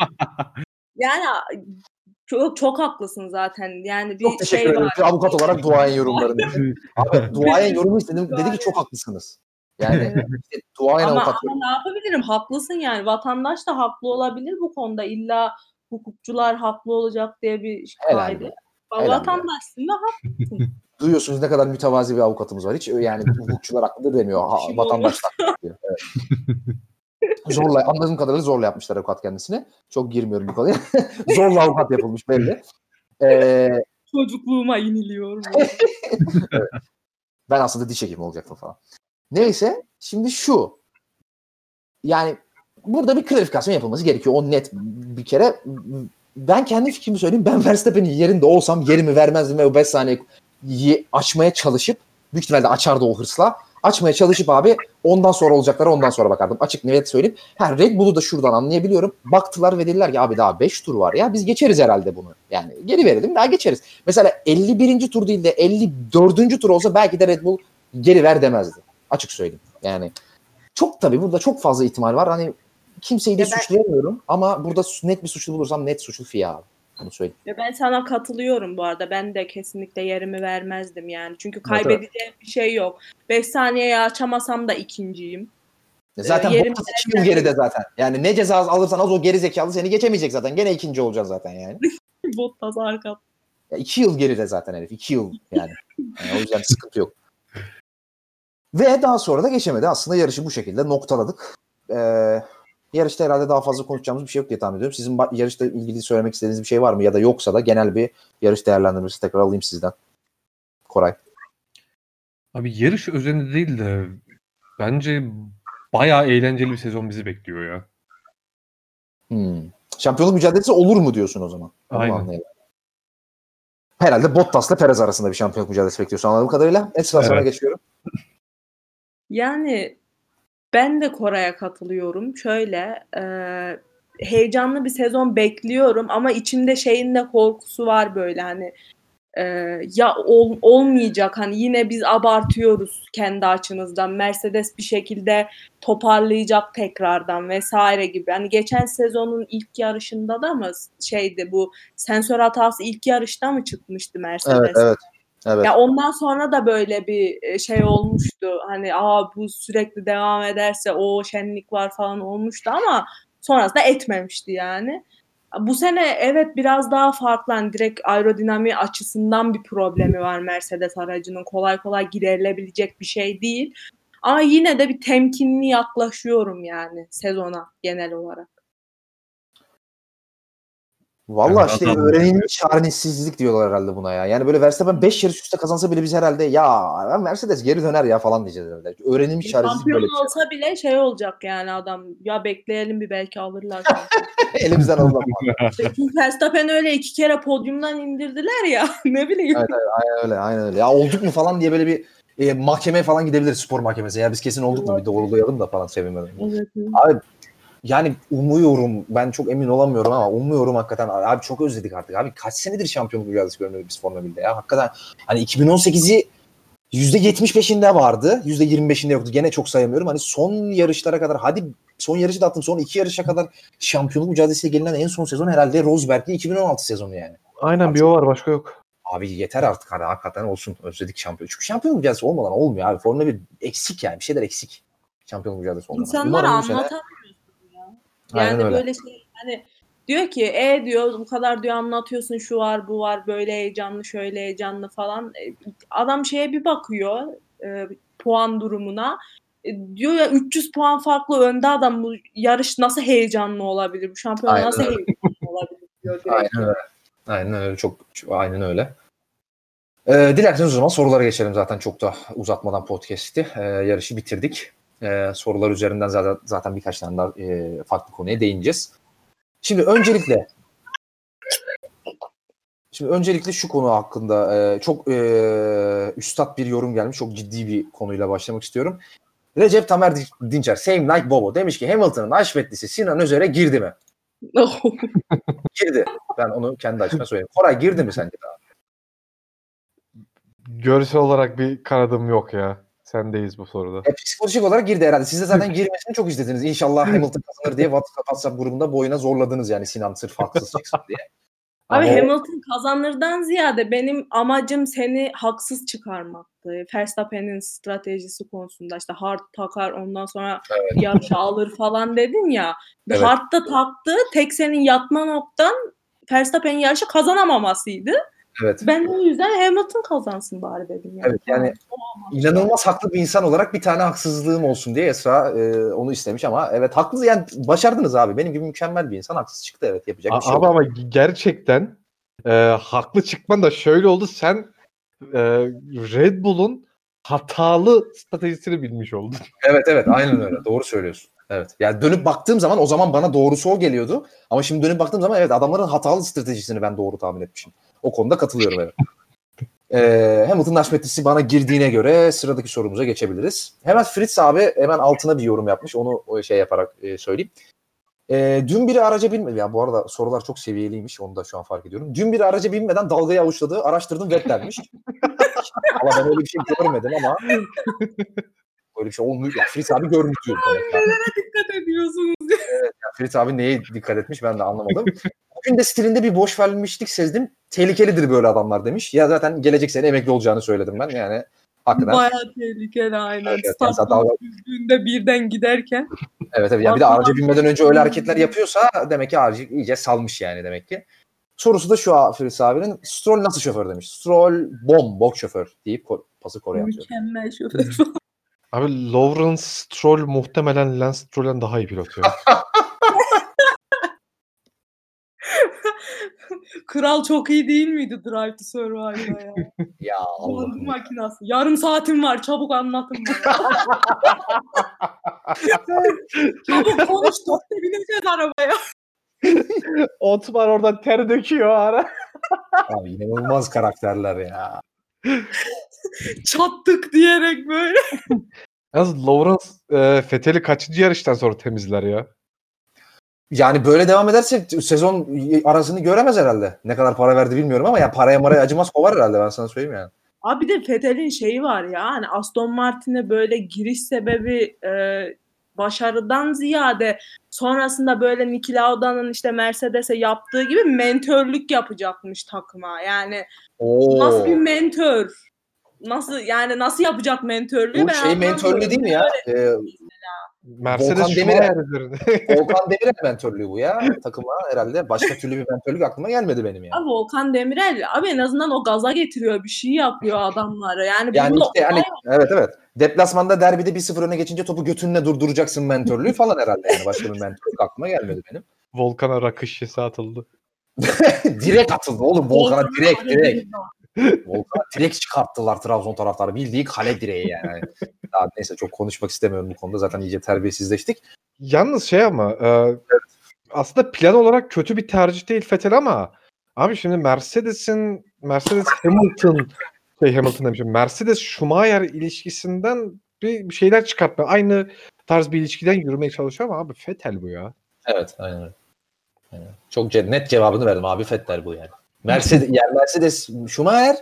Yani [LAUGHS] çok çok haklısın zaten. Yani bir Çok teşekkür şey ederim. var. Bir avukat olarak duayen yorumlarını. [LAUGHS] Abi duayen yorumu istedim. Dedi ki çok haklısınız. Yani işte duayen Ama, avukat. ama ne yapabilirim? Haklısın yani. Vatandaş da haklı olabilir bu konuda. İlla hukukçular haklı olacak diye bir Helal kaydı. Vatandaşsın ve haklısın. [LAUGHS] Duyuyorsunuz ne kadar mütevazi bir avukatımız var. Hiç yani [LAUGHS] hukukçular haklıdır demiyor. Ha, Kim vatandaşlar haklı diyor. Evet. Zorla anladığım kadarıyla zorla yapmışlar avukat kendisine. Çok girmiyorum bu konuya. [LAUGHS] zorla avukat yapılmış belli. Ee, Çocukluğuma iniliyor. bu. [LAUGHS] ben aslında diş hekimi olacaktım falan. Neyse şimdi şu. Yani burada bir klarifikasyon yapılması gerekiyor. O net bir kere. Ben kendi fikrimi söyleyeyim. Ben Verstappen'in yerinde olsam yerimi vermezdim ve o 5 saniyeyi açmaya çalışıp büyük ihtimalle açardı o hırsla. Açmaya çalışıp abi ondan sonra olacaklara ondan sonra bakardım. Açık net söyleyeyim. Ha, Red Bull'u da şuradan anlayabiliyorum. Baktılar ve dediler ki abi daha 5 tur var ya biz geçeriz herhalde bunu. Yani geri verelim daha geçeriz. Mesela 51. tur değil de 54. tur olsa belki de Red Bull geri ver demezdi. Açık söyleyeyim. Yani çok tabii burada çok fazla ihtimal var. Hani kimseyi de ben- suçlayamıyorum ama burada net bir suçlu bulursam net suçlu FIA abi. Bunu söyleyeyim. Ya ben sana katılıyorum bu arada. Ben de kesinlikle yerimi vermezdim yani. Çünkü kaybedeceğim bir şey yok. 5 saniyeye açamasam da ikinciyim. Zaten yerim Bottas 2 yıl geride zaten. Yani ne ceza alırsan az o geri zekalı seni geçemeyecek zaten. Gene ikinci olacaksın zaten yani. [LAUGHS] Bottas arka. Ya iki yıl geride zaten herif. iki yıl yani. Yani o yüzden sıkıntı yok. Ve daha sonra da geçemedi. Aslında yarışı bu şekilde noktaladık. Ee, yarışta herhalde daha fazla konuşacağımız bir şey yok diye tahmin ediyorum. Sizin yarışla ilgili söylemek istediğiniz bir şey var mı? Ya da yoksa da genel bir yarış değerlendirmesi tekrar alayım sizden. Koray. Abi yarış özelinde değil de bence bayağı eğlenceli bir sezon bizi bekliyor ya. Hmm. Şampiyonluk mücadelesi olur mu diyorsun o zaman? Onu Aynen. Herhalde Bottas'la Perez arasında bir şampiyonluk mücadelesi bekliyorsun anladığım kadarıyla. Esra sana Evet. geçiyorum. Yani ben de Koray'a katılıyorum. Şöyle e, heyecanlı bir sezon bekliyorum ama içimde şeyin de korkusu var böyle hani e, ya ol- olmayacak hani yine biz abartıyoruz kendi açımızdan Mercedes bir şekilde toparlayacak tekrardan vesaire gibi. Hani geçen sezonun ilk yarışında da mı şeydi bu sensör hatası ilk yarışta mı çıkmıştı Mercedes? Evet evet. Evet. Ya ondan sonra da böyle bir e, şey olmuştu. Hani aa bu sürekli devam ederse o şenlik var falan olmuştu ama sonrasında etmemişti yani. Bu sene evet biraz daha farklı. Hani direkt aerodinamiği açısından bir problemi var Mercedes aracının. Kolay kolay giderilebilecek bir şey değil. Ama yine de bir temkinli yaklaşıyorum yani sezona genel olarak. Valla Evet, işte adam- öğrenilmiş çaresizlik diyorlar herhalde buna ya. Yani böyle Verstappen 5 yarış üstte kazansa bile biz herhalde ya Mercedes geri döner ya falan diyeceğiz herhalde. Öğrenilmiş çaresizlik Şampiyon böyle bir şey. olsa bile şey olacak yani adam. Ya bekleyelim bir belki alırlar. [LAUGHS] Elimizden alalım. [LAUGHS] Çünkü Verstappen öyle iki kere podyumdan indirdiler ya. [LAUGHS] ne bileyim. Evet, aynen öyle aynen öyle. Ya olduk mu falan diye böyle bir e, mahkemeye falan gidebiliriz spor mahkemesi. Ya biz kesin olduk mu bir doğrulayalım da falan sevinmeden. Evet. Abi yani umuyorum ben çok emin olamıyorum ama umuyorum hakikaten abi çok özledik artık abi kaç senedir şampiyonluk mücadelesi görmedik biz Formula 1'de ya hakikaten hani 2018'i %75'inde vardı %25'inde yoktu gene çok sayamıyorum hani son yarışlara kadar hadi son yarışı da attım son iki yarışa kadar şampiyonluk mücadelesiyle gelinen en son sezon herhalde Rosberg'li 2016 sezonu yani. Aynen bir o var başka yok. Abi yeter artık hani hakikaten olsun özledik şampiyon. Çünkü şampiyonluk mücadelesi olmadan olmuyor abi. Formula 1 eksik yani bir şeyler eksik. Şampiyonluk mücadelesi olmadan. İnsanlara Umarım bu sene- anlatamıyorsun ya. Aynen Yani öyle. böyle şey hani diyor ki e diyor bu kadar diyor anlatıyorsun şu var bu var böyle heyecanlı şöyle heyecanlı falan. E, Adam şeye bir bakıyor e, puan durumuna. E, diyor ya 300 puan farklı önde adam bu yarış nasıl heyecanlı olabilir? Bu şampiyon Aynen nasıl öyle. heyecanlı olabilir diyor. direkt. Aynen öyle. Aynen öyle. Çok, çok- aynen öyle. Ee, dilerseniz o zaman sorulara geçelim zaten çok da uzatmadan podcast'i. Ee, yarışı bitirdik. Ee, sorular üzerinden zaten, zaten birkaç tane daha e, farklı konuya değineceğiz. Şimdi öncelikle Şimdi öncelikle şu konu hakkında e, çok e, üstad bir yorum gelmiş. Çok ciddi bir konuyla başlamak istiyorum. Recep Tamer Dinçer, same like Bobo demiş ki Hamilton'ın haşmetlisi Sinan Özer'e girdi mi? [LAUGHS] Girdi. Ben onu kendi açıma söyleyeyim. Koray girdi mi sence daha? Görsel olarak bir kanadım yok ya. Sendeyiz bu soruda. E, psikolojik olarak girdi herhalde. Siz de zaten girmesini çok izlediniz. İnşallah Hamilton kazanır diye WhatsApp grubunda boyuna zorladınız yani Sinan sırf haksız [LAUGHS] çıksın diye. Abi Ama Hamilton kazanırdan ziyade benim amacım seni haksız çıkarmaktı. Verstappen'in stratejisi konusunda işte hard takar ondan sonra yarışı alır falan dedin ya. Evet. Hard'da taktığı tek senin yatma noktan Verstappen'in yarışı kazanamamasıydı. Evet. Ben o yüzden Hamilton kazansın bari dedim. Yani. Evet, yani İnanılmaz haklı bir insan olarak bir tane haksızlığım olsun diye Esra e, onu istemiş ama evet haklı yani başardınız abi. Benim gibi mükemmel bir insan haksız çıktı evet yapacak bir şey Abi yok. ama gerçekten e, haklı çıkman da şöyle oldu. Sen e, Red Bull'un hatalı stratejisini bilmiş oldun. [LAUGHS] Evet evet aynen öyle doğru söylüyorsun. Evet. Yani dönüp baktığım zaman o zaman bana doğrusu o geliyordu. Ama şimdi dönüp baktığım zaman evet adamların hatalı stratejisini ben doğru tahmin etmişim. O konuda katılıyorum evet. Ee, Hamilton Naşmetlisi bana girdiğine göre sıradaki sorumuza geçebiliriz. Hemen Fritz abi hemen altına bir yorum yapmış. Onu şey yaparak e, söyleyeyim. Ee, dün biri araca binmedi. Ya bu arada sorular çok seviyeliymiş. Onu da şu an fark ediyorum. Dün biri araca binmeden dalgayı avuçladı. Araştırdım Vettel'miş. [LAUGHS] ama ben öyle bir şey görmedim ama öyle bir şey olmuyor. Ya Fritz abi görmüş diyor. yani. dikkat ediyorsunuz. Ya Ferit abi neye dikkat etmiş ben de anlamadım. Bugün de stilinde bir boş vermişlik sezdim. Tehlikelidir böyle adamlar demiş. Ya zaten gelecek sene emekli olacağını söyledim ben. Yani hakikaten. Bayağı tehlikeli aynen. Evet, dalga- düzlüğünde birden giderken. Evet evet. Ya bir de araca binmeden önce öyle hareketler yapıyorsa demek ki aracı iyice salmış yani demek ki. Sorusu da şu Ferit abinin. Stroll nasıl şoför demiş. Stroll bom, bok şoför deyip ko- pası Kore'ye atıyor. Mükemmel şoför. Abi Lawrence Stroll muhtemelen Lance Stroll'den daha iyi pilot ya. [LAUGHS] [LAUGHS] Kral çok iyi değil miydi Drive to Survive'da ya? [LAUGHS] Ya Allah'ım makinası. Yarım saatim var çabuk anlatın bana. [LAUGHS] çabuk konuş dörtte bineceğiz arabaya. Otmar oradan ter döküyor ara. Abi inanılmaz karakterler ya. Çattık diyerek böyle. Yalnız Lawrence e, Fethel'i kaçıncı yarıştan sonra temizler ya? Yani böyle devam ederse sezon arasını göremez herhalde. Ne kadar para verdi bilmiyorum ama ya paraya maraya acımaz kovar herhalde ben sana söyleyeyim yani. Abi de Vettel'in şeyi var ya hani Aston Martin'e böyle giriş sebebi e, başarıdan ziyade sonrasında böyle Niki Lauda'nın işte Mercedes'e yaptığı gibi mentörlük yapacakmış takıma. Yani Oo. nasıl bir mentör? Nasıl yani nasıl yapacak mentörlüğü Bu ben şey mentörlüğü değil mi ya? Ee, Mercedes Volkan Demirel. [LAUGHS] Volkan Demirel mentörlüğü bu ya takıma herhalde. Başka türlü bir mentörlük aklıma gelmedi benim yani. Abi Volkan Demirel abi en azından o gaza getiriyor bir şey yapıyor [LAUGHS] adamlara. Yani, Yani işte hani evet evet. Deplasmanda derbide 1-0 öne geçince topu götünle durduracaksın mentörlüğü falan herhalde yani. Başka bir mentörlük aklıma gelmedi benim. Volkan'a rakı şişesi atıldı. [LAUGHS] direkt atıldı oğlum Volkan'a Volkan direkt direkt. Volkan'a direkt çıkarttılar Trabzon taraftarı. Bildiği kale direği yani. Daha neyse çok konuşmak istemiyorum bu konuda. Zaten iyice terbiyesizleştik. Yalnız şey ama e, aslında plan olarak kötü bir tercih değil Vettel ama abi şimdi Mercedes'in Mercedes Hamilton şey Hamilton demişim. Mercedes Schumacher ilişkisinden bir, bir şeyler çıkartma. Aynı tarz bir ilişkiden yürümeye çalışıyor ama abi Vettel bu ya. Evet aynen öyle. Çok net cevabını verdim abi Vettel bu yani. Mercedes, yani Mercedes Schumacher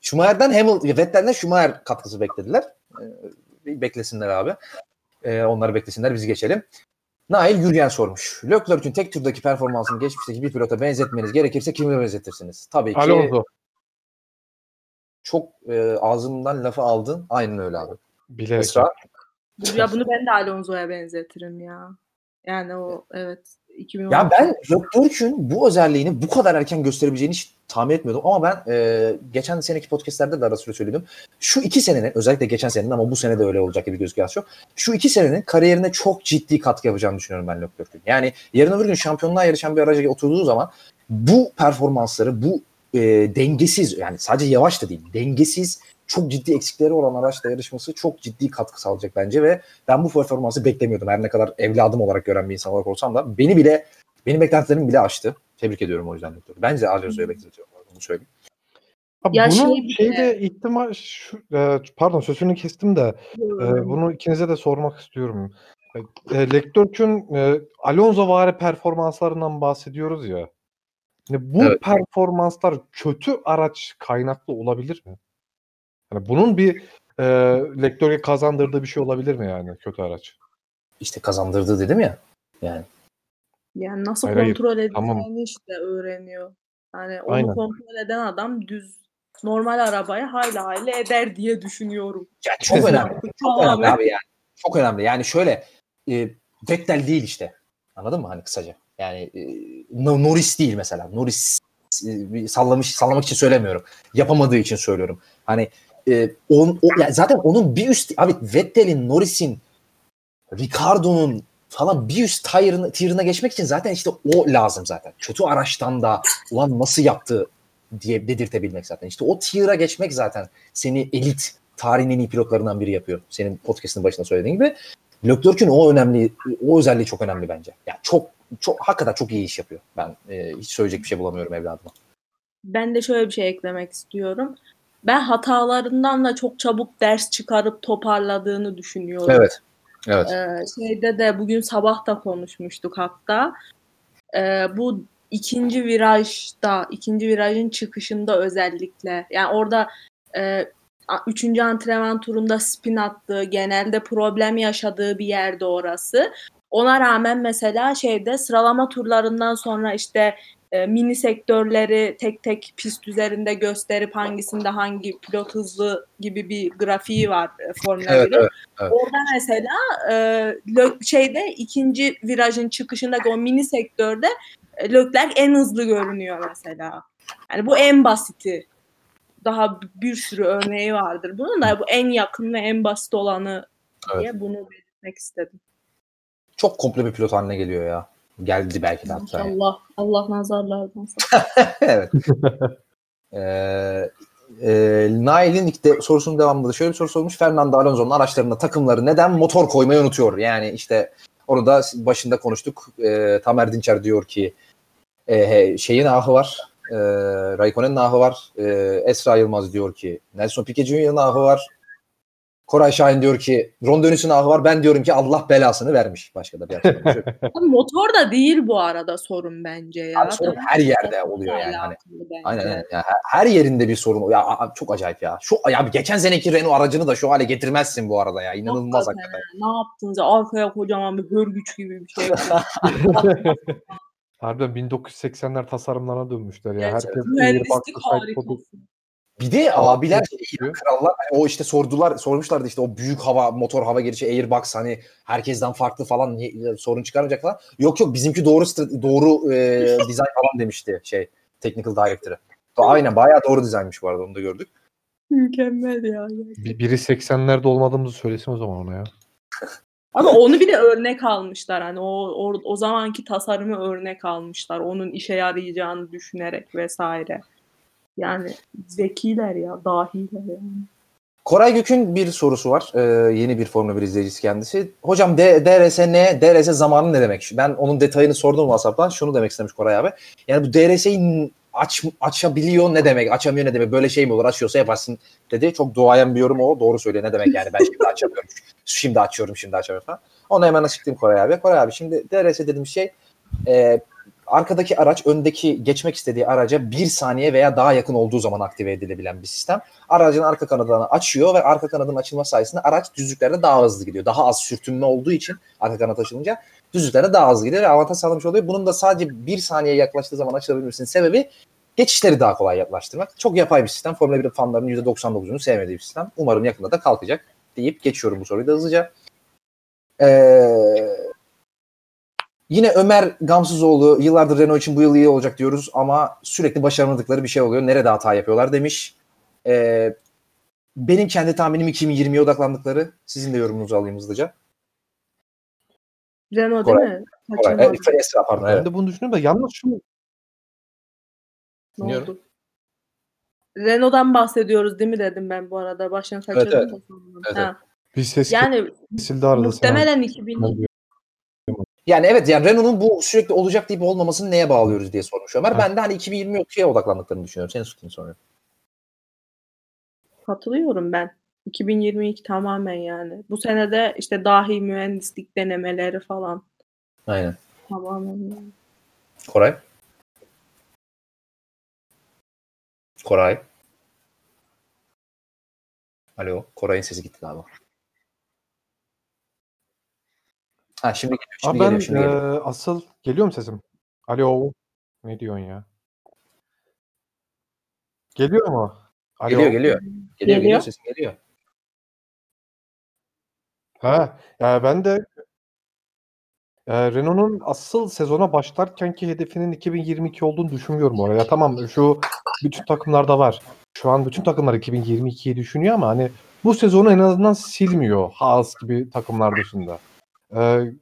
Schumacher'den Hamilton, Vettel'den Schumacher katkısı beklediler. Bir beklesinler abi. Ee, onları beklesinler biz geçelim. Nail Gürgen sormuş. Leclerc'ün tek turdaki performansını geçmişteki bir pilota benzetmeniz gerekirse kimi benzetirsiniz? Tabii ki Alonso. çok e, ağzımdan lafı aldın. Aynen öyle abi. Bilerek. Esra. Ya bunu ben de Alonso'ya benzetirim ya. Yani o evet 2010. Ya ben Leclerc'ün bu özelliğini bu kadar erken gösterebileceğini hiç tahmin etmiyordum. Ama ben e, geçen seneki podcastlerde de ara sıra söyledim. Şu iki senenin özellikle geçen senenin ama bu sene de öyle olacak gibi gözüküyor az çok. Şu iki senenin kariyerine çok ciddi katkı yapacağını düşünüyorum ben Leclerc'ün. Yani yarın öbür gün şampiyonluğa yarışan bir araca oturduğu zaman bu performansları, bu e, dengesiz yani sadece yavaş da değil dengesiz çok ciddi eksikleri olan araçla yarışması çok ciddi katkı sağlayacak bence ve ben bu performansı beklemiyordum. Her ne kadar evladım olarak gören bir insan olarak olsam da beni bile benim beklentilerimi bile aştı. Tebrik ediyorum o yüzden Leclerc'ü. Bence Alonso'ya bekletiyorum. Bunu söyleyeyim. Abi Ya bunun şey şeyde ihtimal şu, e, pardon sözünü kestim de e, bunu ikinize de sormak istiyorum. E, Leclerc'ün e, Alonso vari performanslarından bahsediyoruz ya. Yani bu Evet. performanslar kötü araç kaynaklı olabilir mi? Yani bunun bir e, Leclerc'e kazandırdığı bir şey olabilir mi yani kötü araç? İşte kazandırdı dedim ya. Yani Yani nasıl Hayır, hayır. kontrol edeceğini Tamam. işte öğreniyor. Yani onu Aynen. kontrol eden adam düz normal arabaya hayli hayli eder diye düşünüyorum. Ya [LAUGHS] çok önemli. Çok önemli abi yani. Çok önemli. Yani şöyle e, Vettel değil işte. Anladın mı hani kısaca? Yani e, No- Norris değil mesela. Norris e, bir sallamış sallamak için söylemiyorum. Yapamadığı için söylüyorum. Hani e, on, o, yani zaten onun bir üst abi Vettel'in, Norris'in, Ricardo'nun falan bir üst tier'ına, tier'ına geçmek için zaten işte o lazım zaten. Kötü araçtan da ulan nasıl yaptı diye dedirtebilmek zaten. İşte o tier'a geçmek zaten seni elit tarihin en iyi pilotlarından biri yapıyor. Senin podcast'ın başında söylediğin gibi. Leclerc'ün o önemli, o özelliği çok önemli bence. Yani çok çok hakikaten çok iyi iş yapıyor. Ben e, hiç söyleyecek bir şey bulamıyorum evladıma. Ben de şöyle bir şey eklemek istiyorum. Ben hatalarından da çok çabuk ders çıkarıp toparladığını düşünüyorum. Evet. Evet. Ee, şeyde de bugün sabah da konuşmuştuk hatta. Ee, bu ikinci virajda, ikinci virajın çıkışında özellikle. Yani orada e, üçüncü antrenman turunda spin attığı, genelde problem yaşadığı bir yerde orası. Ona rağmen mesela şeyde sıralama turlarından sonra işte e, mini sektörleri tek tek pist üzerinde gösterip hangisinde hangi pilot hızlı gibi bir grafiği var e, Formula Evet, 1'in. evet, evet. Orada mesela e, şeyde ikinci virajın çıkışındaki o mini sektörde e, Leclerc en hızlı görünüyor mesela. Yani bu en basiti. Daha bir sürü örneği vardır. Bunun da bu en yakın ve en basit olanı diye bunu belirtmek istedim. Çok komple bir pilot haline geliyor ya. Geldi belki de hatta. Allah Allah nazarlardan [LAUGHS] evet. Ee, e, Nail'in ilk de, sorusunun devamında da şöyle bir soru sormuş. Fernando Alonso'nun araçlarına takımları neden motor koymayı unutuyor? Yani işte onu da başında konuştuk. Ee, Tamer Dinçer diyor ki e, şeyin ahı var. E, Raikkonen'in ahı var. E, Esra Yılmaz diyor ki Nelson Piquet Jr.'ın ahı var. Koray Şahin diyor ki Rondönüs'ün ahı var. Ben diyorum ki Allah belasını vermiş. Başka da bir açıklama yok. [LAUGHS] Motor da değil bu arada sorun bence ya. Abi sorun her yerde oluyor yani. Hani, aynen aynen. Yani her, yerinde bir sorun. Ya çok acayip ya. Şu ya geçen seneki Renault aracını da şu hale getirmezsin bu arada ya. İnanılmaz Hakikaten hakikaten. ha. Ne yaptınız? ya? Arkaya kocaman bir hörgüç gibi bir şey. [LAUGHS] Harbiden 1980'ler tasarımlarına dönmüşler ya. Gerçekten Herkes mühendislik harikası. Bir de abiler şey, krallar hani o işte sordular sormuşlardı işte o büyük hava motor hava girişi Airbox hani herkesten farklı falan niye- sorun çıkarmayacak falan. Yok yok bizimki doğru doğru e, [LAUGHS] dizayn falan demişti şey technical director'ı. Aynen bayağı doğru dizaynmış bu arada onu da gördük. Mükemmel ya. Bir- Biri 80'lerde olmadığımızı söylesin o zaman ona ya. [LAUGHS] Ama onu bir de örnek almışlar. Hani o, o, o zamanki tasarımı örnek almışlar. Onun işe yarayacağını düşünerek vesaire. Yani zekiler ya, dahiler yani. Koray Gök'ün bir sorusu var. Ee, yeni bir Formula 1 izleyicisi kendisi. Hocam D- DRS ne? DRS zamanı ne demek? Ben onun detayını sordum WhatsApp'tan. Şunu demek istemiş Koray abi. Yani bu DRS'yi aç, açabiliyor ne demek? Açamıyor ne demek? Böyle şey mi olur? Açıyorsa yaparsın dedi. Çok duayen bir yorum o. Doğru söylüyor. Ne demek yani? Ben şimdi [LAUGHS] açamıyorum. Şimdi açıyorum, şimdi açamıyorum falan. Onu hemen açıklayayım Koray abi. Koray abi şimdi DRS dediğim şey e, arkadaki araç öndeki geçmek istediği araca bir saniye veya daha yakın olduğu zaman aktive edilebilen bir sistem aracın arka kanadını açıyor ve arka kanadın açılma sayesinde araç düzlüklerde daha hızlı gidiyor. Daha az sürtünme olduğu için arka kanat açılınca düzlüklerde daha hızlı gidiyor ve avantaj sağlamış oluyor. Bunun da sadece bir saniye yaklaştığı zaman açılabilmesinin sebebi geçişleri daha kolay yaklaştırmak. Çok yapay bir sistem. Formula 1 fanlarının %99'unu sevmediği bir sistem. Umarım yakında da kalkacak deyip geçiyorum bu soruyu da hızlıca. Ee, yine Ömer Gamsızoğlu yıllardır Renault için bu yıl iyi olacak diyoruz ama sürekli başaramadıkları bir şey oluyor. Nerede hata yapıyorlar demiş. Ee, benim kendi tahminim 2020'ye odaklandıkları. Sizin de yorumunuzu alayım hızlıca. Renault değil Koray. mi? Koray, Kaçırmadı. e, Esra pardon. Ben Evet. de bunu düşünüyorum da yalnız şu Ne oldu? Renault'dan bahsediyoruz değil mi dedim ben bu arada. Başını kaçırdım evet. da sandım. Evet, Ha. bir ses Yani kesildi arada. muhtemelen 2000 Sen- Yani evet yani Renault'un bu sürekli olacak deyip olmamasını neye bağlıyoruz diye sormuş Ömer. Ha. Ben de hani 2022'ye odaklandıklarını düşünüyorum. Senin suçun soruyor. katılıyorum ben. 2022 tamamen yani. Bu senede işte dahi mühendislik denemeleri falan Aynen. tamamen yani. Koray. Koray. Alo. Koray'ın sesi gitti galiba. Ha şimdi geliyor. Şimdi Abi ben geliyor. Şimdi geliyor. asıl geliyor mu sesim? Alo. Ne diyorsun ya? Geliyor mu? Alo. Geliyor geliyor. Geliyor Geliyor. geliyor sesin geliyor. Ha, ya ben de eee, Renault'un asıl sezona başlarkenki hedefinin 2022 olduğunu düşünmüyorum oraya. Tamam şu bütün takımlarda var. Şu an bütün takımlar 2022'yi düşünüyor ama hani bu sezonu en azından silmiyor Haas gibi takımlar dışında. Eee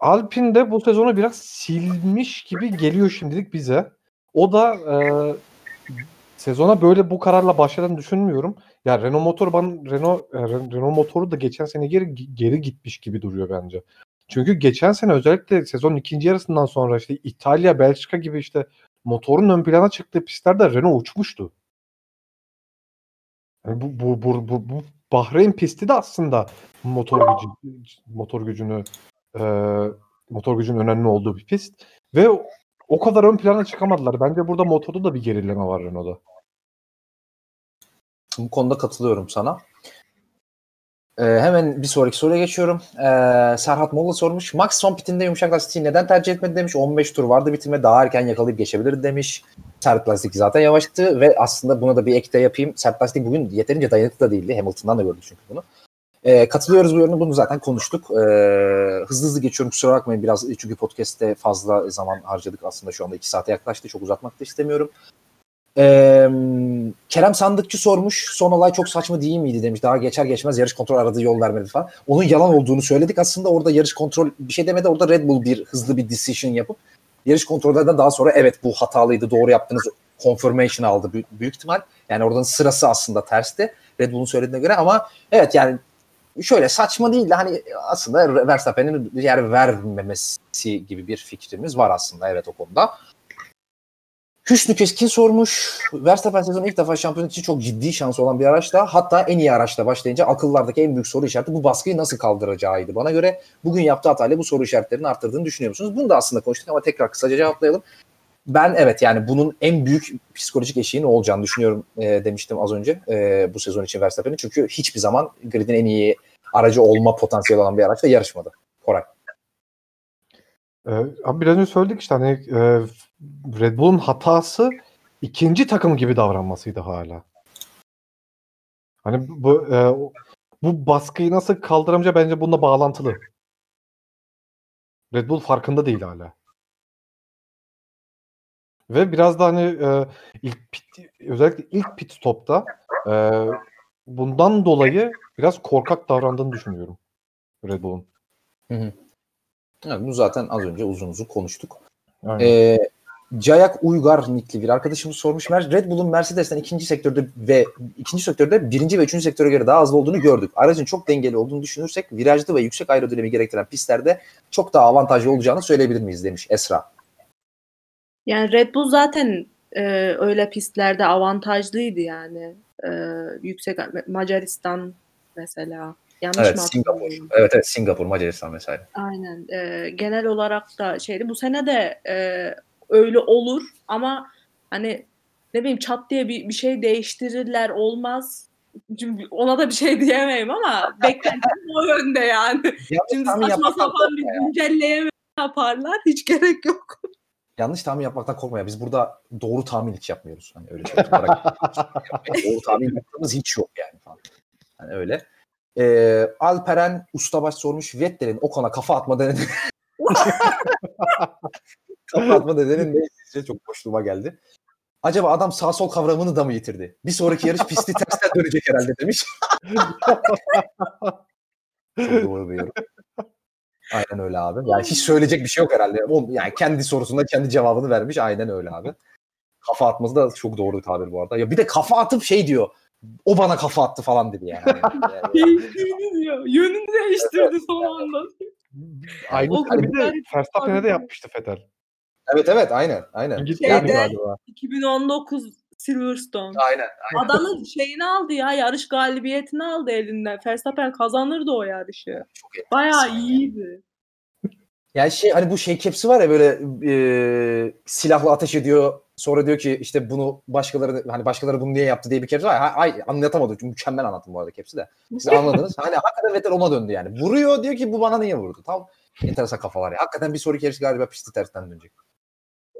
Alpine de bu sezonu biraz silmiş gibi geliyor şimdilik bize. O da eee, sezona böyle bu kararla başladığını düşünmüyorum. Ya Renault motoru ben Renault e, Ren- Renault motoru da geçen sene geri geri gitmiş gibi duruyor bence. Çünkü geçen sene özellikle sezonun ikinci yarısından sonra işte İtalya, Belçika gibi işte motorun ön plana çıktığı pistlerde Renault uçmuştu. Yani bu, bu, bu, bu, bu Bahreyn pisti de aslında motor gücü motor gücünü e, motor gücünün önemli olduğu bir pist ve o, kadar ön plana çıkamadılar. Bence burada motorda da bir gerileme var Renault'da. Bu konuda katılıyorum sana. Ee, hemen bir sonraki soruya geçiyorum. Ee, Serhat Molla sormuş. Max son pitinde yumuşak lastiği neden tercih etmedi demiş. 15 tur vardı bitirme daha erken yakalayıp geçebilirdi demiş. Sert lastik zaten yavaştı ve aslında buna da bir ek de yapayım. Sert lastik bugün yeterince dayanıklı da değildi. Hamilton'dan da gördük çünkü bunu. Ee, katılıyoruz bu yoruna. Bunu zaten konuştuk. Ee, hızlı hızlı geçiyorum. Kusura bakmayın biraz çünkü podcast'te fazla zaman harcadık. Aslında şu anda 2 saate yaklaştı. Çok uzatmak da istemiyorum. Ee, Kerem Sandıkçı sormuş. Son olay çok saçma değil miydi demiş. Daha geçer geçmez yarış kontrol aradığı yol vermedi falan. Onun yalan olduğunu söyledik. Aslında orada yarış kontrol bir şey demedi. Orada Red Bull bir hızlı bir decision yapıp yarış kontrollerden daha sonra evet bu hatalıydı doğru yaptınız confirmation aldı büyük, ihtimal. Yani oradan sırası aslında tersti. Red Bull'un söylediğine göre ama evet yani şöyle saçma değil de hani aslında Verstappen'in yer vermemesi gibi bir fikrimiz var aslında evet o konuda. Hüsnü Keskin sormuş. Verstappen sezonun ilk defa şampiyonluk için çok ciddi şansı olan bir araçla hatta en iyi araçla başlayınca akıllardaki en büyük soru işareti bu baskıyı nasıl kaldıracağıydı. Bana göre bugün yaptığı hatayla bu soru işaretlerini arttırdığını düşünüyor musunuz? Bunu da aslında konuştuk ama tekrar kısaca cevaplayalım. Ben evet yani bunun en büyük psikolojik eşiği ne olacağını düşünüyorum e, demiştim az önce e, bu sezon için Verstappen'in. Çünkü hiçbir zaman gridin en iyi aracı olma potansiyeli olan bir araçla yarışmadı. Koray. Ee, biraz önce söyledik işte hani e, Red Bull'un hatası ikinci takım gibi davranmasıydı hala. Hani bu e, bu baskıyı nasıl kaldıramayacağı bence bununla bağlantılı. Red Bull farkında değil hala. Ve biraz da hani e, ilk pit, özellikle ilk pit stopta e, bundan dolayı biraz korkak davrandığını düşünüyorum Red Bull'un. Evet, bunu zaten az önce uzun uzun konuştuk. Aynen. Ee, Cayak Uygar nikli bir arkadaşımız sormuş. Red Bull'un Mercedes'ten ikinci sektörde ve ikinci sektörde birinci ve üçüncü sektöre göre daha hızlı olduğunu gördük. Aracın çok dengeli olduğunu düşünürsek virajlı ve yüksek aerodinami gerektiren pistlerde çok daha avantajlı olacağını söyleyebilir miyiz demiş Esra. Yani Red Bull zaten e, öyle pistlerde avantajlıydı yani. E, yüksek Macaristan mesela. Yanlış Evet mı Singapur. Evet evet Singapur, Macaristan vesaire. Aynen. E, genel olarak da şeydi. Bu sene de e, öyle olur ama hani ne bileyim çat diye bir, bir şey değiştirirler olmaz. Çünkü ona da bir şey [LAUGHS] diyemeyim ama beklentim o yönde yani. Yanlış Şimdi saçma sapan bir ya. güncelleyeme yaparlar. Hiç gerek yok. Yanlış tahmin yapmaktan korkma ya. Biz burada doğru tahmin hiç yapmıyoruz. Hani öyle şey olarak [LAUGHS] doğru tahmin yaptığımız hiç yok yani falan. Hani öyle. Ee, Alperen Ustabaş sormuş. Vettel'in Ocon'a kafa atma nedeni [LAUGHS] kafa atma [LAUGHS] nedeni ne sizce? Çok boşluğuma geldi. Acaba adam sağ sol kavramını da mı yitirdi? Bir sonraki yarış pisti tersten dönecek herhalde demiş. [LAUGHS] Çok doğru bir yorum. Aynen öyle abi. Yani hiç söyleyecek bir şey yok herhalde. O, yani kendi sorusunda kendi cevabını vermiş. Aynen öyle abi. Kafa atması da çok doğru bir tabir bu arada. Ya bir de kafa atıp şey diyor. O bana kafa attı falan dedi yani. [LAUGHS] Değiştirdi diyor. Yönünü değiştirdi son anda. Aynı O bir de Verstappen'e de yapmıştı Fetel. Evet evet aynen. Aynen. Şeyde- galiba. 2019 Silverstone. Aynen. Adamın şeyini aldı ya. Yarış galibiyetini aldı elinden. Verstappen kazanırdı o yarışı. Çok Bayağı ya. iyiydi. Yani şey hani bu şey kepsi var ya böyle e, silahla ateş ediyor. Sonra diyor ki işte bunu başkaları hani başkaları bunu niye yaptı diye bir kepsi var. ya. Ay, ay anlatamadım. Çünkü mükemmel anlattım bu arada kepsi de. Siz anladınız. Hani hakikaten Vettel ona döndü yani. Vuruyor diyor ki bu bana niye vurdu? Tam enteresan kafalar ya. Hakikaten bir sonraki yarış galiba pisti tersten dönecek.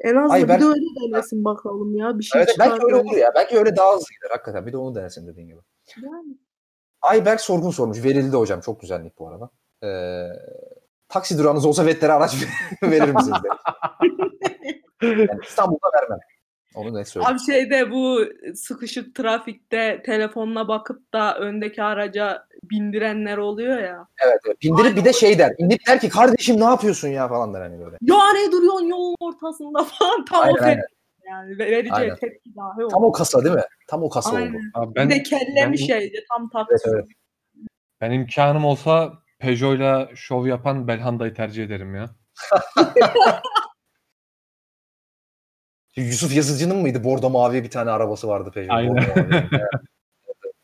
En az Ay, bir ben- de öyle denesin bakalım ya. Bir şey Evet belki öyle olur ya. Belki öyle daha hızlı gider hakikaten. Bir de onu denesin dediğin gibi. Yani. Ayberk sorgun sormuş. Verildi hocam. Çok güzellik bu arada. Ee, taksi durağınız olsa Vettel'e araç [LAUGHS] verir misiniz? [LAUGHS] Yani İstanbul'da vermem. Onu ne söyleyeyim. Abi şeyde bu sıkışık trafikte telefonuna bakıp da öndeki araca bindirenler oluyor ya. Evet, evet. Bindirip bir de şey der. İnip der ki kardeşim ne yapıyorsun ya falan der hani böyle. Ya ne duruyorsun yolun ortasında [LAUGHS] falan. Tam Aynen, o aynen. yani. Ve- Vereceği Aynen. tepki dahi o. Tam o kasa değil mi? Tam o kasa oldu. Aynen. Abi bir ben, de kellemiş ben- şeydi tam Evet, taksi. evet. ben imkanım olsa Peugeot'la şov yapan Belhanda'yı tercih ederim ya. [LAUGHS] Yusuf Yazıcı'nın mıydı? Bordo mavi bir tane arabası vardı Peugeot. Aynen. Bordo mavi. [LAUGHS] Evet.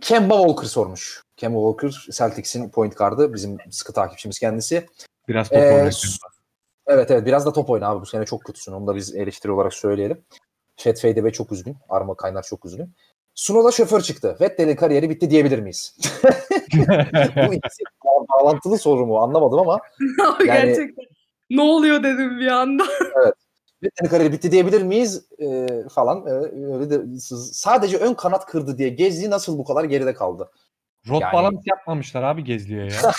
Kemba Walker sormuş. Kemba Walker Celtics'in point guard'ı. Bizim sıkı takipçimiz kendisi. Biraz top Ee. Evet evet biraz da top oyna abi bu sene çok kötüsün. Onu da biz eleştiri olarak söyleyelim. Chat Fade ve çok üzgün. Arma Kaynar çok üzgün. Sunoda şoför çıktı. Vettel'in kariyeri bitti diyebilir miyiz? [LAUGHS] [LAUGHS] bu ikisi ba- bağlantılı soru mu anlamadım ama Gerçekten. Ne oluyor dedim bir anda. [LAUGHS] Vettel'in kariyeri bitti diyebilir miyiz Ee, falan. Ee, öyle de sadece ön kanat kırdı diye Gezdi nasıl bu kadar geride kaldı? Rot yani- balans yapmamışlar abi Gezli'ye ya. [LAUGHS]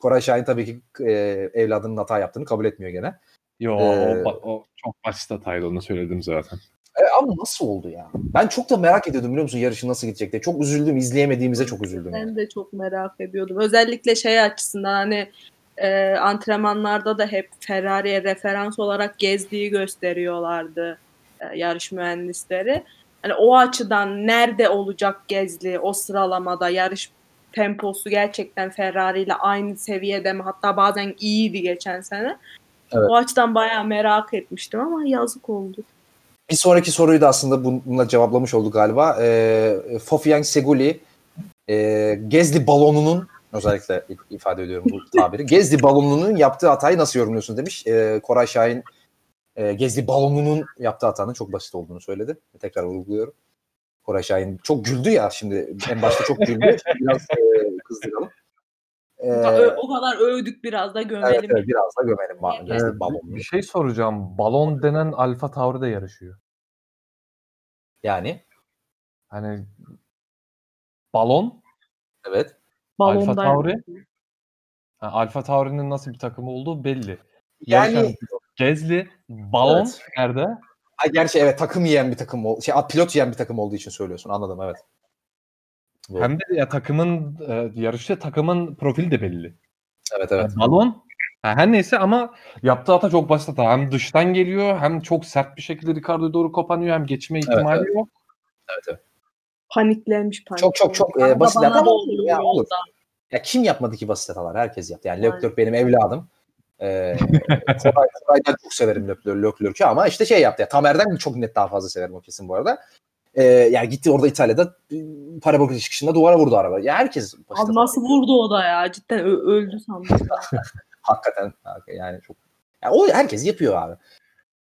Koray Şahin tabii ki e, evladının hata yaptığını kabul etmiyor gene. Yo Ee, o, o çok basit hataydı onu söyledim zaten. E, ama nasıl oldu ya? Ben çok da merak ediyordum biliyor musun yarışın nasıl gidecek diye. Çok üzüldüm izleyemediğimize çok üzüldüm. yani. Ben de çok merak ediyordum. Özellikle şey açısından hani e, antrenmanlarda da hep Ferrari'ye referans olarak gezdiği gösteriyorlardı e, yarış mühendisleri. Hani o açıdan nerede olacak Gezli o sıralamada yarış temposu gerçekten Ferrari ile aynı seviyede mi hatta bazen iyiydi geçen sene. Evet. O açıdan bayağı merak etmiştim ama yazık oldu. Bir sonraki soruyu da aslında bununla cevaplamış olduk galiba. E, Fofiang Seguli e, Gezli balonunun özellikle ifade ediyorum bu tabiri. Gezli balonunun yaptığı hatayı nasıl yorumluyorsun demiş. E, Koray Şahin e, Gezli balonunun yaptığı hatanın çok basit olduğunu söyledi. Tekrar vurguluyorum. Koray Şahin çok güldü ya şimdi. En başta çok güldü. [LAUGHS] Biraz e, kızdıralım. E, Ö- o kadar övdük biraz da evet, gömelim. evet, biraz da gömelim Evet. Gezli Ee, balonunu. bir şey soracağım. Balon denen Alfa Tauri de yarışıyor. Yani Hani balon evet. Alfa Balonda. Tauri ha, Alfa Tauri'nin nasıl bir takımı olduğu belli. Yani Gezli balon Evet. nerede? Ha, gerçi evet takım yiyen bir takım ol, şey pilot yiyen bir takım olduğu için söylüyorsun. Anladım evet. Doğru. Hem de ya takımın e, yarışta takımın profili de belli. evet evet. Yani balon ha, her neyse ama yaptığı hata çok basit hata. Hem dıştan geliyor hem çok sert bir şekilde Ricardo'ya doğru kopanıyor hem geçme ihtimali evet. yok. evet, evet. Paniklenmiş panik. Çok çok çok e, basit hata olur. oluyor Ya, olur. Ya kim yapmadı ki basit hatalar? Herkes yaptı. Yani Aynen. Leclerc benim evladım. Ee, [LAUGHS] Koray, Koray'dan çok severim Leclerc, Leclerc'ü ama işte şey yaptı. Ya, Tamer'den çok net daha fazla severim o kesin bu arada. Ee, yani gitti orada İtalya'da e, parabol çıkışında duvara vurdu araba. Ya herkes basit Abi nasıl vurdu o da ya? Cidden öldü sandım. [LAUGHS] Hakikaten yani çok. Ya o herkes yapıyor abi.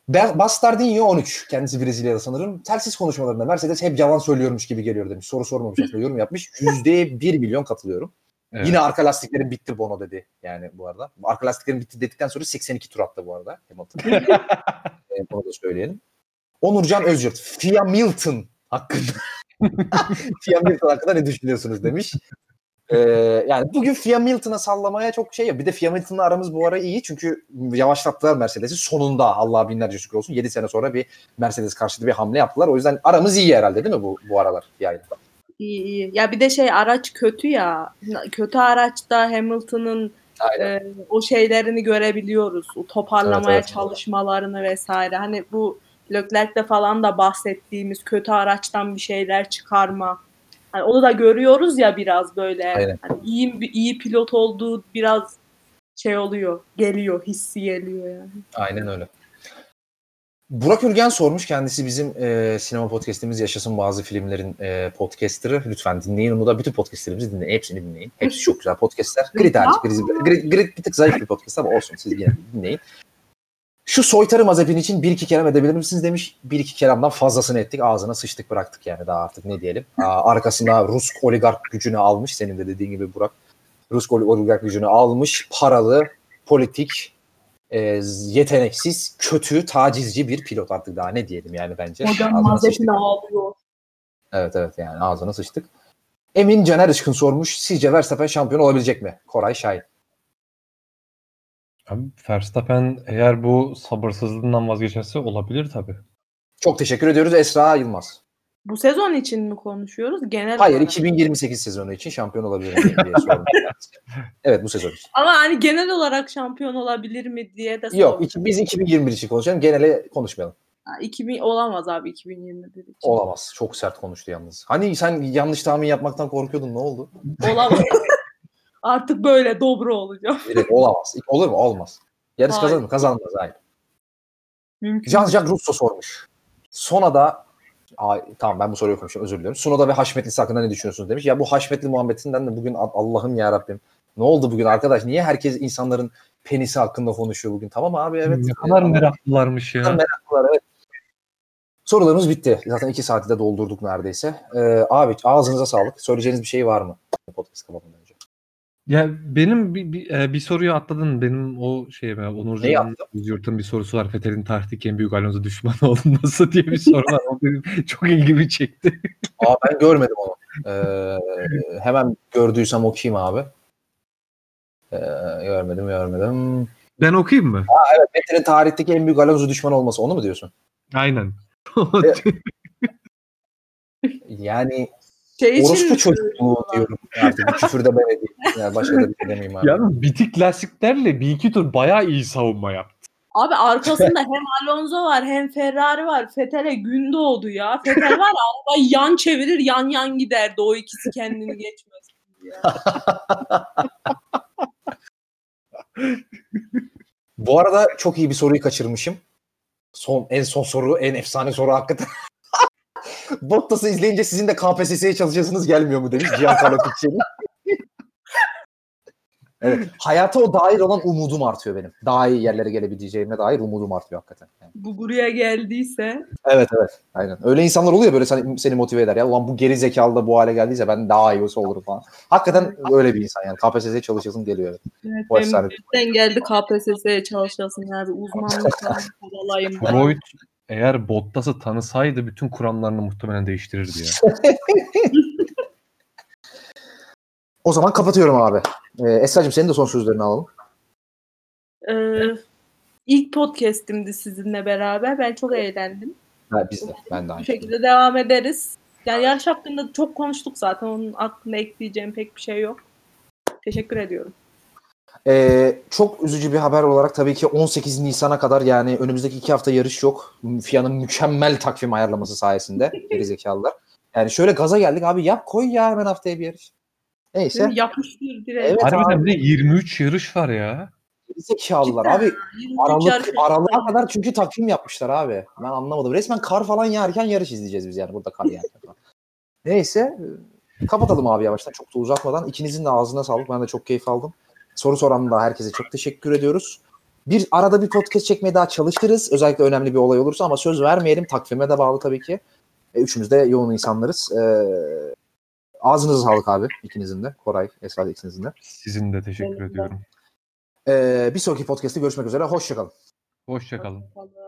Bastardinho 13. Kendisi Brezilya'da sanırım. Telsiz konuşmalarında Mercedes hep yalan söylüyormuş gibi geliyor demiş. Soru sormamış aslında yorum yapmış. Yüzde bir milyon katılıyorum. Evet. Yine arka lastiklerin bitti Bono dedi yani bu arada. Arka lastiklerin bitti dedikten sonra 82 tur attı bu arada Hamilton. [LAUGHS] e, bunu da söyleyelim. Onurcan Özyurt. Fia Milton hakkında. [LAUGHS] Fia Milton hakkında ne düşünüyorsunuz demiş. Ee, yani bugün Fia Milton'a sallamaya çok şey ya. Bir de Fia Milton'la aramız bu ara iyi. Çünkü yavaşlattılar Mercedes'i. Sonunda Allah binlerce şükür olsun. 7 sene sonra bir Mercedes karşıtı bir hamle yaptılar. O yüzden aramız iyi herhalde değil mi bu, bu aralar Fia'yla? iyi iyi. Ya bir de şey araç kötü ya. Kötü araçta Hamilton'ın e, o şeylerini görebiliyoruz. O toparlamaya Evet, evet. çalışmalarını vesaire. Hani bu Leclerc'te falan da bahsettiğimiz kötü araçtan bir şeyler çıkarma. Hani onu da görüyoruz ya biraz böyle. Aynen. Hani iyi iyi pilot olduğu biraz şey oluyor. Geliyor, hissi geliyor yani. Aynen öyle. Burak Ürgen sormuş. Kendisi bizim e, sinema podcastimiz Yaşasın Bazı Filmlerin e, podcasterı. Lütfen dinleyin onu da. Bütün podcastlerimizi dinleyin. Hepsini dinleyin. Hepsi çok güzel podcastler. Grid hariç. Grid, Grid, Grid bir tık zayıf bir podcast ama olsun. Siz yine dinleyin. Şu soytarı mazepin için bir iki kelam edebilir misiniz demiş. Bir iki kelamdan fazlasını ettik. Ağzına sıçtık bıraktık yani daha artık ne diyelim. Arkasında Rus oligark gücünü almış. Senin de dediğin gibi Burak. Rus oligark gücünü almış. Paralı, politik, e, yeteneksiz, kötü, tacizci bir pilot artık daha ne diyelim yani bence. Hocam. Mazepin ağlıyor. Evet evet yani ağzına sıçtık. Emin Caner Işkın sormuş. Sizce Verstappen şampiyon olabilecek mi? Koray Şahin. Abi Verstappen eğer bu sabırsızlığından vazgeçerse olabilir tabii. Çok teşekkür ediyoruz Esra Yılmaz. Bu sezon için mi konuşuyoruz? Genel Hayır olarak. 2028 sezonu için şampiyon olabilir mi diye [LAUGHS] sordum. evet bu sezon için. Ama hani genel olarak şampiyon olabilir mi diye de Yok sordum. iki, biz 2021 için konuşalım. Genele konuşmayalım. Ha, 2000 olamaz abi 2021 için. Olamaz. Çok sert konuştu yalnız. Hani sen yanlış tahmin yapmaktan korkuyordun ne oldu? Olamaz. [LAUGHS] Artık böyle dobro olacağım. Direkt olamaz. Olur mu? Olmaz. Yarış Hayır. kazanır mı? Kazanmaz. Hayır. Mümkün. Jean-Jacques Russo sormuş. Sonada Ay, tamam ben bu soruyu okumuşum özür diliyorum. Sunoda ve Haşmetlisi hakkında ne düşünüyorsunuz demiş. Ya bu Haşmetli muhabbetinden de bugün Allah'ım ya Rabbim. Ne oldu bugün arkadaş? Niye herkes insanların penisi hakkında konuşuyor bugün? Tamam abi evet. ne kadar Ee, meraklılarmış ya. meraklılar evet. Sorularımız bitti. Zaten iki saati de doldurduk neredeyse. Ee, abi ağzınıza sağlık. Söyleyeceğiniz bir şey var mı? Podcast kapatmadan. Ya benim bir, bir, e, bir soruyu atladın. Benim o şey ben Neyi Onurcan'ın Yurt'un bir sorusu var. Fethel'in tarihteki en büyük Alonso düşmanı [LAUGHS] olması diye bir soru var. O benim çok ilgimi çekti. [LAUGHS] Aa ben görmedim onu. Ee, hemen gördüysem okuyayım abi. Ee, görmedim görmedim. Ben okuyayım mı? Metin'in tarihteki en büyük Alonso düşmanı olması onu mu diyorsun? Aynen. [LAUGHS] Yani Şey için orospu çocukluğu diyorum. Artık bir küfür de ben edeyim. Yani başka da bir şey demeyeyim abi. Yalnız bitik lastiklerle bir iki tur bayağı iyi savunma yaptı. Abi arkasında hem Alonso var hem Ferrari var. Fethel'e gün doğdu ya. Fethel var ya arabayı yan çevirir yan yan giderdi. O ikisi kendini geçmez. Ya. Bu arada çok iyi bir soruyu kaçırmışım. Son en son soru, en efsane soru hakikaten. [LAUGHS] Bottas'ı izleyince sizin de KPSS'ye çalışasınız gelmiyor mu demiş Giancarlo Picci'nin. [LAUGHS] evet. Hayata o dair olan umudum artıyor benim. Daha iyi yerlere gelebileceğime dair umudum artıyor hakikaten. Yani. Bu buraya geldiyse Evet evet. Aynen. Öyle insanlar oluyor böyle seni, seni motive eder ya. Ulan bu geri zekalı da bu hale geldiyse ben daha iyi olsa olurum falan. Hakikaten öyle bir insan yani. KPSS'ye çalışasın geliyor. Evet. evet, Bu efsane. geldi KPSS'ye çalışasın yani uzmanlık ben. Freud eğer Bottas'ı tanısaydı bütün kuramlarını muhtemelen değiştirirdi ya. [LAUGHS] O zaman kapatıyorum abi. Ee, Esra'cığım senin de son sözlerini alalım. Ee, ilk podcast'imdi sizinle beraber. Ben çok eğlendim. Ha, biz de. Ben de Bu aynı. şekilde devam ederiz. Yani yarış hakkında çok konuştuk zaten. Onun hakkında ekleyeceğim pek bir şey yok. Teşekkür ediyorum. Ee, çok üzücü bir haber olarak tabii ki 18 Nisan'a kadar yani önümüzdeki iki hafta yarış yok. FIA'nın mükemmel takvim ayarlaması sayesinde [LAUGHS] gerizekalılar. Yani şöyle gaza geldik abi yap koy ya hemen haftaya bir yarış. Neyse. Yapıştır direkt. Evet Harbiden abi. de 23 yarış var ya. Gerizekalılar Cidden. abi. 23 Aralık, aralığa kadar çünkü takvim yapmışlar abi. Ben anlamadım. Resmen kar falan yağarken yarış izleyeceğiz biz yani burada kar yağarken falan. Neyse. Kapatalım abi yavaştan çok da uzatmadan. İkinizin de ağzına sağlık. Ben de çok keyif aldım. Soru soran da herkese çok teşekkür ediyoruz. Bir arada bir podcast çekmeye daha çalışırız. Özellikle önemli bir olay olursa ama söz vermeyelim. Takvime de bağlı tabii ki. E, üçümüz de yoğun insanlarız. E, ağzınıza sağlık abi ikinizin de. Koray, Esra ikinizin de. Sizin de teşekkür Benim de. ediyorum. E, bir sonraki podcast'te görüşmek üzere. Hoşçakalın. Hoşçakalın. Hoşçakalın.